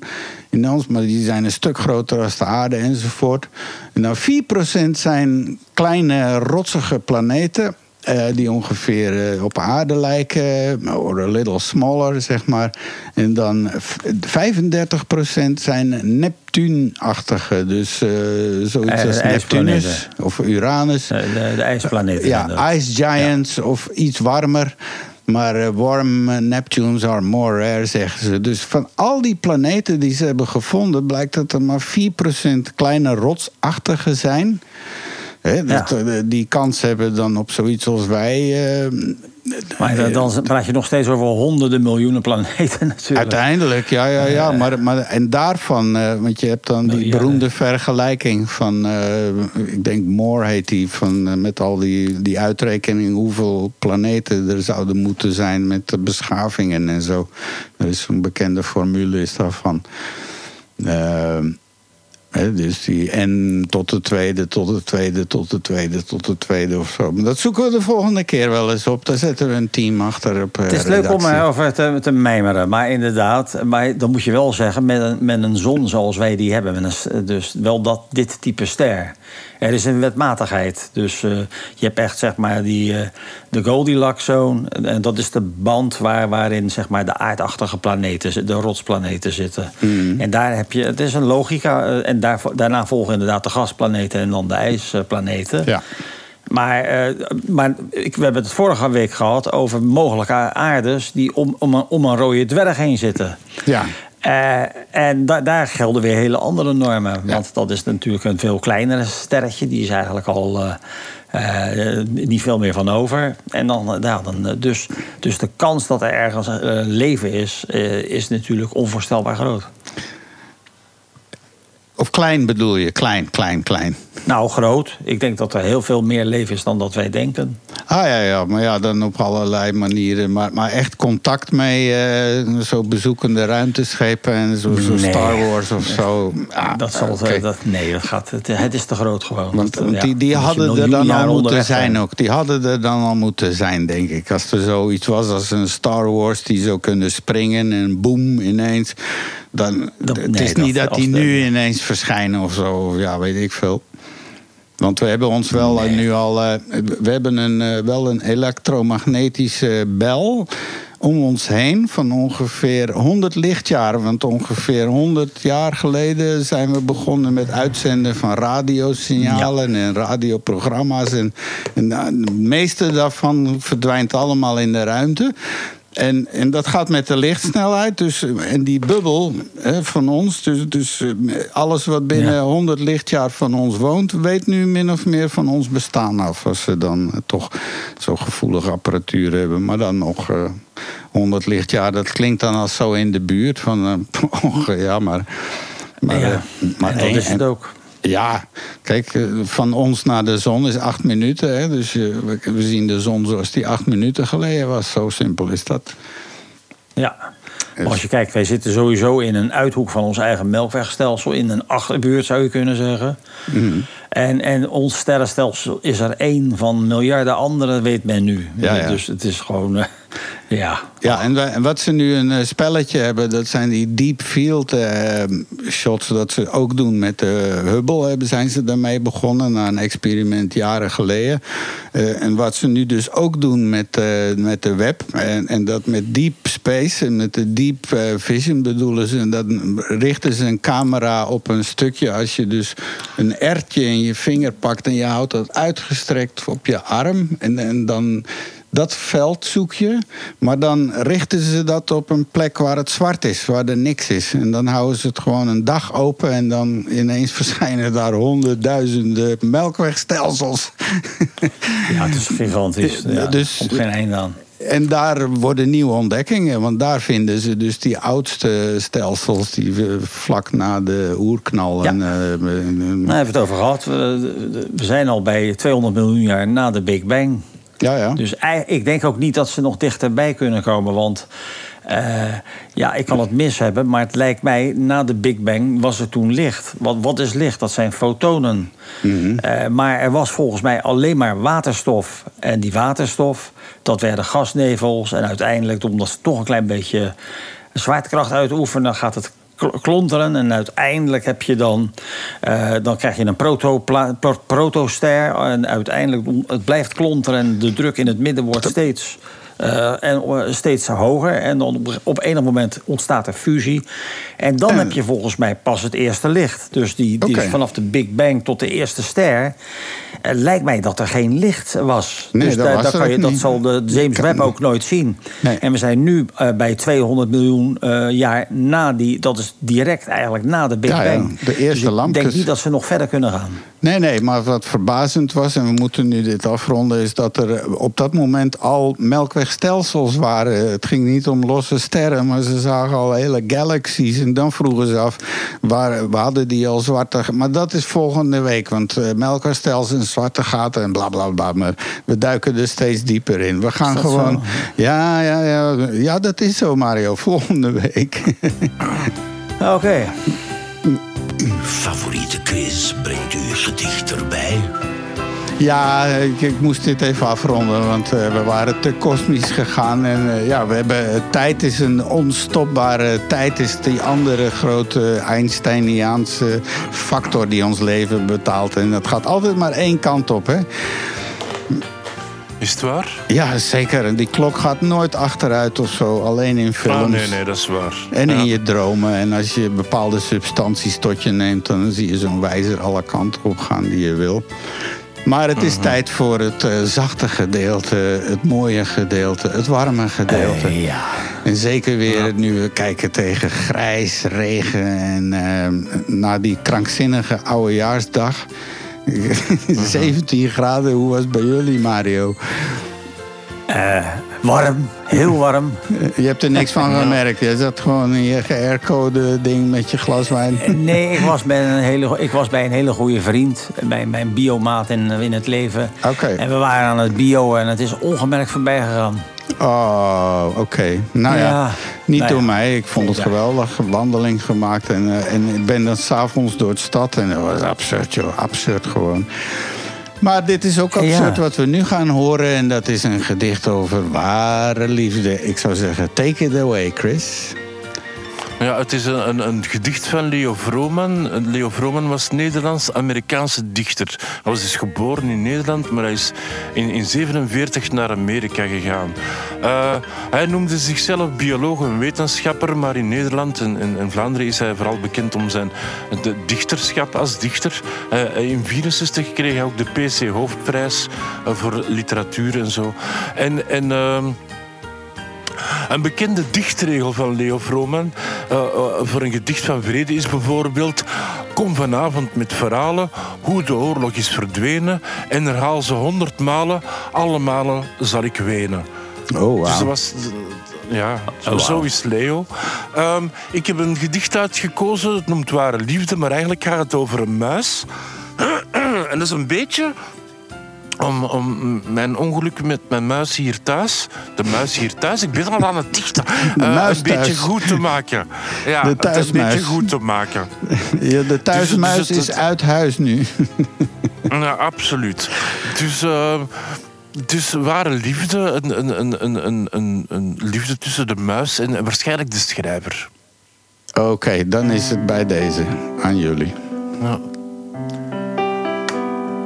in ons, maar die zijn een stuk groter als de aarde enzovoort. En dan 4% zijn kleine rotsige planeten... eh, die ongeveer eh, op aarde lijken, or a little smaller, zeg maar. En dan v- 35% zijn Neptuunachtige, dus eh, zoiets als. Neptunus of Uranus. De, de, de ijsplaneten. Ja, ice giants of iets warmer. Maar warm Neptunes are more rare, zeggen ze. Dus van al die planeten die ze hebben gevonden... blijkt dat er maar 4% kleine rotsachtige zijn... Hè, Ja. eh, Die kans hebben dan op zoiets als wij. eh, Maar dan- dan praat je nog steeds over honderden miljoenen planeten *laughs* natuurlijk. Uiteindelijk, ja, ja, ja. Maar, maar, en daarvan, eh, want je hebt dan die Miljarden. beroemde vergelijking van, eh, ik denk Moore heet die, van, eh, met al die, die uitrekening hoeveel planeten er zouden moeten zijn met de beschavingen en zo. Er is een bekende formule is daarvan. Ehm, dus die en tot de tweede, tot de tweede, tot de tweede, tot de tweede of zo. Maar dat zoeken we de volgende keer wel eens op. Daar zetten we een team achter op. eh, Het is leuk om erover te, te mijmeren. Maar inderdaad, maar dan moet je wel zeggen... met een, met een zon zoals wij die hebben... Een, dus wel dat, dit type ster... Er is een wetmatigheid. Dus eh, je hebt echt zeg maar die, eh, de Goldilocks zone. En- dat is de band waar, waarin zeg maar, de aardachtige planeten, de rotsplaneten zitten. En daar heb je, het is een logica. eh, en daar, daarna volgen inderdaad de gasplaneten en dan de ijsplaneten. Ja. Maar, maar ik, we hebben het vorige week gehad over mogelijke aardes die om, om, een, om een rode dwerg heen zitten. Ja. Eh, en da- daar gelden weer hele andere normen. Want dat is natuurlijk een veel kleinere sterretje. Die is eigenlijk al eh, eh, niet veel meer van over. En dan, eh, nou, dan, dus, dus de kans dat er ergens leven is, is natuurlijk onvoorstelbaar groot. Of klein bedoel je? Klein, klein, klein. Nou, groot. Ik denk dat er heel veel meer leven is dan dat wij denken. Ah ja, ja, maar ja, dan op allerlei manieren. Maar, maar echt contact mee, eh, zo bezoekende ruimteschepen en zo. Star Wars of zo. Ah, dat zal, oké. dat, nee, dat gaat, het, het is te groot gewoon. Want, Dat, want ja, die, die hadden er dan al moeten zijn ook. Die hadden er dan al moeten zijn, denk ik. Als er zoiets was als een Star Wars die zou kunnen springen en boem ineens. Dan, Dat- het nee, is niet dat- dat die nu ineens verschijnen of zo. Of ja, weet ik veel. Want we hebben ons wel eh, nu al. eh, we hebben een, eh, wel een elektromagnetische bel om ons heen van ongeveer 100 lichtjaar. Want ongeveer 100 jaar geleden zijn we begonnen met uitzenden van radiosignalen en radioprogramma's. En, en het meeste daarvan verdwijnt allemaal in de ruimte. En, en dat gaat met de lichtsnelheid. Dus, eh, en die bubbel hè, van ons, dus, dus eh, alles wat binnen Ja. 100 lichtjaar van ons woont, weet nu min of meer van ons bestaan af. Als ze dan eh, toch zo gevoelige apparatuur hebben. Maar dan nog eh 100 lichtjaar, dat klinkt dan als zo in de buurt van. eh, *laughs* ja, maar. maar, ja, eh, maar en dat één- is het ook. Ja, kijk, eh, van ons naar de zon is acht minuten. Hè? Dus eh, we, zien de zon zoals die acht minuten geleden was. Zo simpel is dat. Ja. Maar als je kijkt, wij zitten sowieso in een uithoek van ons eigen melkwegstelsel. In een achterbuurt zou je kunnen zeggen. Mhm. En, en ons sterrenstelsel is er één van miljarden andere, weet men nu. Ja, ja. Dus het is gewoon, eh, *laughs* ja. Ja, en, wat ze nu een eh, spelletje hebben, dat zijn die deep field eh, shots. Dat ze ook doen met de Hubble, hebben, zijn ze daarmee begonnen. Na een experiment jaren geleden. Eh, en wat ze nu dus ook doen met, met de web. En, en dat met deep space en met de deep vision bedoelen ze. En dan richten ze een camera op een stukje. Als je dus een ertje in je vinger pakt en je houdt dat uitgestrekt op je arm. En, en dan dat veld zoek je, maar dan richten ze dat op een plek waar het zwart is, waar er niks is. En dan houden ze het gewoon een dag open en dan ineens *laughs* verschijnen daar honderdduizenden melkwegstelsels. ja, het is gigantisch. *laughs* Ja, Dus- komt geen einde aan. En daar worden nieuwe ontdekkingen, want daar vinden ze dus die oudste stelsels die vlak na de oerknal. Ja. En, eh, Nou, hebben we het over gehad. We, we zijn al bij 200 miljoen jaar na de Big Bang. ja, ja. Dus ik denk ook niet dat ze nog dichterbij kunnen komen. Want eh, ja, ik kan het mis hebben. Maar het lijkt mij, na de Big Bang was er toen licht. Wat, wat is licht? Dat zijn fotonen. Eh, maar er was volgens mij alleen maar waterstof. En die waterstof, dat werden gasnevels. En uiteindelijk, omdat ze toch een klein beetje zwaartekracht uitoefenen... gaat het kl- klonteren. En uiteindelijk heb je dan... eh, dan krijg je een protopla- protoster. En uiteindelijk, het blijft klonteren. En de druk in het midden wordt steeds Eh, en eh, steeds hoger. En dan op, op enig moment ontstaat er fusie. En dan En- heb je volgens mij pas het eerste licht. Dus die, die vanaf de Big Bang tot de eerste ster... eh, lijkt mij dat er geen licht was. Nee, dus dat was daar kan je, ook dat niet. zal de James Webb ook nooit zien. Nee. En we zijn nu bij 200 miljoen jaar na die... Dat is direct eigenlijk na de Big Ja, ja, Bang. de eerste dus ik lampjes. denk niet dat ze nog verder kunnen gaan. Nee, nee, maar wat verbazend was, en we moeten nu dit afronden, is dat er op dat moment al melkwegstelsels waren. Het ging niet om losse sterren, maar ze zagen al hele galaxies. En dan vroegen ze af, waar, hadden die al zwarte... Maar dat is volgende week, want eh, melkwegstelsels en zwarte gaten en bla bla bla. Maar we duiken er steeds dieper in. We gaan gewoon... zo? Ja, ja, ja, ja, dat is zo, Mario. *laughs* Volgende week. Oké. Uw favoriete quiz brengt u gedicht erbij. Ja, ik, ik moest dit even afronden, want eh, we waren te kosmisch gegaan. En eh, ja, we hebben, eh, tijd is een onstopbare tijd, is die andere grote Einsteiniaanse factor die ons leven betaalt. En dat gaat altijd maar één kant op, hè? Is het waar? Ja, zeker. En die klok gaat nooit achteruit of zo, alleen in films. Ah, nee, nee, dat is waar. En Ja. in je dromen. En als je bepaalde substanties tot je neemt, dan zie je zo'n wijzer alle kanten op gaan die je wil. Maar het is tijd voor het eh, zachte gedeelte, het mooie gedeelte, het warme gedeelte. Eh, ja. En zeker weer nu we kijken tegen grijs, regen en eh, na die krankzinnige oudejaarsdag. *laughs* 17 graden, hoe was het bij jullie, Mario? Eh, warm, heel warm. Je hebt er niks van gemerkt. Je zat gewoon in je GR-code ding met je glas wijn. Nee, ik was bij een hele, ik was bij een hele goede vriend. Bij mijn biomaat in, in het leven. Oké. En we waren aan het bio en het is ongemerkt voorbij gegaan. Oh, oké. Nou ja, Ja. niet Nou door ja. mij. Ik vond het Ja. geweldig. Wandeling gemaakt. En, eh, en ik ben dan s'avonds door de stad. En dat was absurd, joh. Absurd gewoon. Maar dit is ook absurd Ja. wat we nu gaan horen. En dat is een gedicht over ware liefde. Ik zou zeggen, take it away, Chris. Ja, het is een, een, een gedicht van Leo Vrooman. Leo Vrooman was Nederlands-Amerikaanse dichter. Hij was dus geboren in Nederland, maar hij is in 1947 naar Amerika gegaan. Eh, hij noemde zichzelf bioloog en wetenschapper, maar in Nederland en, en, en Vlaanderen is hij vooral bekend om zijn dichterschap als dichter. Eh, in 1964 kreeg hij ook de PC Hoofdprijs eh, voor literatuur en zo. En... en ehm, een bekende dichtregel van Leo Vrooman eh, eh, voor een gedicht van vrede is bijvoorbeeld... Kom vanavond met verhalen hoe de oorlog is verdwenen... en herhaal ze honderd malen, alle malen zal ik wenen. Oh, Dus dat was... Ja, zo, zo is Leo. Ehm, ik heb een gedicht uitgekozen, het noemt Ware Liefde... maar eigenlijk gaat het over een muis. *clears throat* en dat is een beetje om, om mijn ongeluk met mijn muis hier thuis, de muis hier thuis, ik ben al aan het dichten, eh, een beetje goed te maken. Ja, De het een thuismuis. beetje goed te maken. *laughs* Ja, de thuismuis dus het- is uit huis nu. *laughs* Ja, absoluut. Dus, eh, dus ware liefde, een, een, een, een, een, een, liefde tussen de muis en, en waarschijnlijk de schrijver. Oké, dan is het bij deze aan jullie. Ja.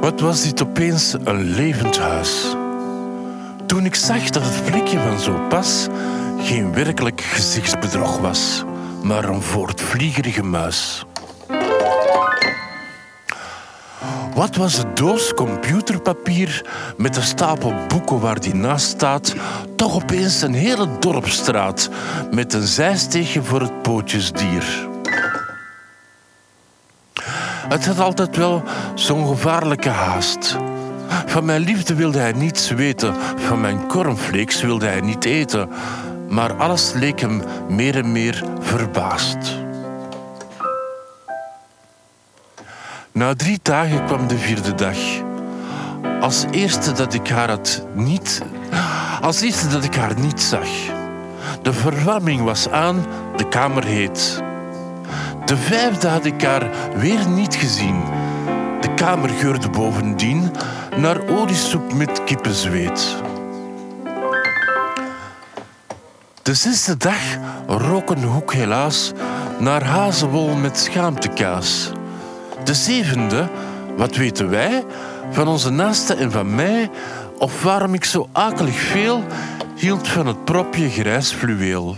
Wat was dit opeens een levend huis? Toen ik zag dat het plekje van zo pas geen werkelijk gezichtsbedrog was, maar een voortvliegerige muis. Wat was de doos computerpapier met de stapel boeken waar die naast staat, toch opeens een hele dorpstraat met een zijsteegje voor het pootjesdier? Het had altijd wel zo'n gevaarlijke haast. Van mijn liefde wilde hij niets weten, van mijn cornflakes wilde hij niet eten, maar alles leek hem meer en meer verbaasd. Na drie dagen kwam de vierde dag. Als eerste dat ik haar had niet. Als eerste dat ik haar niet zag. De verwarming was aan, de kamer heet. De vijfde had ik haar weer niet gezien. De kamer geurde bovendien naar oliesoep met kippenzweet. De zesde dag rook een hoek helaas naar hazenwol met schaamtekaas. De zevende, wat weten wij, van onze naaste en van mij, of waarom ik zo akelig veel hield van het propje grijs fluweel.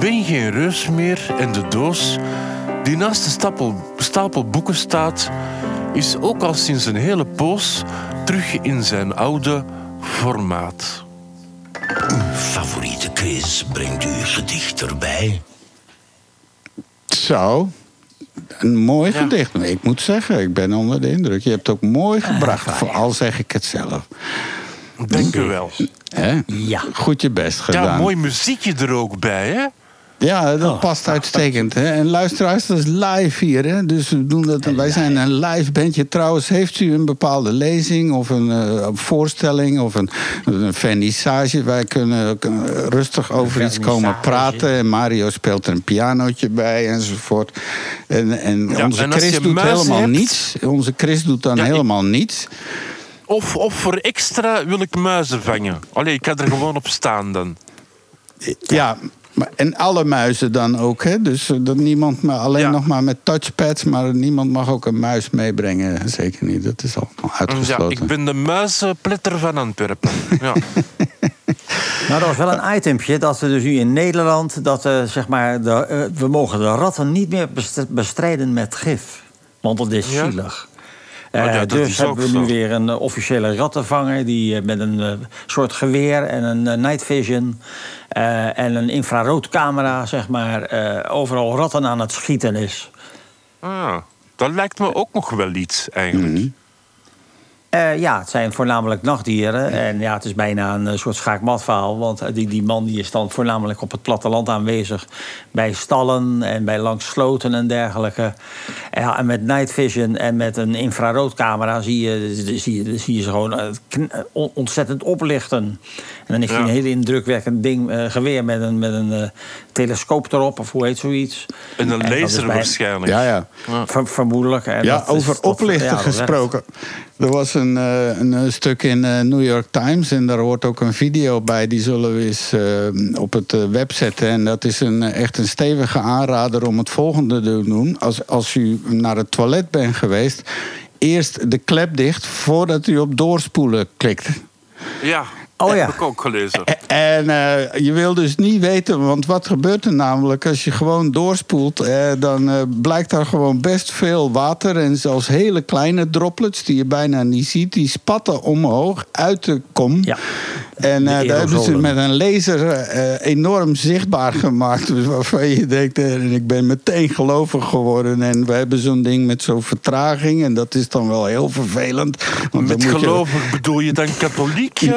Ben geen reus meer en de doos die naast de stapel, stapel boeken staat, is ook al sinds een hele poos terug in zijn oude formaat. Favoriete Chris brengt u gedicht erbij. Zo. Een mooi gedicht. Ik moet zeggen, ik ben onder de indruk. Je hebt het ook mooi gebracht, vooral zeg ik het zelf. Dank u wel. Hè? Ja. Goed je best gedaan. Ja, mooi muziekje er ook bij, hè? Ja, dat Oh, past uitstekend. Hè? En luisteraars, dat is live hier. Hè? Dus we doen dat, wij zijn een live bandje. Trouwens, heeft u een bepaalde lezing of een eh, voorstelling of een, een vernissage? Wij kunnen, kunnen rustig over iets komen praten. En Mario speelt er een pianootje bij enzovoort. En, en Ja, onze en Chris doet helemaal hebt- niets. Onze Chris doet dan Ja, ik- helemaal niets. Of, of voor extra wil ik muizen vangen. Allee, ik kan er gewoon op staan dan. Ja, maar, en alle muizen dan ook. Hè? Dus eh, dat niemand maar alleen Ja. nog maar met touchpads, maar niemand mag ook een muis meebrengen. Zeker niet. Dat is allemaal Ja, uitgesloten. ik ben de muizenpletter van Antwerpen. *laughs* Ja. Nou, dat was wel een itempje dat we dus nu in Nederland... dat eh, zeg maar, de, eh, we mogen de ratten niet meer best- bestrijden met gif. Want dat is Ja? zielig. Oh, ja, Eh, dat dus hebben ook we nu zo. weer een eh, officiële rattenvanger... die eh, met een soort geweer en een night vision... eh, en een infraroodcamera, zeg maar... eh, overal ratten aan het schieten is. Ah, dat lijkt me ook nog wel iets, eigenlijk. Mhm. Eh, ja, het zijn voornamelijk nachtdieren. En ja, het is bijna een eh, soort schaakmatverhaal. Want eh, die, die man die is dan voornamelijk op het platteland aanwezig. Bij stallen en bij langs sloten en dergelijke. En, ja, en met night vision en met een infraroodcamera zie je, zie je, zie je ze gewoon ontzettend oplichten. En dan heeft hij Ja. een heel indrukwekkend ding, eh, geweer met een, met een eh, telescoop erop. Of hoe heet zoiets? En een En is laser bij- waarschijnlijk. Ja, ja. Ver- vermoedelijk. En Ja, dat is- over dat- oplichten ja, is gesproken. Er was een, eh, een eh, stuk in eh, New York Times en daar hoort ook een video bij. Die zullen we eens eh, op het eh, web zetten. En dat is een, eh, echt een stevige aanrader om het volgende te doen. Als, als u naar het toilet bent geweest, eerst de klep dicht voordat u op doorspoelen klikt. Ja, Oh ja. heb ik ook gelezen. En eh, je wil dus niet weten, want wat gebeurt er namelijk als je gewoon doorspoelt? eh, dan eh, blijkt daar gewoon best veel water en zelfs hele kleine droplets die je bijna niet ziet, die spatten omhoog uit de kom. Ja. En eh, daar hebben ze met een laser eh, enorm zichtbaar gemaakt. Dus *laughs* waarvan je denkt, en ik ben meteen gelovig geworden. En we hebben zo'n ding met zo'n vertraging. En dat is dan wel heel vervelend. Want dan Met je- gelovig bedoel je dan katholiek? *laughs*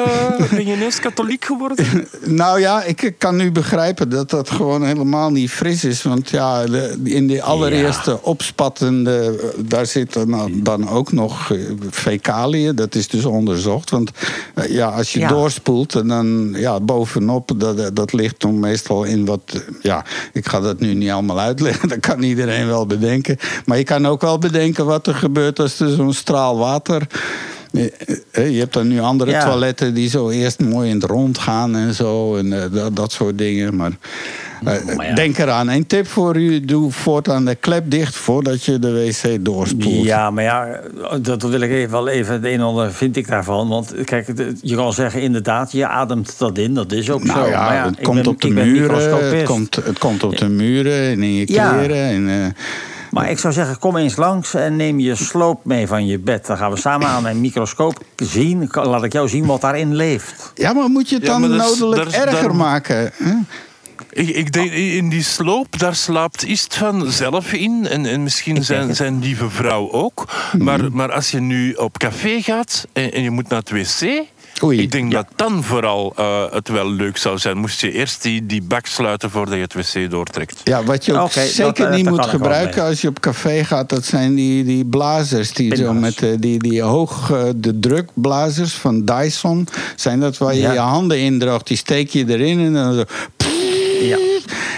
ben je ineens katholiek geworden? *laughs* Nou ja, ik kan nu begrijpen dat dat gewoon helemaal niet fris is. Want ja, de- in die allereerste opspattende, eh, daar zitten dan- dan ook nog eh, fecaliën. Dat is dus onderzocht. Want eh, ja, als je Ja. doorspoelt en dan ja, bovenop, dat, dat ligt dan meestal in wat... Ja, ik ga dat nu niet allemaal uitleggen. *laughs* Dat kan iedereen wel bedenken. Maar je kan ook wel bedenken wat er gebeurt als er zo'n straal water... Eh, eh, Je hebt dan nu andere Ja. toiletten die zo eerst mooi in het rond gaan en zo. En eh, dat, dat soort dingen. Maar, eh, Maar ja. denk eraan. Een tip voor u. Doe voortaan de klep dicht voordat je de wc doorspoelt. Ja, maar ja, dat wil ik even, wel even het een en ander vind ik daarvan. Want kijk, het- je kan zeggen inderdaad, je ademt dat in, dat is ook Nou zo. ja, maar het ik komt ben- op de muren. Het komt, het komt op de muren en in je Ja. kleren. En, eh, Maar ik zou zeggen, kom eens langs en neem je sloop mee van je bed. Dan gaan we samen aan mijn microscoop zien. Laat ik jou zien wat daarin leeft. ja, maar moet je het Ja, dan dat nodelijk is- erger daar- maken? hè? Ik, ik denk, in die sloop, daar slaapt Istvan zelf in. En, en misschien zijn, zijn lieve vrouw ook. Mhm. Maar, maar als je nu op café gaat en, en je moet naar het wc... Oei. Ik denk dat dan vooral eh, het wel leuk zou zijn. Moest je eerst die, die bak sluiten voordat je het wc doortrekt. Ja, wat je ook zeker eh, niet moet gebruiken als je op café gaat, dat zijn die, die blazers. Die, zo met, eh, die, die hoog eh, de drukblazers van Dyson. Zijn dat waar je Ja. je handen indroogt, die steek je erin en dan zo. Ja.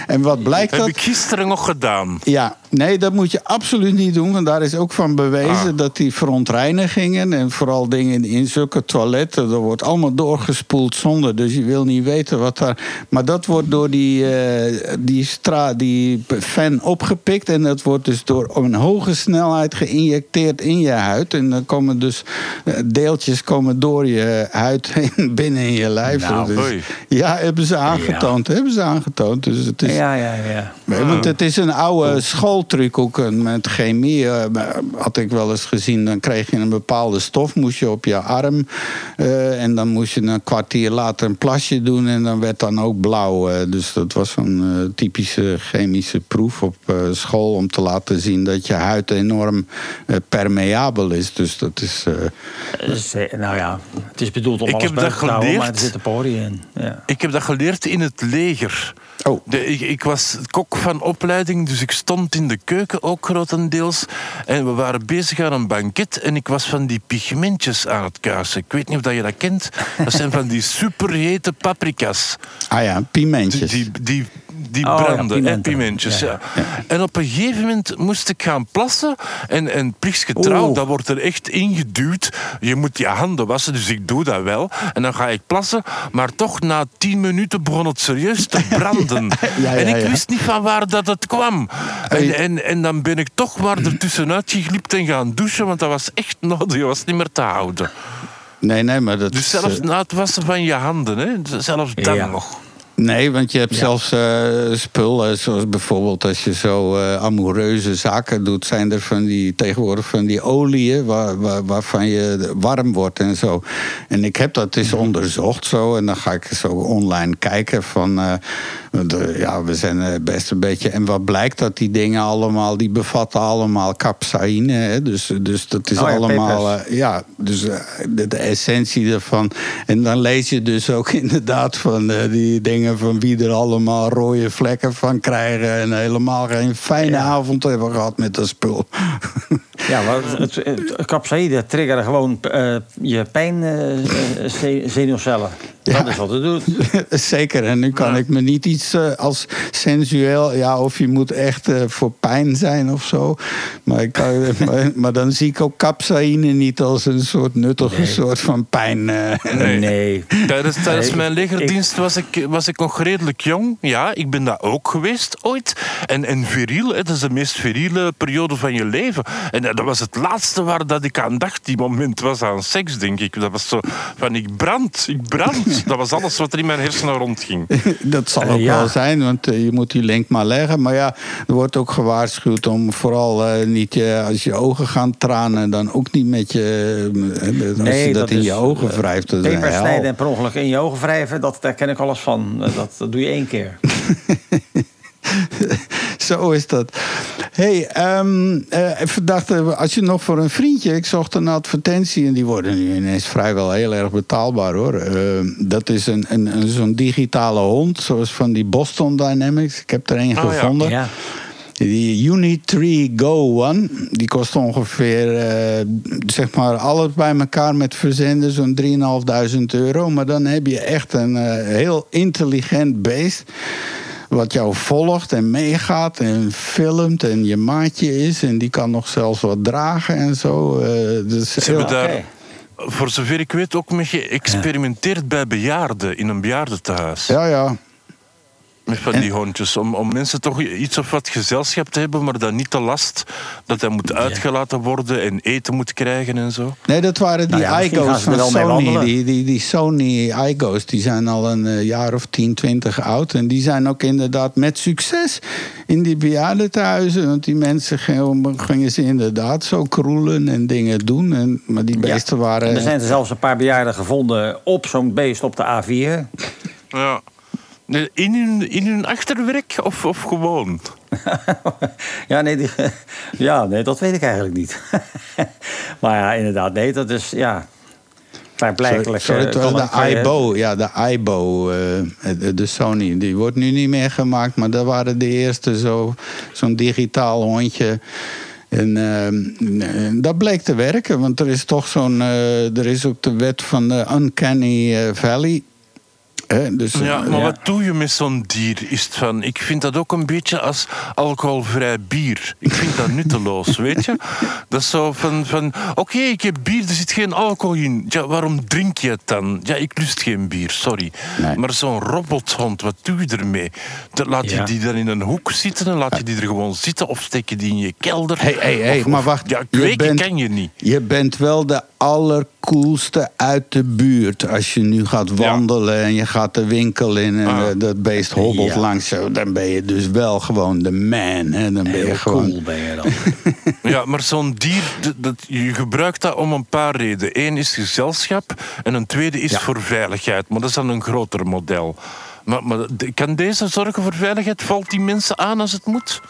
En wat blijkt Heb dat? ik gisteren nog gedaan. Ja, Nee, dat moet je absoluut niet doen. Want daar is ook van bewezen Ah. dat die verontreinigingen... en vooral dingen in zulke toiletten... dat wordt allemaal doorgespoeld zonder. Dus je wil niet weten wat daar... Maar dat wordt door die, eh, die, stra die fan opgepikt... en dat wordt dus door een hoge snelheid geïnjecteerd in je huid. En dan komen dus eh, deeltjes komen door je huid *laughs* heen binnen in je lijf. Nou, Dus- ja, hebben ze aangetoond. Hebben ze aangetoond. Dus het is, Ja, ja, ja. Want het is een oude schooltruc ook eh, met chemie. eh, had ik wel eens gezien. Dan kreeg je een bepaalde stof, moest je op je arm. eh, en dan moest je een kwartier later een plasje doen. En dan werd dan ook blauw. eh. dus dat was zo'n eh, typische chemische proef op eh, school. Om te laten zien dat je huid enorm permeabel is. Dus dat is. nou ja, het is bedoeld om Ik alles heb dat houden, geleerd. maar er zitten poriën in. Ja. Ik heb dat geleerd in het leger. Oh. De, ik, ik was kok van opleiding, dus ik stond in de keuken ook grotendeels. En we waren bezig aan een banket en ik was van die pigmentjes aan het kuisen. Ik weet niet of dat je dat kent. Dat zijn van die superhete paprika's. ah ja, pimentjes. Die, die, die Oh, ja, branden, pimenten. pimentjes. Ja, Ja, En op een gegeven moment moest ik gaan plassen. En, en plichtsgetrouw, dat wordt er echt ingeduwd. Je moet je handen wassen, dus ik doe dat wel. En dan ga ik plassen. Maar toch, na tien minuten begon het serieus te *laughs* branden. En ik wist niet van waar dat het kwam. En, en, en dan ben ik toch maar ertussenuit geglipt en gaan douchen. Want dat was echt nodig, dat was niet meer te houden. nee, nee, maar dat Dus zelfs eh, na het wassen van je handen, hè, zelfs dan Ja. nog. Nee, want je hebt zelfs eh spullen, zoals bijvoorbeeld als je zo eh, amoureuze zaken doet, zijn er van die tegenwoordig van die oliën waar, waar- waarvan je warm wordt en zo. En ik heb dat eens onderzocht zo en dan ga ik zo online kijken van, eh, de- ja, we zijn best een beetje. En wat blijkt dat die dingen allemaal, die bevatten allemaal capsaïne, hè? Dus, dus dat is Oh ja, allemaal, ja, dus de, de essentie ervan. En dan lees je dus ook *laughs* inderdaad van die dingen van wie er allemaal rode vlekken van krijgen. En helemaal geen fijne avond hebben gehad met dat spul. *laughs* Ja, maar het, het, het triggeren gewoon eh, je pijnzenuwcellen. Ja. Dat is wat het doet. *laughs* Zeker, en nu kan ik me niet iets eh, als sensueel, ja, of je moet echt eh, voor pijn zijn of zo. Maar, ik kan, *laughs* maar, maar dan zie ik ook capsaïne niet als een soort nuttige soort van pijn. eh. Nee. Nee. Tijdens, tijdens Nee, mijn ik- legerdienst was ik, was ik nog redelijk jong. Ja, ik ben dat ook geweest ooit. En, en viriel, dat is de meest viriele periode van je leven. En dat was het laatste waar dat ik aan dacht. Die moment was aan seks, denk ik. Dat was zo van, ik brand, ik brand. Dat was alles wat er in mijn hersenen rondging. *laughs* Dat zal Eh, ook ja. wel zijn, want eh, je moet die link maar leggen. Maar ja, er wordt ook gewaarschuwd om vooral eh, niet je, als je ogen gaan tranen, dan ook niet met je. als Nee, je dat, dat in is, je ogen wrijft. Peper snijden en per ongeluk in je ogen wrijven, dat, daar ken ik alles van. Dat, dat doe je één keer. *laughs* *laughs* Zo is dat. hey, even dachten, als je nog voor een vriendje... Ik zocht een advertentie en die worden nu ineens vrijwel heel erg betaalbaar hoor. Ehm, dat is een, een, een, zo'n digitale hond, zoals van die Boston Dynamics. Ik heb er een Oh, ja. gevonden. Ja. Die Unitree Go One, die kost ongeveer, eh, zeg maar, alles bij elkaar met verzenden zo'n 3.500 euro. Maar dan heb je echt een eh, heel intelligent beest. Wat jou volgt en meegaat en filmt en je maatje is. En die kan nog zelfs wat dragen en zo. eh, dus Ze hebben daar, voor zover ik weet, ook mee geëxperimenteerd bij bejaarden in een bejaardentehuis. ja, ja. Met van die hondjes. Om, om mensen toch iets of wat gezelschap te hebben, maar dan niet te last. Dat hij moet uitgelaten worden en eten moet krijgen en zo. Nee, dat waren die Nou ja, iGo's van Sony. Die, die, die Sony iGo's die zijn al een eh, jaar of 10, 20 oud. En die zijn ook inderdaad met succes in die bejaardentehuizen. Want die mensen gingen, gingen ze inderdaad zo kroelen en dingen doen. En, maar die beesten Ja. waren... En er zijn er zelfs een paar bejaarden gevonden op zo'n beest op de A4. Ja. In hun, in hun achterwerk of, of gewoon? *laughs* ja, nee, die- ja, nee, dat weet ik eigenlijk niet. *laughs* maar ja, inderdaad, nee, dat is, ja... Klaarblijkelijk. Sorry, eh, de je- iBo. Ja, de iBo, eh, de- de Sony. Die wordt nu niet meer gemaakt. Maar dat waren de eerste zo- zo'n digitaal hondje. En eh, dat bleek te werken. Want er is toch zo'n... eh, er is ook de wet van de Uncanny eh, Valley. Hè, dus, Ja, eh, maar wat doe je met zo'n dier? Is het van, ik vind dat ook een beetje als alcoholvrij bier. Ik vind dat nutteloos, *laughs* weet je? Dat is zo van, van oké, ik heb bier, er zit geen alcohol in. Ja, waarom drink je het dan? Ja, ik lust geen bier, sorry. Nee. Maar zo'n robothond, wat doe je ermee? Dat- Laat je Ja. die dan in een hoek zitten en laat je die er gewoon zitten of steek je die in je kelder? Hey, hey, hey, Of- maar wacht. Ja, Je kweken bent- kan je niet. Je bent wel de allercoolste uit de buurt. Als je nu gaat wandelen en je gaat de winkel in en Ah. eh, dat beest hobbelt Ja. langs zo, dan ben je dus wel gewoon de man. Hè? Dan ben je Heel gewoon. cool ben je dan. *laughs* Ja, maar zo'n dier, dat, dat- je gebruikt dat om een paar redenen. Eén is gezelschap en een tweede is voor veiligheid. Maar dat is dan een groter model. Maar, maar kan deze zorgen voor veiligheid? Valt die mensen aan als het moet?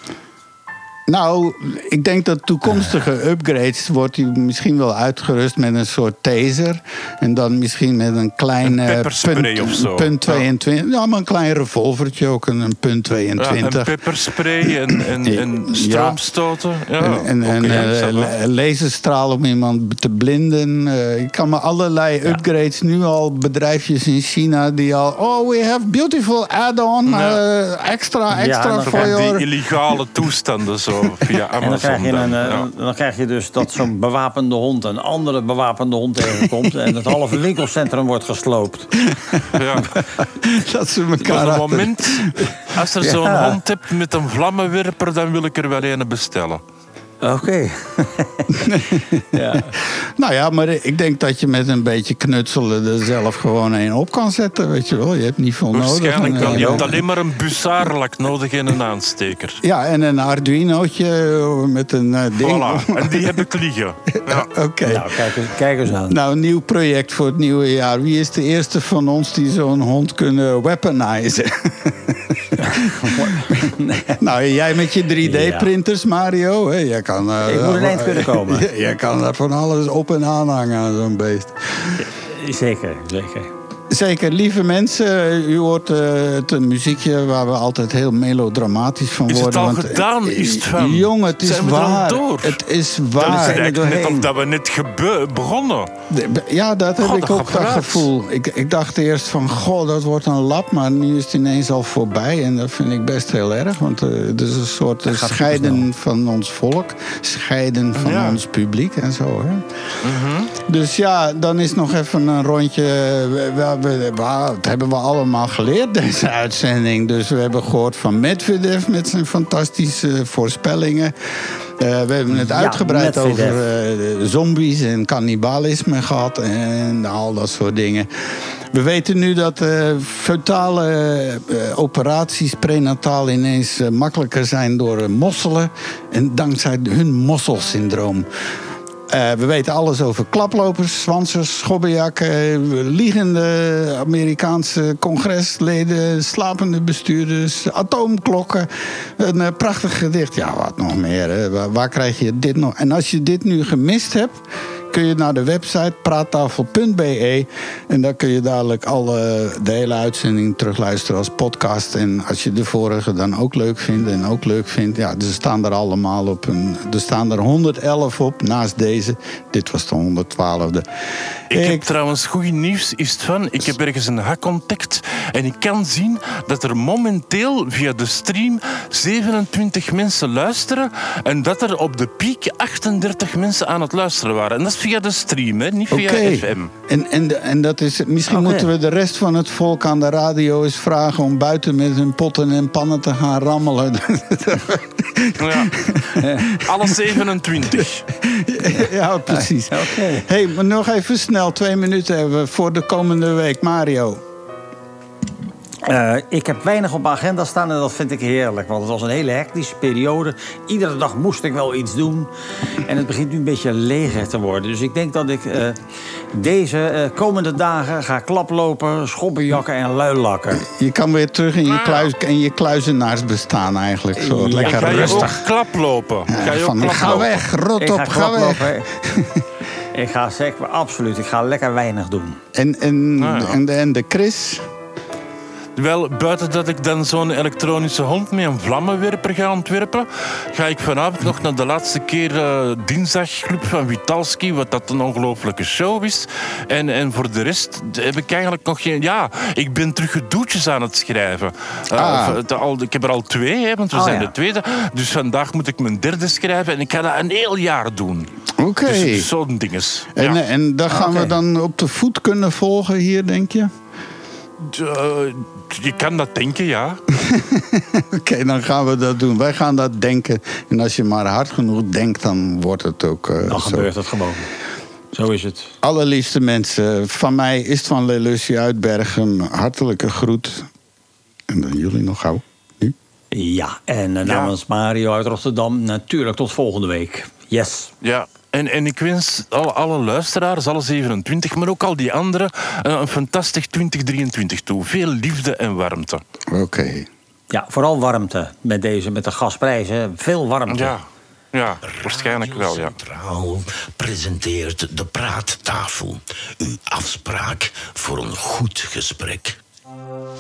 Nou, ik denk dat toekomstige upgrades wordt hij misschien wel uitgerust met een soort taser. En dan misschien met een klein Een eh, punt, of zo. punt 22. Ja. maar een klein revolvertje ook, een, een punt Ja, 22. en pepperspray en, en, en stroomstoten. Ja, En, en, laserstraal om iemand te blinden. Eh, ik kan me allerlei upgrades nu al bedrijfjes in China die al. Oh, we have beautiful add-on. Ja. eh, extra, extra voor Van die illegale toestanden zo via Amazon. En dan krijg, je een, dan. eh, Ja. dan krijg je dus dat zo'n bewapende hond een andere bewapende hond tegenkomt. en het halve winkelcentrum wordt gesloopt. Ja. *laughs* dat ze Maar elkaar op het achter- moment, als er zo'n Ja. hond hebt met een vlammenwerper, dan wil ik er wel een bestellen. Oké. *laughs* ja. Nou ja, maar ik denk dat je met een beetje knutselen er zelf gewoon een op kan zetten. Weet je wel, je hebt niet veel nodig. Waarschijnlijk wel. eh, Je hebt alleen maar een bussarlak nodig en een aansteker. Ja, en een Arduinootje met een eh, ding. Voilà, en die heb ik liggen. *laughs* Ja. Oké. Nou, kijk eens, kijk eens aan. Nou, een nieuw project voor het nieuwe jaar. Wie is de eerste van ons die zo'n hond kunnen weaponizen? *laughs* nou, jij met je 3D-printers, Mario. Hè? Jij kan, eh, Ik moet een eind kunnen *laughs* komen. Jij kan daar van alles op en aan hangen aan zo'n beest. Zeker, zeker. Zeker, lieve mensen. U hoort eh, het een muziekje waar we altijd heel melodramatisch van Is het worden. al want, eh, gedaan? Is het van? Jongen, het is Zijn waar. door? Het is waar. is er eigenlijk net doorheen. of dat we net gebe- begonnen. Ja, dat heb God, ik dat ook dat gevoel. Ik, ik dacht eerst van, goh, dat wordt een lap. Maar nu is het ineens al voorbij. En dat vind ik best heel erg. Want eh, het is een soort eh, gaat scheiden van ons volk. Scheiden van Ja. ons publiek en zo. Hè? Mhm. Dus ja, dan is nog even een rondje. We, dat hebben we allemaal geleerd, deze *laughs* uitzending. Dus we hebben gehoord van Medvedev met zijn fantastische voorspellingen. Eh, we hebben het Ja, uitgebreid Medvedev. over eh, zombies en cannibalisme gehad en al dat soort dingen. We weten nu dat eh feutale eh, operaties prenataal ineens makkelijker zijn door mosselen. En dankzij hun mosselsyndroom. Eh, we weten alles over klaplopers, zwansers, schobbejakken, liegende Amerikaanse congresleden, slapende bestuurders, atoomklokken. Een eh, prachtig gedicht. Ja, wat nog meer. Hè? Waar krijg je dit nog? En als je dit nu gemist hebt, kun je naar de website praattafel.be. En daar kun je dadelijk alle, de hele uitzending terugluisteren als podcast. En als je de vorige dan ook leuk vindt en ook leuk vindt, ja, ze staan er allemaal op. Een, er staan er 111 op naast deze. Dit was de 112e. Ik heb trouwens goed nieuws. Is het van, ik heb ergens een hack ontdekt. En ik kan zien dat er momenteel via de stream 27 mensen luisteren. En dat er op de piek 38 mensen aan het luisteren waren. En dat is via de stream, hè? niet via Oké. FM. En, en, en dat is, misschien moeten we de rest van het volk aan de radio eens vragen om buiten met hun potten en pannen te gaan rammelen. *laughs* Ja. *laughs* Alle 27. ja, precies. Oké. hey, maar nog even snel, twee minuten hebben we voor de komende week. Mario. Eh, ik heb weinig op mijn agenda staan en dat vind ik heerlijk. Want het was een hele hectische periode. Iedere dag moest ik wel iets doen. En het begint nu een beetje leger te worden. Dus ik denk dat ik eh, deze eh, komende dagen ga klaplopen, schoppenjakken en luilakken. Je kan weer terug in je, kluis, in je kluizenaarsbestaan eigenlijk. Zo, Ja. lekker Ga je rustig. ook klaplopen? Ga je ook Van, ga weg, rot Ik op, ga ga weg. klaplopen. *laughs* ik ga zeker, absoluut, ik ga lekker weinig doen. En, en, Nou ja. en, de, en de Chris? Wel, buiten dat ik dan zo'n elektronische hond met een vlammenwerper ga ontwerpen, ga ik vanavond nog naar de laatste keer eh, dinsdagclub van Witalski, wat dat een ongelofelijke show is. En, en voor de rest heb ik eigenlijk nog geen... Ja, ik ben terug gedoetjes aan het schrijven. Eh, Ah. of, al, ik heb er al twee, hè, want we Oh, zijn ja. de tweede. Dus vandaag moet ik mijn derde schrijven en ik ga dat een heel jaar doen. Oké. Dus zo'n dinges. En, Ja. eh, en dat gaan we Oké. dan op de voet kunnen volgen hier, denk je? Je kan dat denken, ja. *laughs* Oké, dan gaan we dat doen. Wij gaan dat denken. En als je maar hard genoeg denkt, dan wordt het ook eh, Dan zo. gebeurt het gewoon. Zo is het. Allerliefste mensen, van mij is het van Lelusje uit Bergen. Hartelijke groet. En dan jullie nog gauw. Nu? Ja, en eh, namens Mario uit Rotterdam natuurlijk tot volgende week. Yes. Ja, en, en ik wens alle, alle luisteraars, alle 27, maar ook al die anderen, eh, een fantastisch 2023 toe. Veel liefde en warmte. Oké. Ja, vooral warmte met deze, met de gasprijzen. Veel warmte. Ja, ja waarschijnlijk wel, ja. Centraal presenteert de praattafel. Uw afspraak voor een goed gesprek.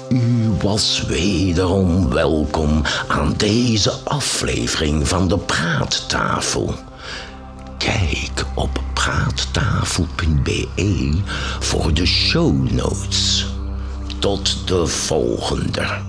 U was wederom welkom aan deze aflevering van de praattafel. Kijk op praattafel.be voor de show notes. Tot de volgende.